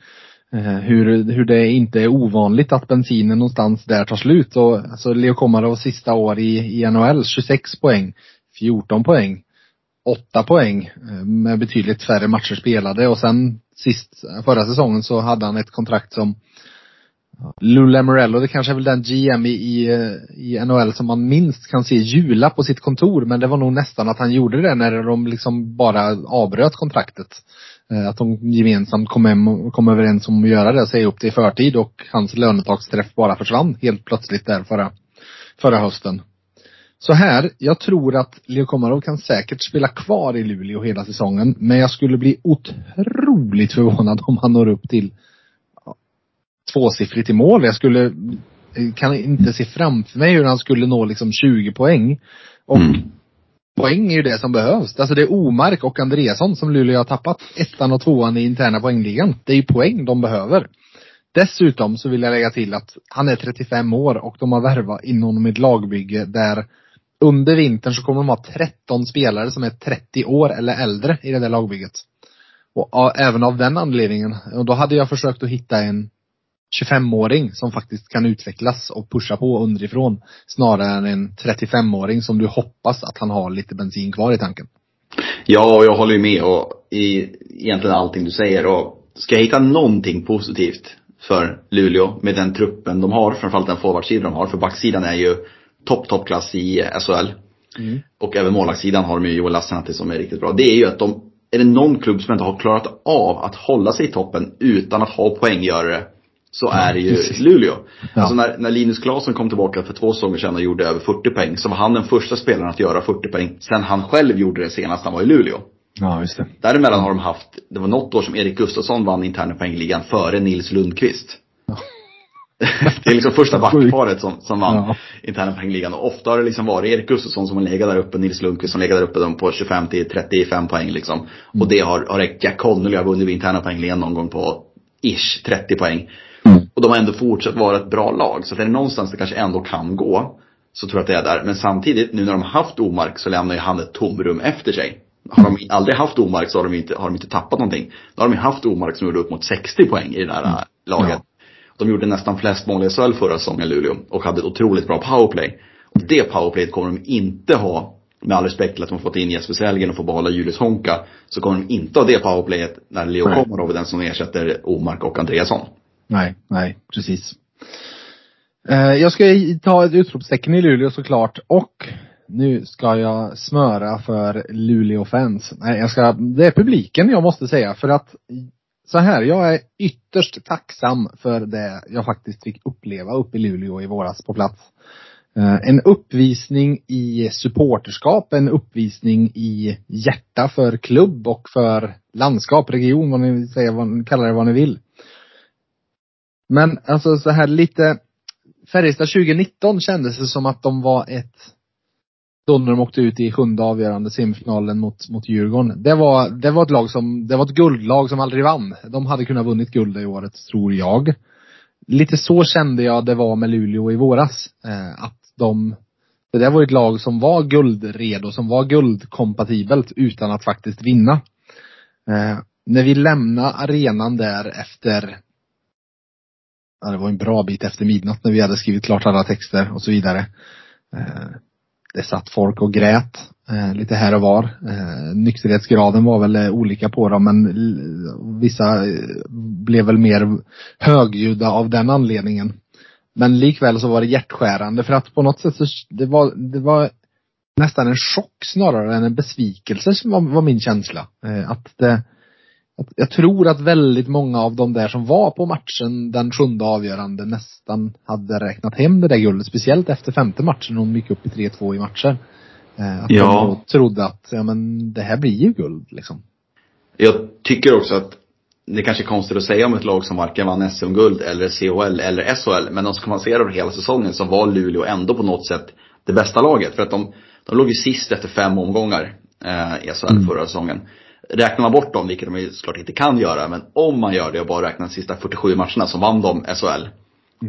Eh, hur, hur det inte är ovanligt att bensinen någonstans där tar slut. Och alltså Leo Komarov sista år i, i NHL, 26 poäng, 14 poäng, 8 poäng eh, med betydligt färre matcher spelade och sen sist, förra säsongen så hade han ett kontrakt som Lou Lamorello, det kanske är väl den GM i, i, i NHL som man minst kan se jula på sitt kontor, men det var nog nästan att han gjorde det när de liksom bara avbröt kontraktet. Eh, att de gemensamt kom, hem och kom överens om att göra det, säga upp det i förtid och hans lönetaksträff bara försvann helt plötsligt där förra, förra hösten. Så här, jag tror att Leo Komarov kan säkert spela kvar i Luleå hela säsongen. Men jag skulle bli otroligt förvånad om han når upp till tvåsiffrigt i mål. Jag skulle, kan inte se framför mig hur han skulle nå liksom 20 poäng. Och Mm. poäng är ju det som behövs. Alltså det är Omark och Andreasson som Luleå har tappat ettan och tvåan i interna poängligan. Det är ju poäng de behöver. Dessutom så vill jag lägga till att han är 35 år och de har värvat in honom i ett lagbygge där under vintern så kommer de ha 13 spelare som är 30 år eller äldre i det där lagbygget. Och även av den anledningen, och då hade jag försökt att hitta en 25-åring som faktiskt kan utvecklas och pusha på underifrån snarare än en 35-åring som du hoppas att han har lite bensin kvar i tanken. Ja, och jag håller ju med och i egentligen allting du säger och ska jag hitta någonting positivt för Luleå med den truppen de har, framförallt den forwardsidan de har, för backsidan är ju topp, toppklass i SHL. Mm. Och även målvaktssidan har de ju Joel Lassinantti som är riktigt bra. Det är ju att de, är det någon klubb som inte har klarat av att hålla sig i toppen utan att ha poänggörare så är det ju. Luleå. Ja. Alltså när, när Linus Klasen kom tillbaka för två säsonger sedan och gjorde över 40 poäng så var han den första spelaren att göra 40 poäng sen han själv gjorde det senast han var i Luleå. Ja, just det. Däremellan har de haft, det var något år som Erik Gustafsson vann interna poängligan före Nils Lundqvist. Ja. det är liksom första backparet som, som vann Ja. interna poängligan. Och ofta har det liksom varit Erik Gustafsson som har legat där uppe, Nils Lundqvist som legat där uppe på 25 till 35 poäng liksom. Och det har, har räckt. Jack Connolly har vunnit interna poängligan någon gång på ish 30 poäng. Och de har ändå fortsatt vara ett bra lag. Så att är det någonstans det kanske ändå kan gå, så tror jag att det är där. Men samtidigt, nu när de har haft Omark så lämnar ju han ett tomrum efter sig. Har de aldrig haft Omark så har de inte, har de inte tappat någonting. Då har de ju haft Omark som gjorde upp mot 60 poäng i det där äh, laget. Ja. De gjorde nästan flest mål i SHL förra säsongen, Luleå. Och hade ett otroligt bra powerplay. Och det powerplayet kommer de inte ha, med all respekt till att de har fått in Jesper Sellgren och får behålla Julius Honka. Så kommer de inte ha det powerplayet när Leo Nej. Komarov är den som ersätter Omark och Andreasson. Nej, nej, precis. Eh, jag ska ta ett utropstecken i Luleå såklart och nu ska jag smöra för Luleå-fans. Nej, jag ska, det är publiken jag måste säga för att så här, jag är ytterst tacksam för det jag faktiskt fick uppleva uppe i Luleå i våras på plats. Eh, en uppvisning i supporterskap, en uppvisning i hjärta för klubb och för landskap, region, vad ni säger, vad, kallar det vad ni vill. Men alltså så här lite Färjestad 2019 kändes det som att de var ett då när de åkte ut i sjunde avgörande semifinalen mot, mot Djurgården. Det var, det var ett lag som, det var ett guldlag som aldrig vann. De hade kunnat vunnit guld i året, tror jag. Lite så kände jag det var med Luleå i våras. Eh, att de, det där var ett lag som var guldredo, som var guldkompatibelt utan att faktiskt vinna. Eh, när vi lämnade arenan där efter ja, det var en bra bit efter midnatt när vi hade skrivit klart alla texter och så vidare. Eh, det satt folk och grät eh, lite här och var. Eh, nykterhetsgraden var väl eh, olika på dem men eh, vissa eh, blev väl mer högljudda av den anledningen. Men likväl så var det hjärtskärande för att på något sätt så det var, det var nästan en chock snarare än en besvikelse som var, var min känsla. Eh, att det, jag tror att väldigt många av de där som var på matchen den sjunde avgörande nästan hade räknat hem det där guldet. Speciellt efter femte matchen när de gick upp i 3-2 i matcher. Eh, Att Ja. de då trodde att, ja men det här blir ju guld liksom. Jag tycker också att det kanske är konstigt att säga om ett lag som varken vann SM-guld eller CHL eller SHL. Men om man se det över hela säsongen så var Luleå ändå på något sätt det bästa laget. För att de, de låg ju sist efter fem omgångar eh, i SHL förra säsongen. Räknar man bort dem, vilket de såklart inte kan göra, men om man gör det och bara räknar de sista 47 matcherna så vann de SHL.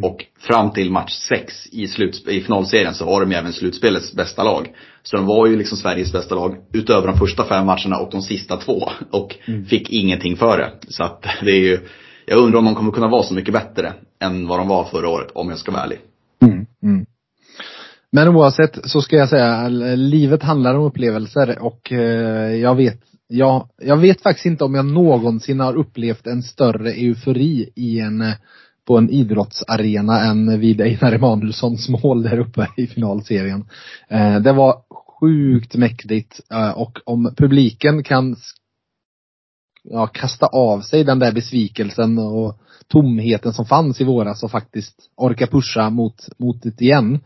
Och fram till match 6 i, i finalserien så var de ju även slutspelets bästa lag. Så de var ju liksom Sveriges bästa lag utöver de första fem matcherna och de sista två. Och fick ingenting för det. Så att det är ju, jag undrar om de kommer kunna vara så mycket bättre än vad de var förra året, om jag ska vara ärlig. Mm, mm. Men oavsett så ska jag säga, livet handlar om upplevelser och eh, jag vet, jag, jag vet faktiskt inte om jag någonsin har upplevt en större eufori i en, eh, på en idrottsarena än vid Einar Emanuelssons mål där uppe i finalserien. Eh, det var sjukt mäktigt eh, och om publiken kan ja, kasta av sig den där besvikelsen och tomheten som fanns i våras och faktiskt orka pusha mot, mot det igen.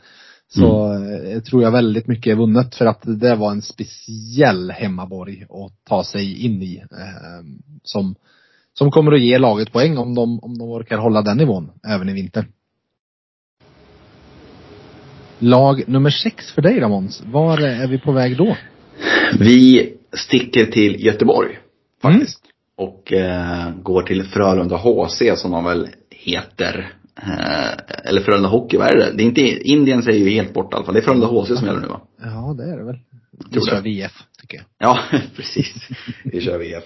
Så eh, tror jag väldigt mycket är vunnet för att det var en speciell hemmaborg att ta sig in i. Eh, som, som kommer att ge laget poäng om de, om de orkar hålla den nivån även i vinter. Lag nummer sex för dig då Måns. Var är vi på väg då? Vi sticker till Göteborg faktiskt. Och eh, går till Frölunda HC som de väl heter. Eh, eller Frölunda Hockey, vad är det? Det är inte, Indiens är ju helt borta i alla fall. Det är Frölunda HC som gäller nu va? Ja, det är det väl. Vi kör VF, tycker jag. Ja, precis. Vi kör VF.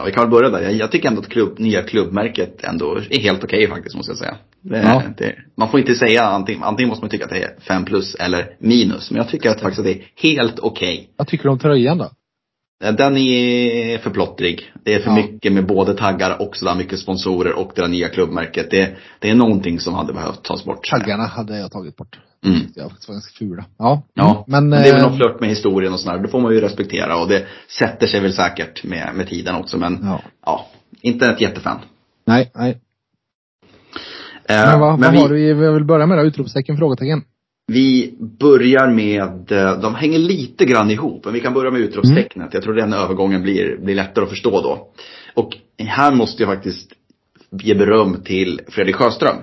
Och vi kan väl börja där. Jag, jag tycker ändå att klubb, nya klubbmärket ändå är helt okej faktiskt måste jag säga. Det, Ja. det, man får inte säga antingen, antingen måste man tycka att det är fem plus eller minus. Men jag tycker att faktiskt att det är helt okej. Vad tycker du om tröjan då? Eh, Den är för plottrig. Det är för Ja. mycket med både taggar och sådär mycket sponsorer och det där nya klubbmärket. Det, det är någonting som hade behövt tas bort. Taggarna hade jag tagit bort. Mm. Jag var ganska fula. Ja. Ja, Men, men, det är väl eh, någon flört med historien och sådär. Det får man ju respektera och det sätter sig väl säkert med, med tiden också. Men Ja. ja, inte ett jättefan. Nej, nej. Eh, Men vad, men vad vi, har du vi vill börja med då, utropstecken, frågetecken. Vi börjar med, eh, de hänger lite grann ihop. Men vi kan börja med utropstecknet. Jag tror den övergången blir, blir lättare att förstå då. Och här måste jag faktiskt ge beröm till Fredrik Sjöström.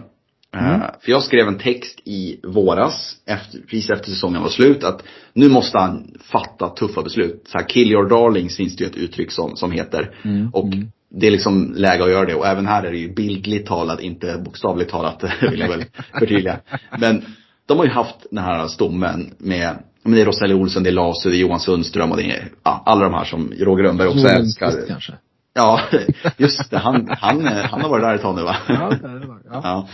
Eh, För jag skrev en text i våras, efter, precis efter säsongen var slut, att nu måste han fatta tuffa beslut. Så här, kill your darlings finns det ju ett uttryck som, som heter. Och det är liksom läge att göra det. Och även här är det ju bildligt talat, inte bokstavligt talat, vill jag väl förtydliga. Men de har ju haft den här stommen med, men det är Rosalie Olsson, det är Lasu, det är Johan Sundström och det är ja, alla de här som Roger Rönnberg också Johan älskar. Kanske. Ja, just det. Han, han, han har varit där ett tag nu va? Ja, det det. Ja. Ja.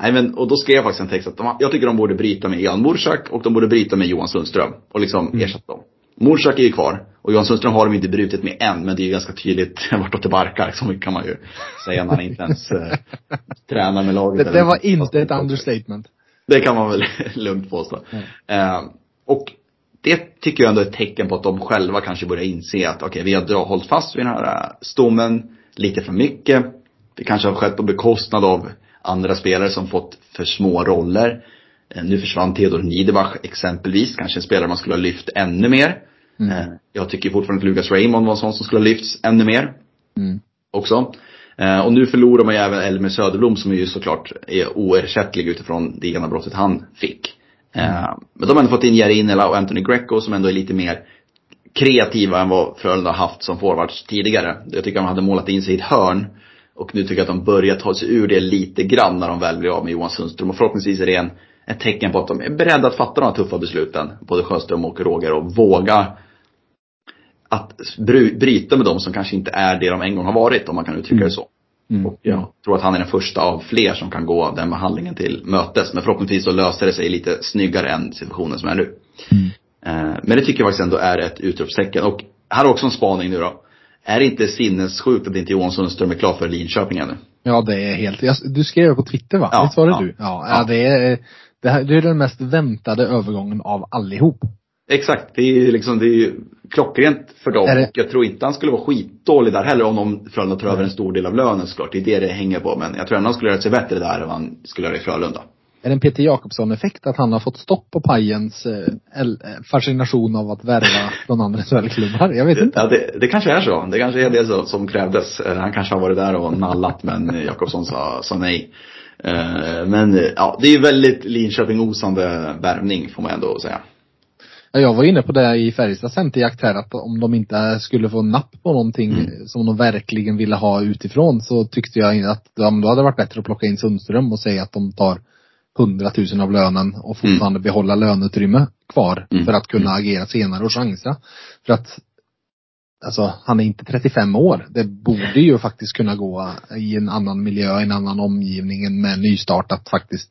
Nej men, och då skrev jag faktiskt en text att de, jag tycker de borde bryta med Jan Morsak och de borde bryta med Johan Sundström och liksom Mm. ersätta dem. Morsak är ju kvar och Johan Sundström har de inte brutit med än men det är ju ganska tydligt vartåt det barkar så mycket kan man ju säga när han inte ens eh, tränar med laget. Det, det var inte ett understatement. Det kan man väl lugnt påstå. Eh, och det tycker jag ändå är ett tecken på att de själva kanske börjar inse att okej, vi har hållit fast vid den här eh, stommen lite för mycket. Det kanske har skett på bekostnad av andra spelare som fått för små roller. Eh, nu försvann Theodor Niederbach exempelvis, kanske en spelare man skulle ha lyft ännu mer. Eh, jag tycker fortfarande att Lucas Raymond var en sån som skulle ha lyfts ännu mer Mm. också. Eh, och nu förlorar man ju även Elmer Söderblom som ju såklart är oersättlig utifrån det genombrottet han fick. Eh, men de har ändå fått in Jerry och Anthony Greco som ändå är lite mer kreativa än vad Frölunda har haft som forwards tidigare. Jag tycker de hade målat in sig i ett hörn. Och nu tycker jag att de börjar ta sig ur det lite grann när de väl blir av med Johan Sundström. Och förhoppningsvis är det en, ett tecken på att de är beredda att fatta de här tuffa besluten. Både Sjöström och Roger och våga att bry- bryta med dem som kanske inte är det de en gång har varit, om man kan uttrycka det så. Mm. Och jag tror att han är den första av fler som kan gå den behandlingen till mötes. Men förhoppningsvis så löser det sig lite snyggare än situationen som är nu. Eh, Men det tycker jag faktiskt ändå är ett utropstecken. Och här är också en spaning nu då. Är det inte sinnessjukt att inte Johan Sundström är klar för Linköping ännu? Ja, det är helt, jag, du skrev det på Twitter va? Ja, Visst var det ja. du? Ja, Ja. ja. det är, det, här, det är den mest väntade övergången av allihop. Exakt, det är ju liksom, det är ju klockrent för dem. Jag tror inte han skulle vara skitdålig där heller om de Frölunda tar över en stor del av lönen såklart. Det är det det hänger på. Men jag tror ändå han skulle göra sig bättre där än han skulle göra i Frölunda. Är det en Peter Jakobsson-effekt att han har fått stopp på Pajens eh, eh, fascination av att värva från andra SHL-klubbar? Jag vet inte. Ja, det, det kanske är så. Det kanske är det så, som krävdes. Eh, Han kanske har varit där och nallat men Jakobsson sa, sa nej. Men ja, det är ju väldigt Linköping-osande värvning får man ändå säga. Ja, Jag var inne på det i Färjestads centerjakt här att om de inte skulle få napp på någonting Mm. som de verkligen ville ha utifrån så tyckte jag att de, då hade det varit bättre att plocka in Sundström och säga att de tar 100 000 av lönen och fortfarande behålla löneutrymme kvar Mm. för att kunna agera senare och chansa. För att Alltså han är inte 35 år. Det borde ju faktiskt kunna gå i en annan miljö, i en annan omgivning, med nystart att faktiskt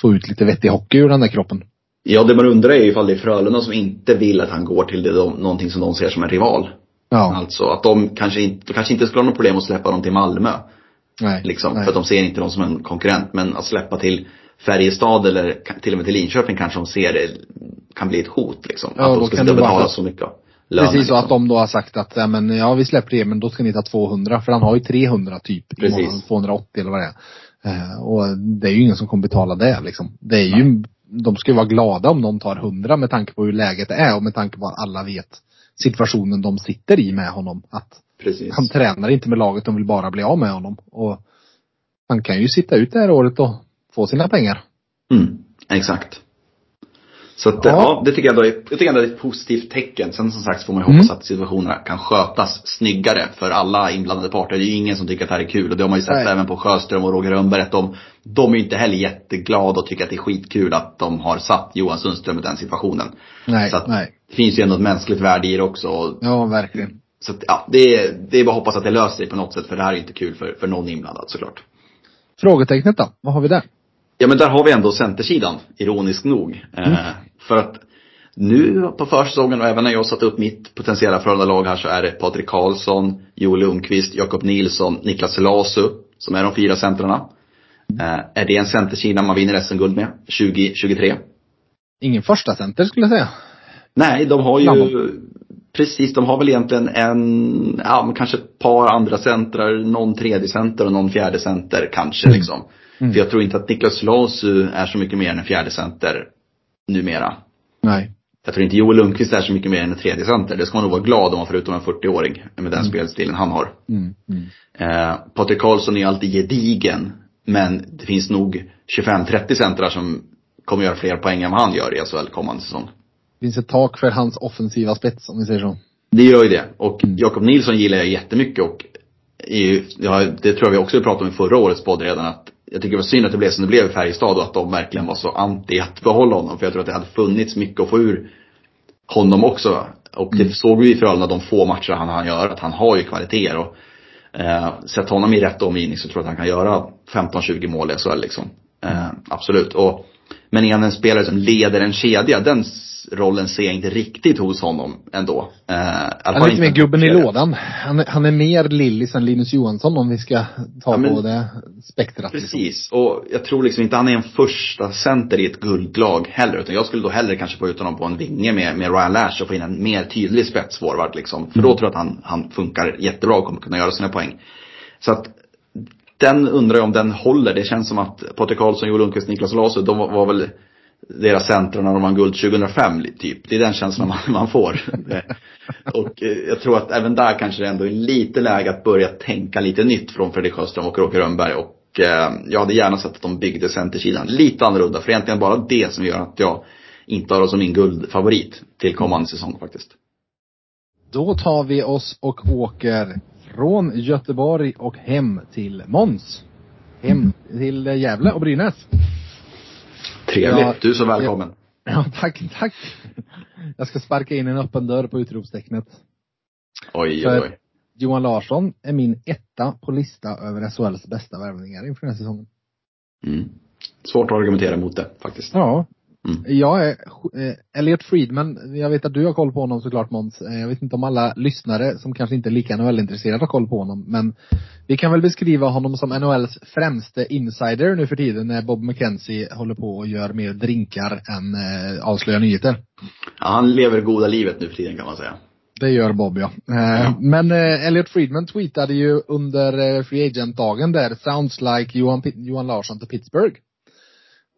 få ut lite vettig hockey ur den där kroppen. Ja, det man undrar är ju ifall det är Frölunda som inte vill att han går till det, de, någonting som de ser som en rival. Ja. Alltså att de kanske inte, de kanske inte skulle ha något problem att släppa dem till Malmö. Nej. Liksom, nej. för att de ser inte dem som en konkurrent. Men att släppa till Färjestad eller till och med till Linköping kanske de ser det kan bli ett hot liksom. Ja, att de ska sitta betala så mycket löner, Precis, och att liksom. de då har sagt att, ja men ja vi släpper det men då ska ni ta 200 för han har ju 300 typ. Precis. imorgon, 280 eller vad det är. Eh, och det är ju ingen som kommer betala det liksom. Det är ju de ska ju vara glada om de tar hundra med tanke på hur läget är och med tanke på att alla vet situationen de sitter i med honom. Att Precis. han tränar inte med laget, de vill bara bli av med honom. Och han kan ju sitta ut det här året och få sina pengar. Mm, exakt. Så att, Ja. ja. det tycker jag, ändå är, jag tycker ändå är ett positivt tecken. Sen som sagt får man ju Mm. hoppas att situationerna kan skötas snyggare för alla inblandade parter. Det är ju ingen som tycker att det här är kul och det har man ju sett Nej. även på Sjöström och Roger Rönnberg att de, de är ju inte heller jätteglada och tycker att det är skitkul att de har satt Johan Sundström i den situationen. Nej, så att, nej. Det finns ju ändå ett mänskligt värde i det också. Ja, verkligen. så att, ja, det är, det är bara att hoppas att det löser sig på något sätt för det här är inte kul för, för någon inblandad såklart. Frågetecknet då? Vad har vi där? Ja men där har vi ändå centersidan, ironiskt nog. Eh, för att nu på försäsongen och även när jag satt upp mitt potentiella Frölunda-lag här så är det Patrik Karlsson, Joel Lundqvist, Jakob Nilsson, Niklas Lasu som är de fyra centrarna. Eh, är det en centersida man vinner SM-guld med 2023? Ingen första center skulle jag säga. Nej, de har ju. Precis, de har väl egentligen en, ja men kanske ett par andra centrar, någon tredje center och någon fjärde center kanske Mm. liksom. Mm. För jag tror inte att Niklas Lasu är så mycket mer än en fjärde center numera. Nej. Jag tror inte Joel Lundqvist är så mycket mer än en tredje center. Det ska man nog vara glad om man förutom en 40-åring med den spelstilen han har. Mm. Mm. Eh, Patrik Karlsson är alltid gedigen. Men det finns nog 25-30 centrar som kommer göra fler poäng än vad han gör i SHL kommande säsong. Finns ett tak för hans offensiva spets om vi säger så. Det gör ju det. Och Mm. Jakob Nilsson gillar jag jättemycket och ju, ja, det tror jag vi också pratade om i förra årets podd redan att jag tycker det var synd att det blev som det blev i Färjestad och att de verkligen var så anti att behålla honom. För jag tror att det hade funnits mycket att få ur honom också. Och det såg vi i Frölunda de få matcher han hann göra, att han har ju kvaliteter. Och, eh, sätt honom i rätt omgivning så tror jag att han kan göra 15-20 mål i SHL liksom. Eh, absolut. Och, men är han en spelare som leder en kedja, den rollen ser jag inte riktigt hos honom ändå. Eh, Han är lite mer gubben i lådan. Han är, han är mer Lillis än Linus Johansson om vi ska ta Ja, men- på det spektrat. liksom. Precis, och jag tror liksom inte han är en första center i ett guldlag heller. Utan jag skulle då hellre kanske få ut honom på en vinge med, med Ryan Lash och få in en mer tydlig spetsforward liksom. För då tror jag att han, han funkar jättebra och kommer kunna göra sina poäng. Så att den undrar jag om den håller. Det känns som att Patrik Karlsson, Joel Lundqvist, Niklas Lasu, de var, var väl deras centra när de vann guld 2005 typ. Det är den känslan man, man får. och eh, jag tror att även där kanske det ändå är lite läge att börja tänka lite nytt från Fredrik Sjöström och Roger Rönnberg. Och eh, jag hade gärna sett att de byggde centersidan lite annorlunda. För egentligen bara det som gör att jag inte har dem som min guldfavorit till kommande säsong faktiskt. Då tar vi oss och åker från Göteborg och hem till Måns. Hem till Gävle och Brynäs. Trevligt. Ja, du är så välkommen. Ja, tack, tack. Jag ska sparka in en öppen dörr på utropstecknet. Oj, oj, oj. Johan Larsson är min etta på lista över SHLs bästa värvningar inför den här säsongen. Mm. Svårt att argumentera emot det faktiskt. Ja. Mm. Jag är eh, Elliot Friedman, jag vet att du har koll på honom såklart Måns. Eh, Jag vet inte om alla lyssnare som kanske inte är lika NHL-intresserade har koll på honom. Men vi kan väl beskriva honom som NHLs främste insider nu för tiden när Bob McKenzie håller på och gör mer drinkar än eh, avslöjar nyheter. Ja, han lever goda livet nu för tiden kan man säga. Det gör Bob ja. Eh, Men eh, Elliot Friedman tweetade ju under eh, Free Agent-dagen där Sounds like Johan, Johan Larsson till Pittsburgh.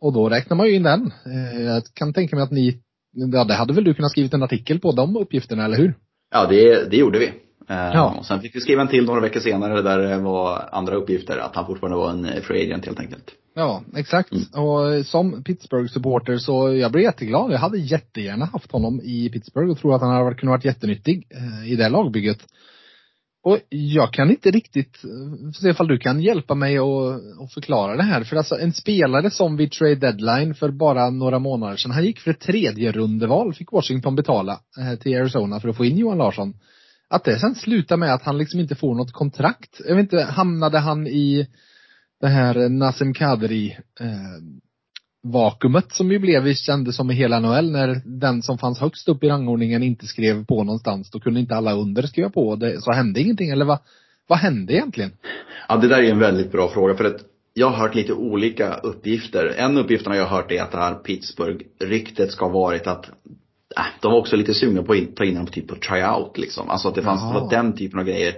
Och då räknar man ju in den. Eh, Jag kan tänka mig att ni, ja det hade väl du kunnat skrivit en artikel på de uppgifterna, eller hur? Ja, det, det gjorde vi. Eh, Ja. Och sen fick vi skriva en till några veckor senare där det var andra uppgifter. Att han fortfarande var en free agent helt enkelt. Ja, exakt. Mm. Och eh, som Pittsburgh-supporter så jag blev jätteglad. Jag hade jättegärna haft honom i Pittsburgh och tror att han hade kunnat varit jättenyttig i det lagbygget. Och jag kan inte riktigt, eh, se ifall du kan hjälpa mig att, att förklara det här. För alltså en spelare som vid trade deadline för bara några månader sedan, han gick för ett tredje rundeval, fick Washington betala eh, till Arizona för att få in Johan Larsson. Att det sen slutar med att han liksom inte får något kontrakt. Jag vet inte, hamnade han i det här eh, Nassim Kadri eh, vakuumet som ju blev, vi kände som i hela NHL när den som fanns högst upp i rangordningen inte skrev på någonstans. Då kunde inte alla under skriva på. Det, så hände ingenting. Eller vad, vad hände egentligen? Ja, det där är en väldigt bra fråga för att jag har hört lite olika uppgifter. En uppgift jag har hört är att det här Pittsburgh-ryktet ska ha varit att äh, de var också lite sugna på att ta in honom typ på tryout liksom. Alltså att det fanns, det var den typen av grejer.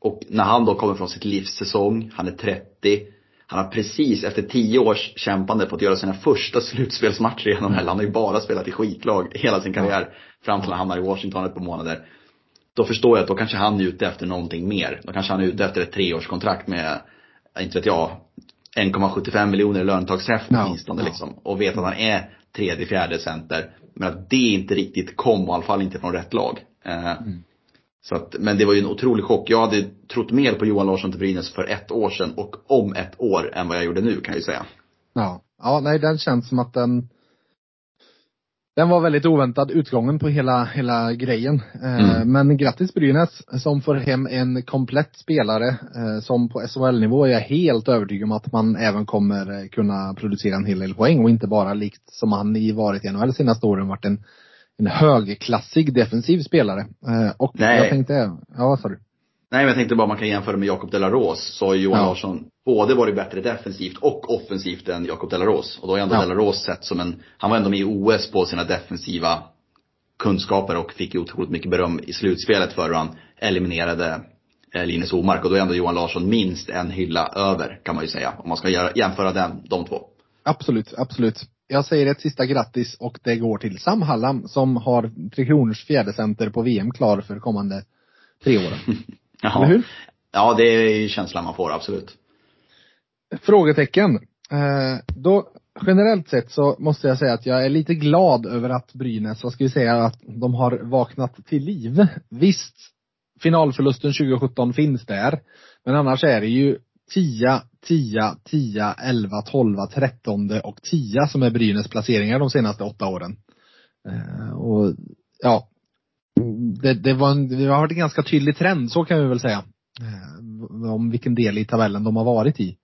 Och när han då kommer från sitt livssäsong, han är 30. Han har precis efter tio års kämpande fått göra sina första slutspelsmatcher i NHL. Han har ju bara spelat i skitlag hela sin karriär. Fram till han hamnar i Washington ett par månader. Då förstår jag att då kanske han är ute efter någonting mer. Då kanske han är ute efter ett treårskontrakt med, inte vet jag, 1,75 miljoner i lönetagshäft Ja, åtminstone ja. liksom. Och vet att han är tredje, fjärde center. Men att det inte riktigt kom, och i alla fall inte från rätt lag. Eh, Mm. Så att, men det var ju en otrolig chock. Jag hade trott mer på Johan Larsson till Brynäs för ett år sedan och om ett år än vad jag gjorde nu kan jag ju säga. Ja. Ja, nej den känns som att den den var väldigt oväntad utgången på hela, hela grejen. Eh, Mm. Men grattis Brynäs som får hem en komplett spelare eh, som på SHL-nivå är jag helt övertygad om att man även kommer eh, kunna producera en hel del poäng och inte bara likt som han i varit i NHL senaste åren varit en, en högklassig defensiv spelare. Eh, Och Nej. jag tänkte, ja sa du? Nej men jag tänkte bara man kan jämföra med Jakob Delaros. Så har ju Johan Ja. Larsson både varit bättre defensivt och offensivt än Jakob Delaros. Och då har ändå Ja. Delaros sett som en, han var ändå med i OS på sina defensiva kunskaper och fick ju otroligt mycket beröm i slutspelet för hur han eliminerade eh, Linus Omark. Och då är ändå Johan Larsson minst en hylla över kan man ju säga. Om man ska jämföra den, de två. Absolut, absolut. Jag säger ett sista grattis och det går till Sam Hallam som har Tre Kronors fjärde center på VM klar för kommande tre åren. Jaha. Eller hur? Ja det är ju känslan man får, absolut. Frågetecken. Eh, då, generellt sett så måste jag säga att jag är lite glad över att Brynäs, vad ska vi säga, att de har vaknat till liv. Visst, finalförlusten 2017 finns där. Men annars är det ju 10, 10, 10, 11, 12, 13 och 10 som är Brynäs placeringar de senaste åtta åren. Eh, och ja, det, det, var en, det har varit en ganska tydlig trend, så kan vi väl säga. Eh, om vilken del i tabellen de har varit i.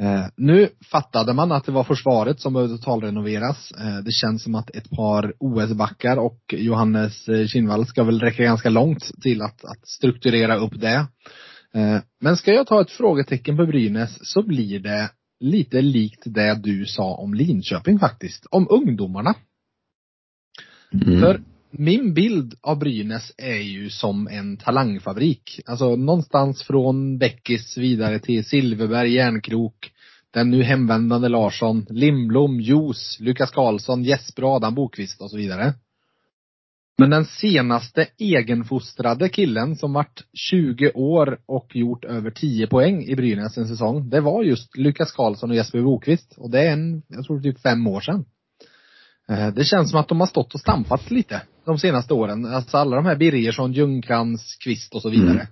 Eh, nu fattade man att det var försvaret som behövde totalrenoveras. Eh, det känns som att ett par OS-backar och Johannes Kinnvall ska väl räcka ganska långt till att, att strukturera upp det. Eh, men ska jag ta ett frågetecken på Brynäs så blir det lite likt det du sa om Linköping faktiskt. Om ungdomarna. Mm. För min bild av Brynäs är ju som en talangfabrik. Alltså någonstans från Bäckis vidare till Silverberg, Järnkrok, den nu hemvändande Larsson, Lindblom, Jos, Lukas Karlsson, Jesper Adam Bokvist och så vidare. Men den senaste egenfostrade killen som vart 20 år och gjort över 10 poäng i Brynäs en säsong, det var just Lukas Karlsson och Jesper Bokvist. Och det är en, jag tror typ fem år sedan. Eh, Det känns som att de har stått och stampat lite de senaste åren. Alltså alla de här Birgersson, Ljungcrantz, Kvist och så vidare.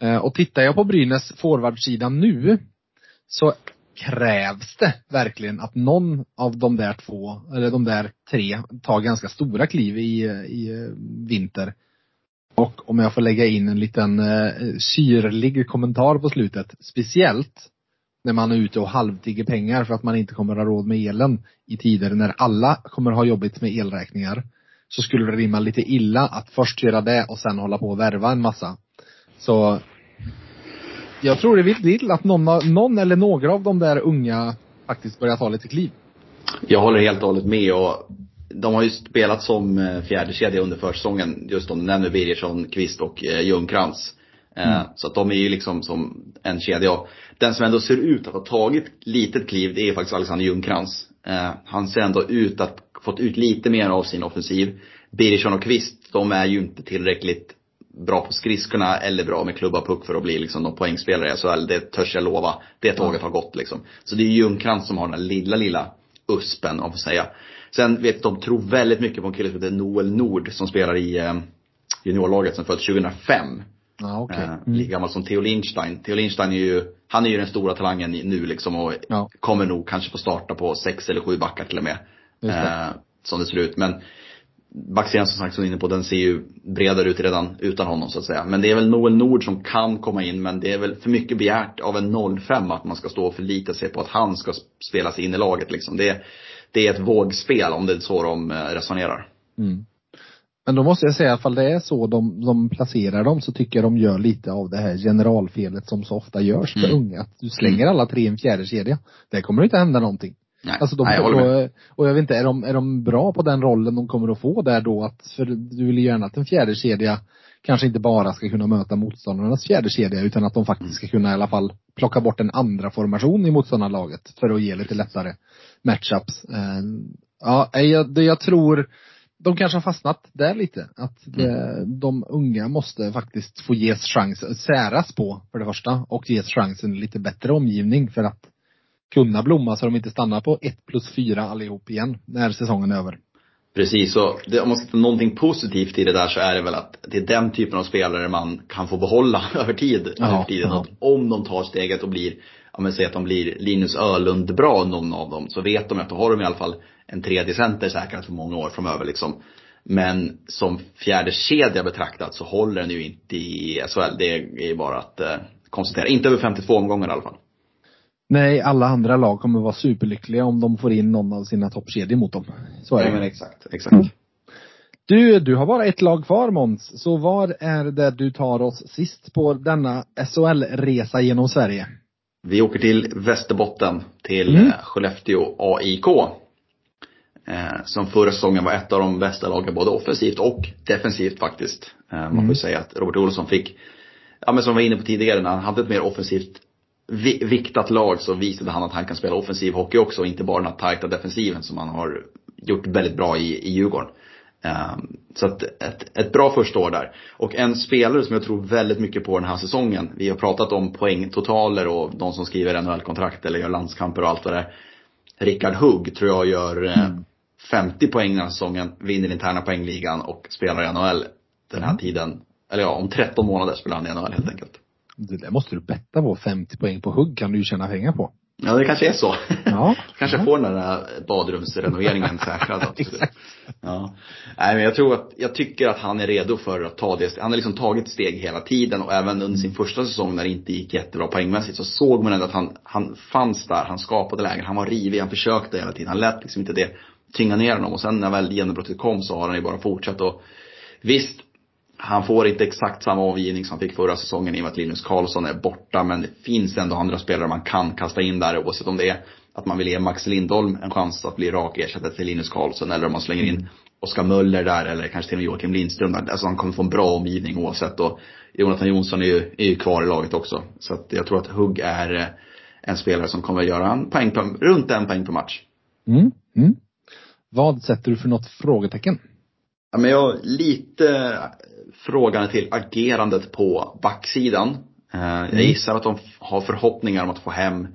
Eh, Och tittar jag på Brynäs forwardsida nu så krävs det verkligen att någon av de där två, eller de där tre, tar ganska stora kliv i, i eh, vinter. Och om jag får lägga in en liten eh, syrlig kommentar på slutet, speciellt när man är ute och halvtigger pengar för att man inte kommer ha råd med elen i tider när alla kommer ha jobbigt med elräkningar. Så skulle det rimma lite illa att först göra det och sen hålla på och värva en massa. Så jag tror det vill till att någon, någon eller några av de där unga faktiskt börjar ta lite kliv. Jag håller helt och hållet med och de har ju spelat som eh, fjärde kedja under försäsongen. Just om du nämner Birgersson, Kvist och eh, Ljungcrantz. Eh, Mm. Så att de är ju liksom som en kedja. Den som ändå ser ut att ha tagit litet kliv, det är faktiskt Alexander Ljungcrantz. Eh, Han ser ändå ut att fått ut lite mer av sin offensiv. Birgersson och Kvist, de är ju inte tillräckligt bra på skridskorna eller bra med klubba och puck för att bli liksom någon poängspelare i SHL. Det törs jag lova. Det tåget har gått liksom. Så det är Ljungcrantz som har den lilla, lilla uspen om man får säga. Sen vet de tror väldigt mycket på en kille som heter Noel Nord som spelar i eh, juniorlaget som född 2005. Ja, okej. Eh, lika gammal som Theo Lindstein. Theo Lindstein är ju, han är ju den stora talangen nu liksom och Ja. kommer nog kanske få starta på sex eller sju backar till och med. Eh, som det ser ut. Men backsidan som sagt som du är inne på, den ser ju bredare ut redan utan honom så att säga. Men det är väl Noel Nord som kan komma in men det är väl för mycket begärt av en 05 att man ska stå och förlita sig på att han ska spela sig in i laget liksom. Det, det är ett vågspel om det är så de eh, resonerar. Mm. Men då måste jag säga, ifall det är så de, de placerar dem så tycker jag de gör lite av det här generalfelet som så ofta görs för Mm. unga. Att du slänger alla tre i en fjärde kedja. Det kommer inte hända någonting. Nej, Alltså de, Nej jag och, och jag vet inte, är de, är de bra på den rollen de kommer att få där då? Att, för du vill ju gärna att en fjärde kedja kanske inte bara ska kunna möta motståndarnas fjärde kedja utan att de faktiskt ska kunna i alla fall plocka bort en andra formation i motståndarlaget för att ge lite lättare matchups. Eh, ja, jag, jag tror de kanske har fastnat där lite. Att det, de unga måste faktiskt få ges chans, säras på för det första och ges chansen lite bättre omgivning för att kunna blomma så de inte stannar på 1 plus 4 allihop igen när säsongen är över. Precis, och det, om man ska ta någonting positivt i det där så är det väl att det är den typen av spelare man kan få behålla över tid. Ja, över tiden. ja. Att om de tar steget och blir, ja men säg att de blir Linus Ölund bra någon av dem, så vet de att då har de i alla fall en tredje center säkrat för många år framöver liksom. Men som fjärde kedja betraktat så håller den ju inte i SHL. Det är bara att eh, konstatera. Inte över 52 omgångar i alla fall. Nej, alla andra lag kommer vara superlyckliga om de får in någon av sina toppkedjor mot dem. Så är Ja, det. men exakt, exakt. Du, du har bara ett lag kvar Måns. Så var är det du tar oss sist på denna SHL-resa genom Sverige? Vi åker till Västerbotten, till Mm. mm. Skellefteå AIK. Eh, som förra säsongen var ett av de bästa lagen både offensivt och defensivt faktiskt. Eh, man får Mm. säga att Robert Olsson fick, ja men som vi var inne på tidigare, när han hade ett mer offensivt viktat lag så visade han att han kan spela offensiv hockey också och inte bara den här tajta defensiven som han har gjort väldigt bra i, i Djurgården. Um, så att ett, ett bra första år där. Och en spelare som jag tror väldigt mycket på den här säsongen. Vi har pratat om poängtotaler och de som skriver NHL-kontrakt eller gör landskamper och allt vad det är. Rickard Hugg tror jag gör eh, 50 poäng den här säsongen, vinner interna poängligan och spelar i NHL den här tiden. Eller ja, om 13 månader spelar han i NHL helt enkelt. Det där måste du betta på. 50 poäng på hugg kan du ju tjäna pengar på. Ja, det kanske är så. Ja. kanske Ja. får den där badrumsrenoveringen säkrad. Ja. Nej, men jag tror att, jag tycker att han är redo för att ta det. Han har liksom tagit steg hela tiden och även under sin första säsong när det inte gick jättebra poängmässigt så såg man ändå att han, han fanns där, han skapade lägen, han var rivig, han försökte hela tiden. Han lät liksom inte det tynga ner honom och sen när väl genombrottet kom så har han ju bara fortsatt och visst, han får inte exakt samma avgivning som han fick förra säsongen i och med att Linus Karlsson är borta. Men det finns ändå andra spelare man kan kasta in där oavsett om det är att man vill ge Max Lindholm en chans att bli rak ersättare till Linus Karlsson eller om man slänger in Oskar Möller där eller kanske till och med Joakim Lindström. där. Alltså han kommer få en bra omgivning oavsett och Jonathan Jonsson är ju, är ju kvar i laget också. Så att jag tror att Hugg är eh, en spelare som kommer att göra en poäng på, runt en poäng per match. Mm. Mm. Vad sätter du för något frågetecken? Ja, men jag lite frågan till agerandet på backsidan. Eh, Jag Mm. gissar att de har förhoppningar om att få hem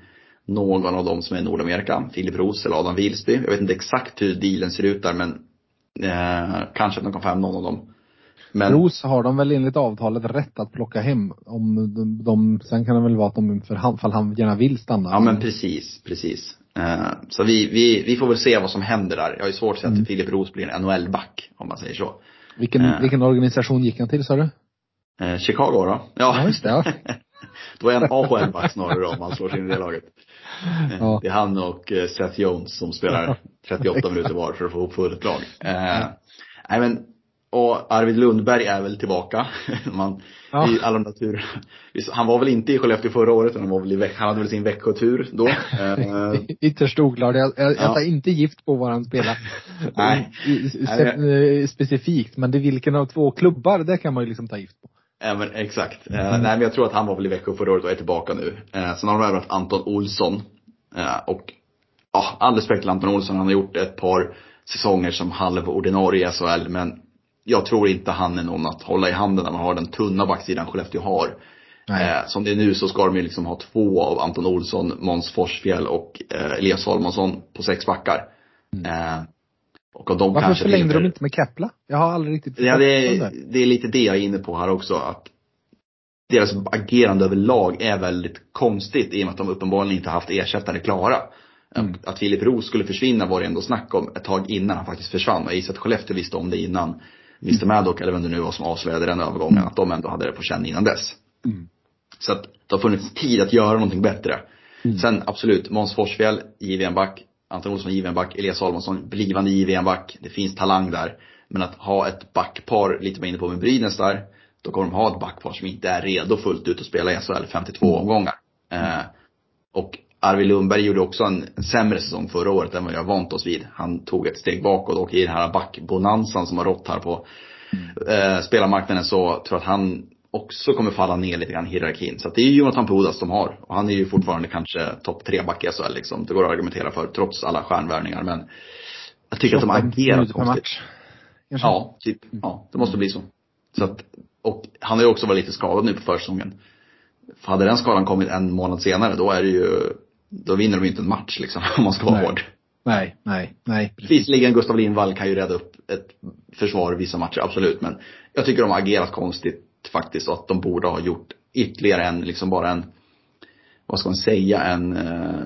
någon av dem som är i Nordamerika. Filip Roos eller Adam Wilsby. Jag vet inte exakt hur dealen ser ut där men eh, kanske att de kan få hem någon av dem. Men Ros har de väl enligt avtalet rätt att plocka hem om de, de sen kan det väl vara att de, för han, fall han gärna vill stanna. Ja men precis, precis. Eh, Så vi, vi, vi får väl se vad som händer där. Jag har ju svårt att se Mm. att Filip Roos blir en NHL-back om man säger så. Vilken, Eh. vilken organisation gick han till sa du? Eh, Chicago då? Ja, just det, ja. Då är han AHL-back snarare om han slår sig in i det laget. Eh, Ja. Det är han och eh, Seth Jones som spelar 38 minuter var för att få ihop fullt lag. Eh, nej men, och Arvid Lundberg är väl tillbaka. Man, Ja. i alla natur. Han var väl inte i Skellefteå förra året, han var väl i han hade väl sin veckotur då. Eh, Ytterst oklart. Jag, jag, jag Ja. tar inte gift på var han spelar. Nej. Se- eh, specifikt. Men det är vilken av två klubbar, det kan man ju liksom ta gift på. Ja men exakt. Eh, nej men jag tror att han var väl i Växjö förra året och är tillbaka nu. Eh, sen har de värvat Anton Olsson. Och ja, all respekt till Anton Olsson. Han har gjort ett par säsonger som halv ordinarie i SHL. Men jag tror inte han är någon att hålla i handen när man har den tunna backsidan Skellefteå har. Eh, som det är nu så ska de ju liksom ha två av Anton Olsson, Måns Forsfjäll och eh, Elias Salomonsson på sex backar. Eh, och av dem Varför kanske förlängde de inte med Kepla? Jag har aldrig riktigt Ja, det är, det är lite det jag är inne på här också. Att deras agerande överlag är väldigt konstigt i och med att de uppenbarligen inte haft ersättare klara. Mm. Att Filip Roos skulle försvinna var det ändå snack om ett tag innan han faktiskt försvann. Jag gissar att Skellefteå visste om det innan Mr Maddock, eller vem det nu var som avslöjade den övergången, att de ändå hade det på känn innan dess. Mm. Så att det har funnits tid att göra någonting bättre. Sen absolut, Måns Forsfjäll, JVM-back, Anton Olsson, JVM-back, Elias Salomonsson, blivande JVM-back. Det finns talang där. Men att ha ett backpar, lite var inne på med Brynäs där, då kommer de ha ett backpar som inte är redo fullt ut att spela i SHL 52 omgångar. Eh, och Arvid Lundberg gjorde också en, sämre säsong förra året än vad jag vant oss vid. Han tog ett steg bakåt och i den här backbonanzan som har rått här på eh, spelarmarknaden så tror jag att han också kommer falla ner lite grann i hierarkin. Så att det är ju Jonathan Pudas de har. Och han är ju fortfarande kanske topp tre back i SHL liksom. Det går att argumentera för trots alla stjärnvärvningar. Men jag tycker att de 28 agerar konstigt. Ja, typ. Ja, det måste bli så. Så att, och han har ju också varit lite skadad nu på försäsongen. För hade den skadan kommit en månad senare, då är det ju, då vinner de ju inte en match liksom, om man ska vara Nej. hård. Nej, nej, nej. Visserligen Gustav Lindvall kan ju rädda upp ett försvar i vissa matcher, absolut. Men jag tycker de har agerat konstigt faktiskt och att de borde ha gjort ytterligare en, liksom bara en, vad ska man säga, en, eh,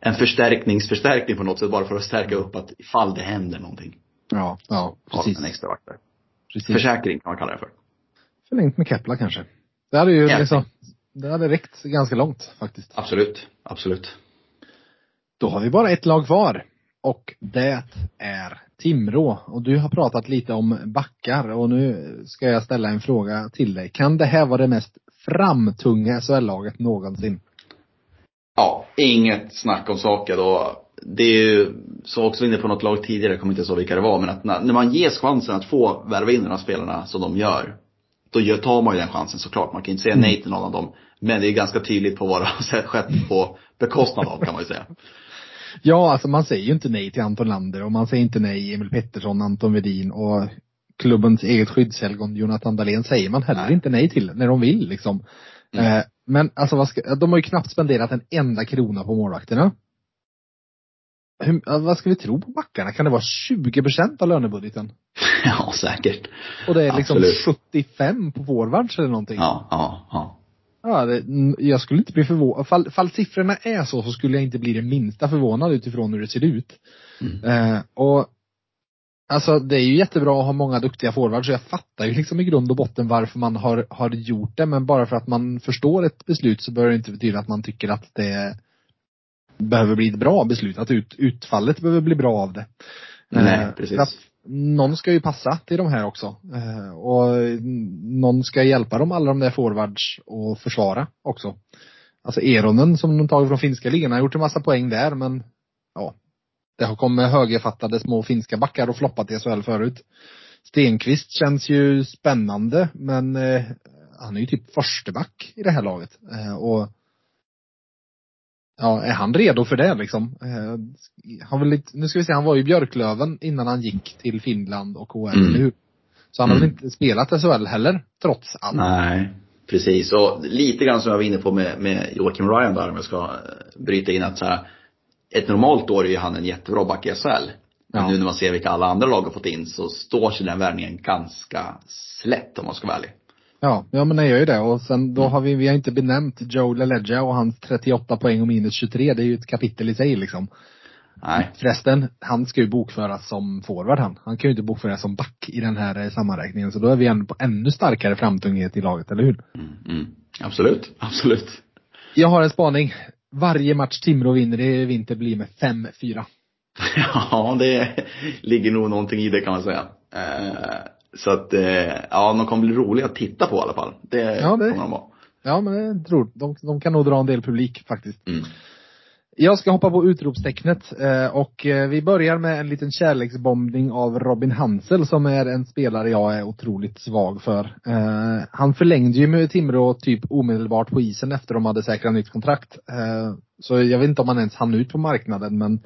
en förstärkningsförstärkning på något sätt. Bara för att stärka upp att ifall det händer någonting. Ja, ja, precis. en extra vakt där. precis. Försäkring kan man kalla det för. Förlängt med Kepla kanske. Det hade ju Ja. liksom, det hade räckt ganska långt faktiskt. Absolut, absolut. Då har vi bara ett lag kvar. Och det är Timrå. Och du har pratat lite om backar och nu ska jag ställa en fråga till dig. Kan det här vara det mest framtunga SHL-laget någonsin? Ja, inget snack om saken då. Det är ju, så också inne på något lag tidigare, jag kommer inte ihåg vilka det var, men att när, när man ges chansen att få värva in de här spelarna som de gör, då tar man ju den chansen såklart. Man kan inte säga nej till någon av dem. Men det är ganska tydligt på vad det har skett på bekostnad av kan man ju säga. Ja, alltså man säger ju inte nej till Anton Lander och man säger inte nej Emil Pettersson, Anton Wedin och klubbens eget skyddshelgon Jonathan Dahlén säger man heller Nej. inte nej till när de vill liksom. Mm. Eh, men alltså ska, de har ju knappt spenderat en enda krona på målvakterna. Hur, vad ska vi tro på backarna? Kan det vara 20 procent av lönebudgeten? Ja, säkert. Och det är liksom Absolut. 75 på forwards eller någonting. Ja, ja, ja. Ja, det, jag skulle inte bli förvånad. Fall, fall siffrorna är så, så skulle jag inte bli det minsta förvånad utifrån hur det ser ut. Mm. Eh, och Alltså det är ju jättebra att ha många duktiga forwards, så jag fattar ju liksom i grund och botten varför man har, har gjort det, men bara för att man förstår ett beslut så behöver det inte betyda att man tycker att det behöver bli ett bra beslut, att ut, utfallet behöver bli bra av det. Nej, Eh, precis. att någon ska ju passa till de här också. Eh, och någon ska hjälpa dem alla de där forwards och försvara också. Alltså Eronen som de tagit från finska ligan har gjort en massa poäng där men ja. Det har kommit högerfattade små finska backar och floppat i SHL förut. Stenqvist känns ju spännande men eh, han är ju typ försteback i det här laget. Eh, och Ja, är han redo för det liksom? Eh, har väl lite, nu ska vi se, han var ju Björklöven innan han gick till Finland och KHL, Mm. hur? Så han har väl Mm. inte spelat SHL heller, trots allt. Nej, precis. Och lite grann som jag var inne på med, med Joakim Ryan där, om jag ska eh, bryta in att så här, ett normalt år är ju han en jättebra back i SHL. Men Ja. nu när man ser vilka alla andra lag har fått in så står sig den värvningen ganska slätt om man ska vara ärlig. Ja, ja men det gör ju det. Och sen då har vi, vi har inte benämnt Joe LaLeggia och hans 38 poäng och minus 23. Det är ju ett kapitel i sig liksom. Nej. Förresten, han ska ju bokföras som forward han. Han kan ju inte bokföras som back i den här eh, sammanräkningen. Så då är vi ändå på ännu starkare framtunghet i laget, eller hur? Mm, mm. Absolut, absolut. Jag har en spaning. Varje match Timrå vinner i vinter blir med 5-4. Ja, det ligger nog någonting i det kan man säga. Eh, så att, eh, ja, de kommer bli roliga att titta på i alla fall. Det, Ja, det- kommer de vara. Ja, men jag tror de, de kan nog dra en del publik faktiskt. Mm. Jag ska hoppa på utropstecknet eh, och eh, vi börjar med en liten kärleksbombning av Robin Hansel som är en spelare jag är otroligt svag för. Han förlängde ju med Timrå typ omedelbart på isen efter de hade säkrat nytt kontrakt. Så jag vet inte om han ens hann ut på marknaden men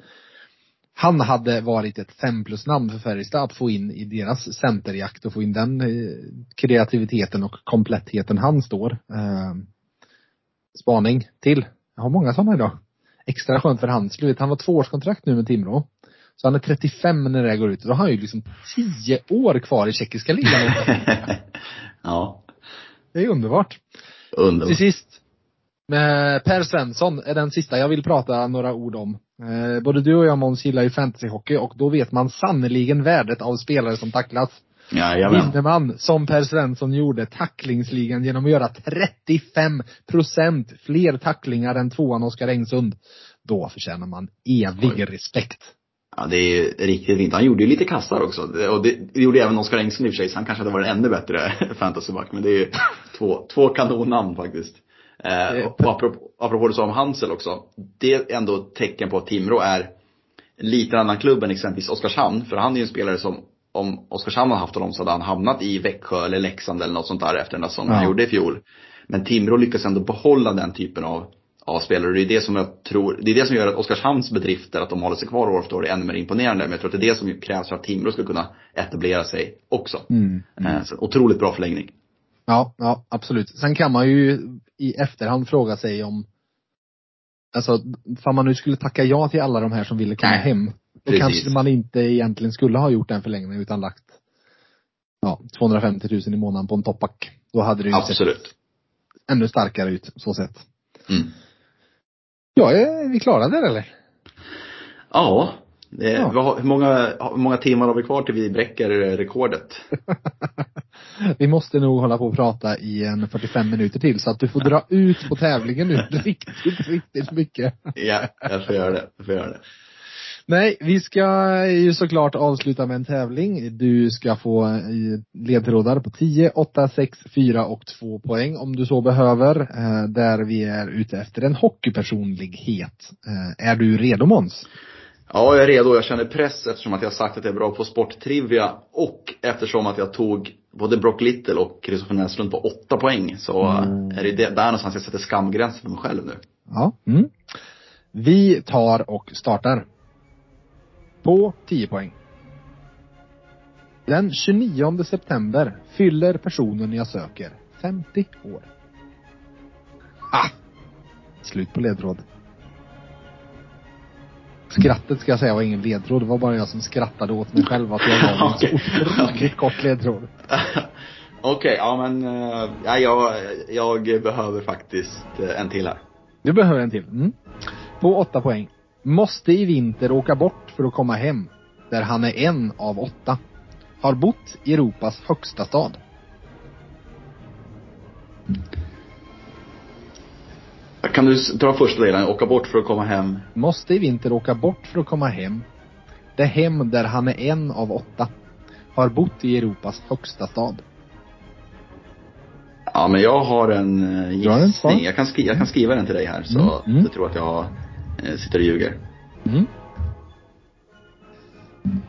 han hade varit ett fem plus namn för Färjestad att få in i deras centerjakt och få in den eh, kreativiteten och komplettheten han står. Eh, spaning till. Jag har många sådana idag. Extra skönt för hans. Du vet, han har tvåårskontrakt nu med Timrå. Så han är 35 när det går ut. Då har han ju liksom 10 år kvar i tjeckiska ligan. ja, Det är underbart. underbart. Till sist. Med Per Svensson är den sista jag vill prata några ord om. Eh, både du och jag Måns gillar ju fantasyhockey och då vet man sannerligen värdet av spelare som tacklas. Jajamän. Vinner man, som Per Svensson gjorde, tacklingsligan genom att göra 35 procent fler tacklingar än tvåan Oskar Engsund, då förtjänar man evig Oj. respekt. Ja, det är riktigt fint. Han gjorde ju lite kassar också. Och det, det gjorde även Oskar Engström i och för sig, så han kanske hade varit ännu bättre fantasyback. Men det är ju två, två kanonnamn faktiskt. Eh, och apropå, apropå det du sa om Hansel också. Det är ändå ett tecken på att Timrå är lite annan klubb än exempelvis Oskarshamn. För han är ju en spelare som om Oskarshamn hade haft honom så hade han hamnat i Växjö eller Leksand eller något sånt där efter den där säsongen Ja. han gjorde i fjol. Men Timrå lyckas ändå behålla den typen av, av spelare. Det är det som jag tror, det är det som gör att Oskarshamns bedrifter, att de håller sig kvar år efter år, är ännu mer imponerande. Men jag tror att det är det som krävs för att Timrå ska kunna etablera sig också. Mm. Eh, Så otroligt bra förlängning. Ja, ja, absolut. Sen kan man ju i efterhand fråga sig om Alltså, om man nu skulle tacka ja till alla de här som ville komma Nej, hem. Då precis. kanske man inte egentligen skulle ha gjort den förlängningen utan lagt ja, 250 000 i månaden på en toppback. Då hade det ju sett Absolut. ännu starkare ut, så sett. Mm. Ja, är vi klara där eller? Ja. Det, Ja. har- hur, många, hur många timmar har vi kvar till vi bräcker rekordet? Vi måste nog hålla på och prata i en 45 minuter till så att du får dra ut på tävlingen nu riktigt, riktigt mycket. Ja, jag får göra det. Jag får göra det. Nej, vi ska ju såklart avsluta med en tävling. Du ska få eh, ledtrådar på 10, 8, 6, 4 och 2 poäng om du så behöver. eh, Där vi är ute efter en hockeypersonlighet. Eh, Är du redo Måns? Ja, jag är redo. Jag känner press eftersom att jag har sagt att jag är bra på sporttrivia och eftersom att jag tog både Brock Little och Kristoffer Näslund på åtta poäng. Så Mm. är det det- där någonstans jag sätter skamgränsen för mig själv nu. Ja. Mm. Vi tar och startar. På 10 poäng. Den 29 september fyller personen jag söker 50 år. Ah! Slut på ledtråd. Skrattet ska jag säga var ingen ledtråd. Det var bara jag som skrattade åt mig själv att jag en så Okej. otroligt Okej. kort ledtråd. Okej, ja men eh, ja, jag, jag behöver faktiskt eh, en till här. Du behöver en till. Mm. På 8 poäng. Måste i vinter åka bort för att komma hem. Där han är en av åtta. Har bott i Europas högsta stad. Kan du dra första delen? Åka bort för att komma hem? Måste i vinter åka bort för att komma hem. Det hem där han är en av åtta. Har bott i Europas högsta stad. Ja, men jag har en eh, gissning. Jag kan, skri- jag kan skriva den till dig här så Mm, mm. du tror att jag eh, sitter och ljuger. Mm.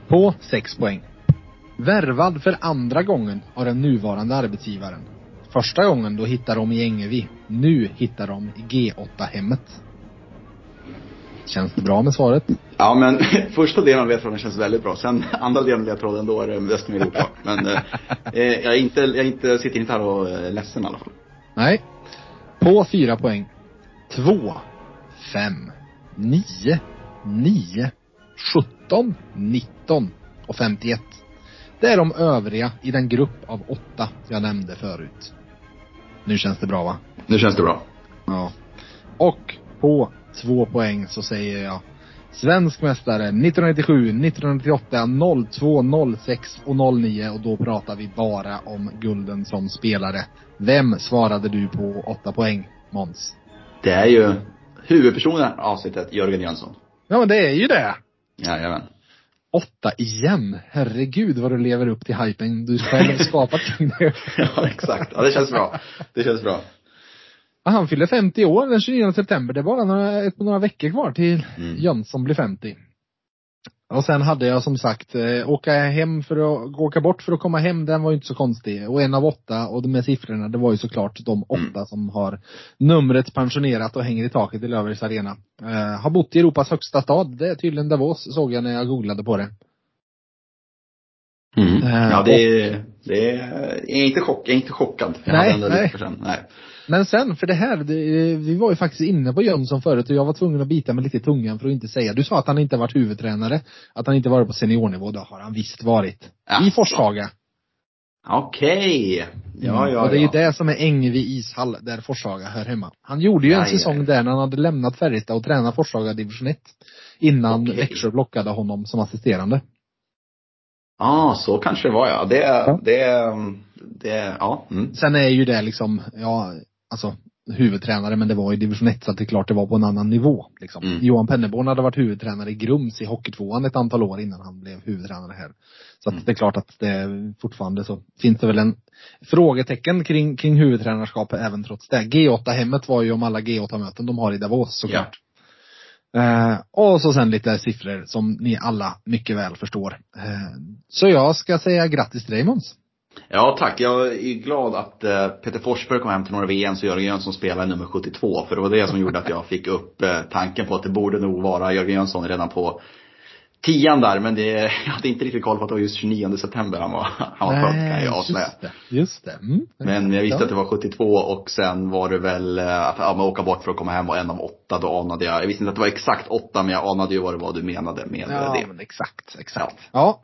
På 6 poäng. Värvad för andra gången av den nuvarande arbetsgivaren. Första gången då hittar de i Ängevi. Nu hittar de i G8-hemmet. Känns det bra med svaret? Ja, men första delen av ledtråden känns väldigt bra. Sen andra delen av ledtråden, då är det desto mer oklart. Men eh, eh, jag, är inte, jag är inte, sitter inte här och är ledsen i alla fall. Nej. På 4 poäng. 2, 5, 9, 9, 17, 19 och 51. Det är de övriga i den grupp av åtta jag nämnde förut. Nu känns det bra va? Nu känns det bra. Ja. Och på två poäng så säger jag Svensk mästare 1997, 1998, 02, 06 och 09 och då pratar vi bara om gulden som spelare. Vem svarade du på åtta poäng, Måns? Det är ju huvudpersonen i avsnittet, Jörgen Jönsson. Ja men det är ju det! Jajamän. Åtta igen! Herregud vad du lever upp till hypen du själv skapat kring det. Ja, exakt. Ja, det känns bra. Det känns bra. Ja, Han fyller 50 år den 29 september. Det är bara några, några veckor kvar till Mm. Jönsson blir 50. Och sen hade jag som sagt, eh, åka hem för att, åka bort för att komma hem, den var ju inte så konstig. Och en av åtta, och de med siffrorna, det var ju såklart de åtta Mm. som har numret pensionerat och hänger i taket i Löfbergs Arena. Eh, har bott i Europas högsta stad, det är tydligen Davos, såg jag när jag googlade på det. Mm. Eh, Ja, det är, det är, jag är inte chock, jag är inte chockad. Jag Nej, nej. sen. Nej. Men sen, för det här, det, vi var ju faktiskt inne på Jönsson förut och jag var tvungen att bita mig lite i tungan för att inte säga. Du sa att han inte varit huvudtränare, att han inte varit på seniornivå. Det har han visst varit. I Ja. Forshaga. Okej. Ja, ja, och det är ja. ju det som är Ängvi ishall, där Forshaga hör hemma. Han gjorde ju en ja, säsong där när han hade lämnat Färjestad och tränat Forshaga division 1. Innan Okej. Växjö blockade honom som assisterande. Ja, så kanske det var ja. Det, Ja. det, det, ja. Mm. Sen är ju det liksom, ja, alltså huvudtränare men det var i division 1 så att det är klart det var på en annan nivå. Liksom. Mm. Johan Penneborn hade varit huvudtränare i Grums i Hockeytvåan ett antal år innan han blev huvudtränare här. Så att Mm. det är klart att det fortfarande så finns det väl en frågetecken kring, kring huvudtränarskapet även trots det. G8-hemmet var ju om alla G8-möten de har i Davos såklart. Eh, och så sen lite siffror som ni alla mycket väl förstår. Eh, så jag ska säga grattis till dig Måns. Ja, tack. Jag är glad att eh, Peter Forsberg kom hem till några VM så Jörgen Jönsson spelar nummer 72. För det var det som gjorde att jag fick upp eh, tanken på att det borde nog vara Jörgen Jönsson redan på tian där. Men det, jag hade inte riktigt koll på att det var just 29 september han var, han var född kan jag avslöja. Just det. Just det. Mm. Men jag visste Ja. att det var 72 och sen var det väl eh, att ja, åka bort för att komma hem var en av åtta. Då anade jag, jag visste inte att det var exakt åtta men jag anade ju vad det var du menade med Ja, det. men exakt, exakt. Ja.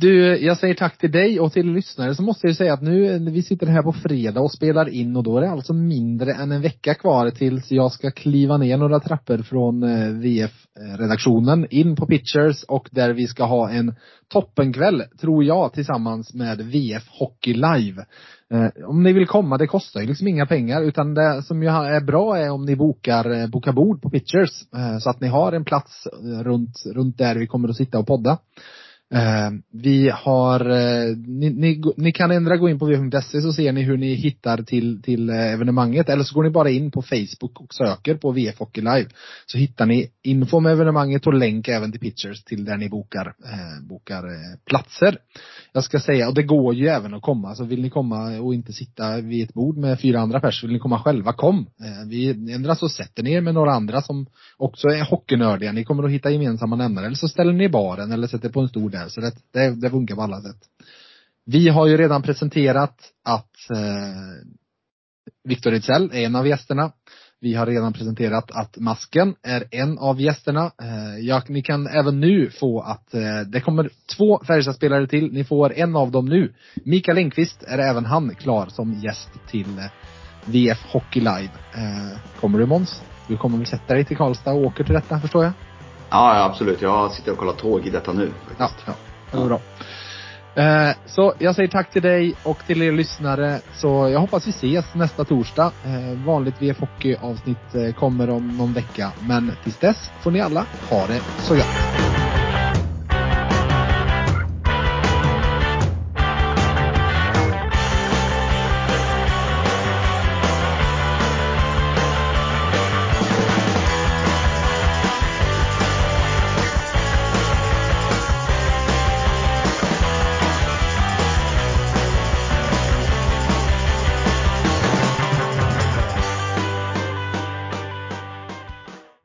Du, jag säger tack till dig och till lyssnare så måste jag säga att nu, vi sitter här på fredag och spelar in och då är det alltså mindre än en vecka kvar tills jag ska kliva ner några trappor från eh, VF-redaktionen in på Pitchers och där vi ska ha en toppenkväll, tror jag, tillsammans med VF Hockey Live. Eh, om ni vill komma, det kostar ju liksom inga pengar utan det som ju är bra är om ni bokar, eh, bokar bord på Pitchers så att ni har en plats runt, runt där vi kommer att sitta och podda. Eh, vi har, eh, ni, ni, ni kan ändra gå in på v.se så ser ni hur ni hittar till, till eh, evenemanget eller så går ni bara in på Facebook och söker på VF Hockey Live. Så hittar ni info om evenemanget och länk även till pictures till där ni bokar, eh, bokar eh, platser. Jag ska säga, och det går ju även att komma, så vill ni komma och inte sitta vid ett bord med fyra andra personer, vill ni komma själva, kom. Eh, vi, ändra så sätter ni er med några andra som också är hockeynördiga, ni kommer att hitta gemensamma nämnare, eller så ställer ni i baren eller sätter på en stor där, så det, det, det funkar på alla sätt. Vi har ju redan presenterat att eh, Viktor Ejdsell är en av gästerna. Vi har redan presenterat att Masken är en av gästerna. Eh, ja, ni kan även nu få att eh, det kommer två Färjestadspelare till. Ni får en av dem nu. Mikael Engqvist är även han klar som gäst till eh, VF Hockey Live. Eh, kommer du Måns? Du kommer väl sätta dig till Karlstad och åker till detta förstår jag? Ja, ja, absolut. Jag sitter och kollar tåg i detta nu. Ja, Faktiskt. ja. Det bra. Eh, så jag säger tack till dig och till er lyssnare. Så jag hoppas vi ses nästa torsdag. Eh, vanligt VF Hockey avsnitt eh, kommer om någon vecka. Men tills dess får ni alla ha det så gött.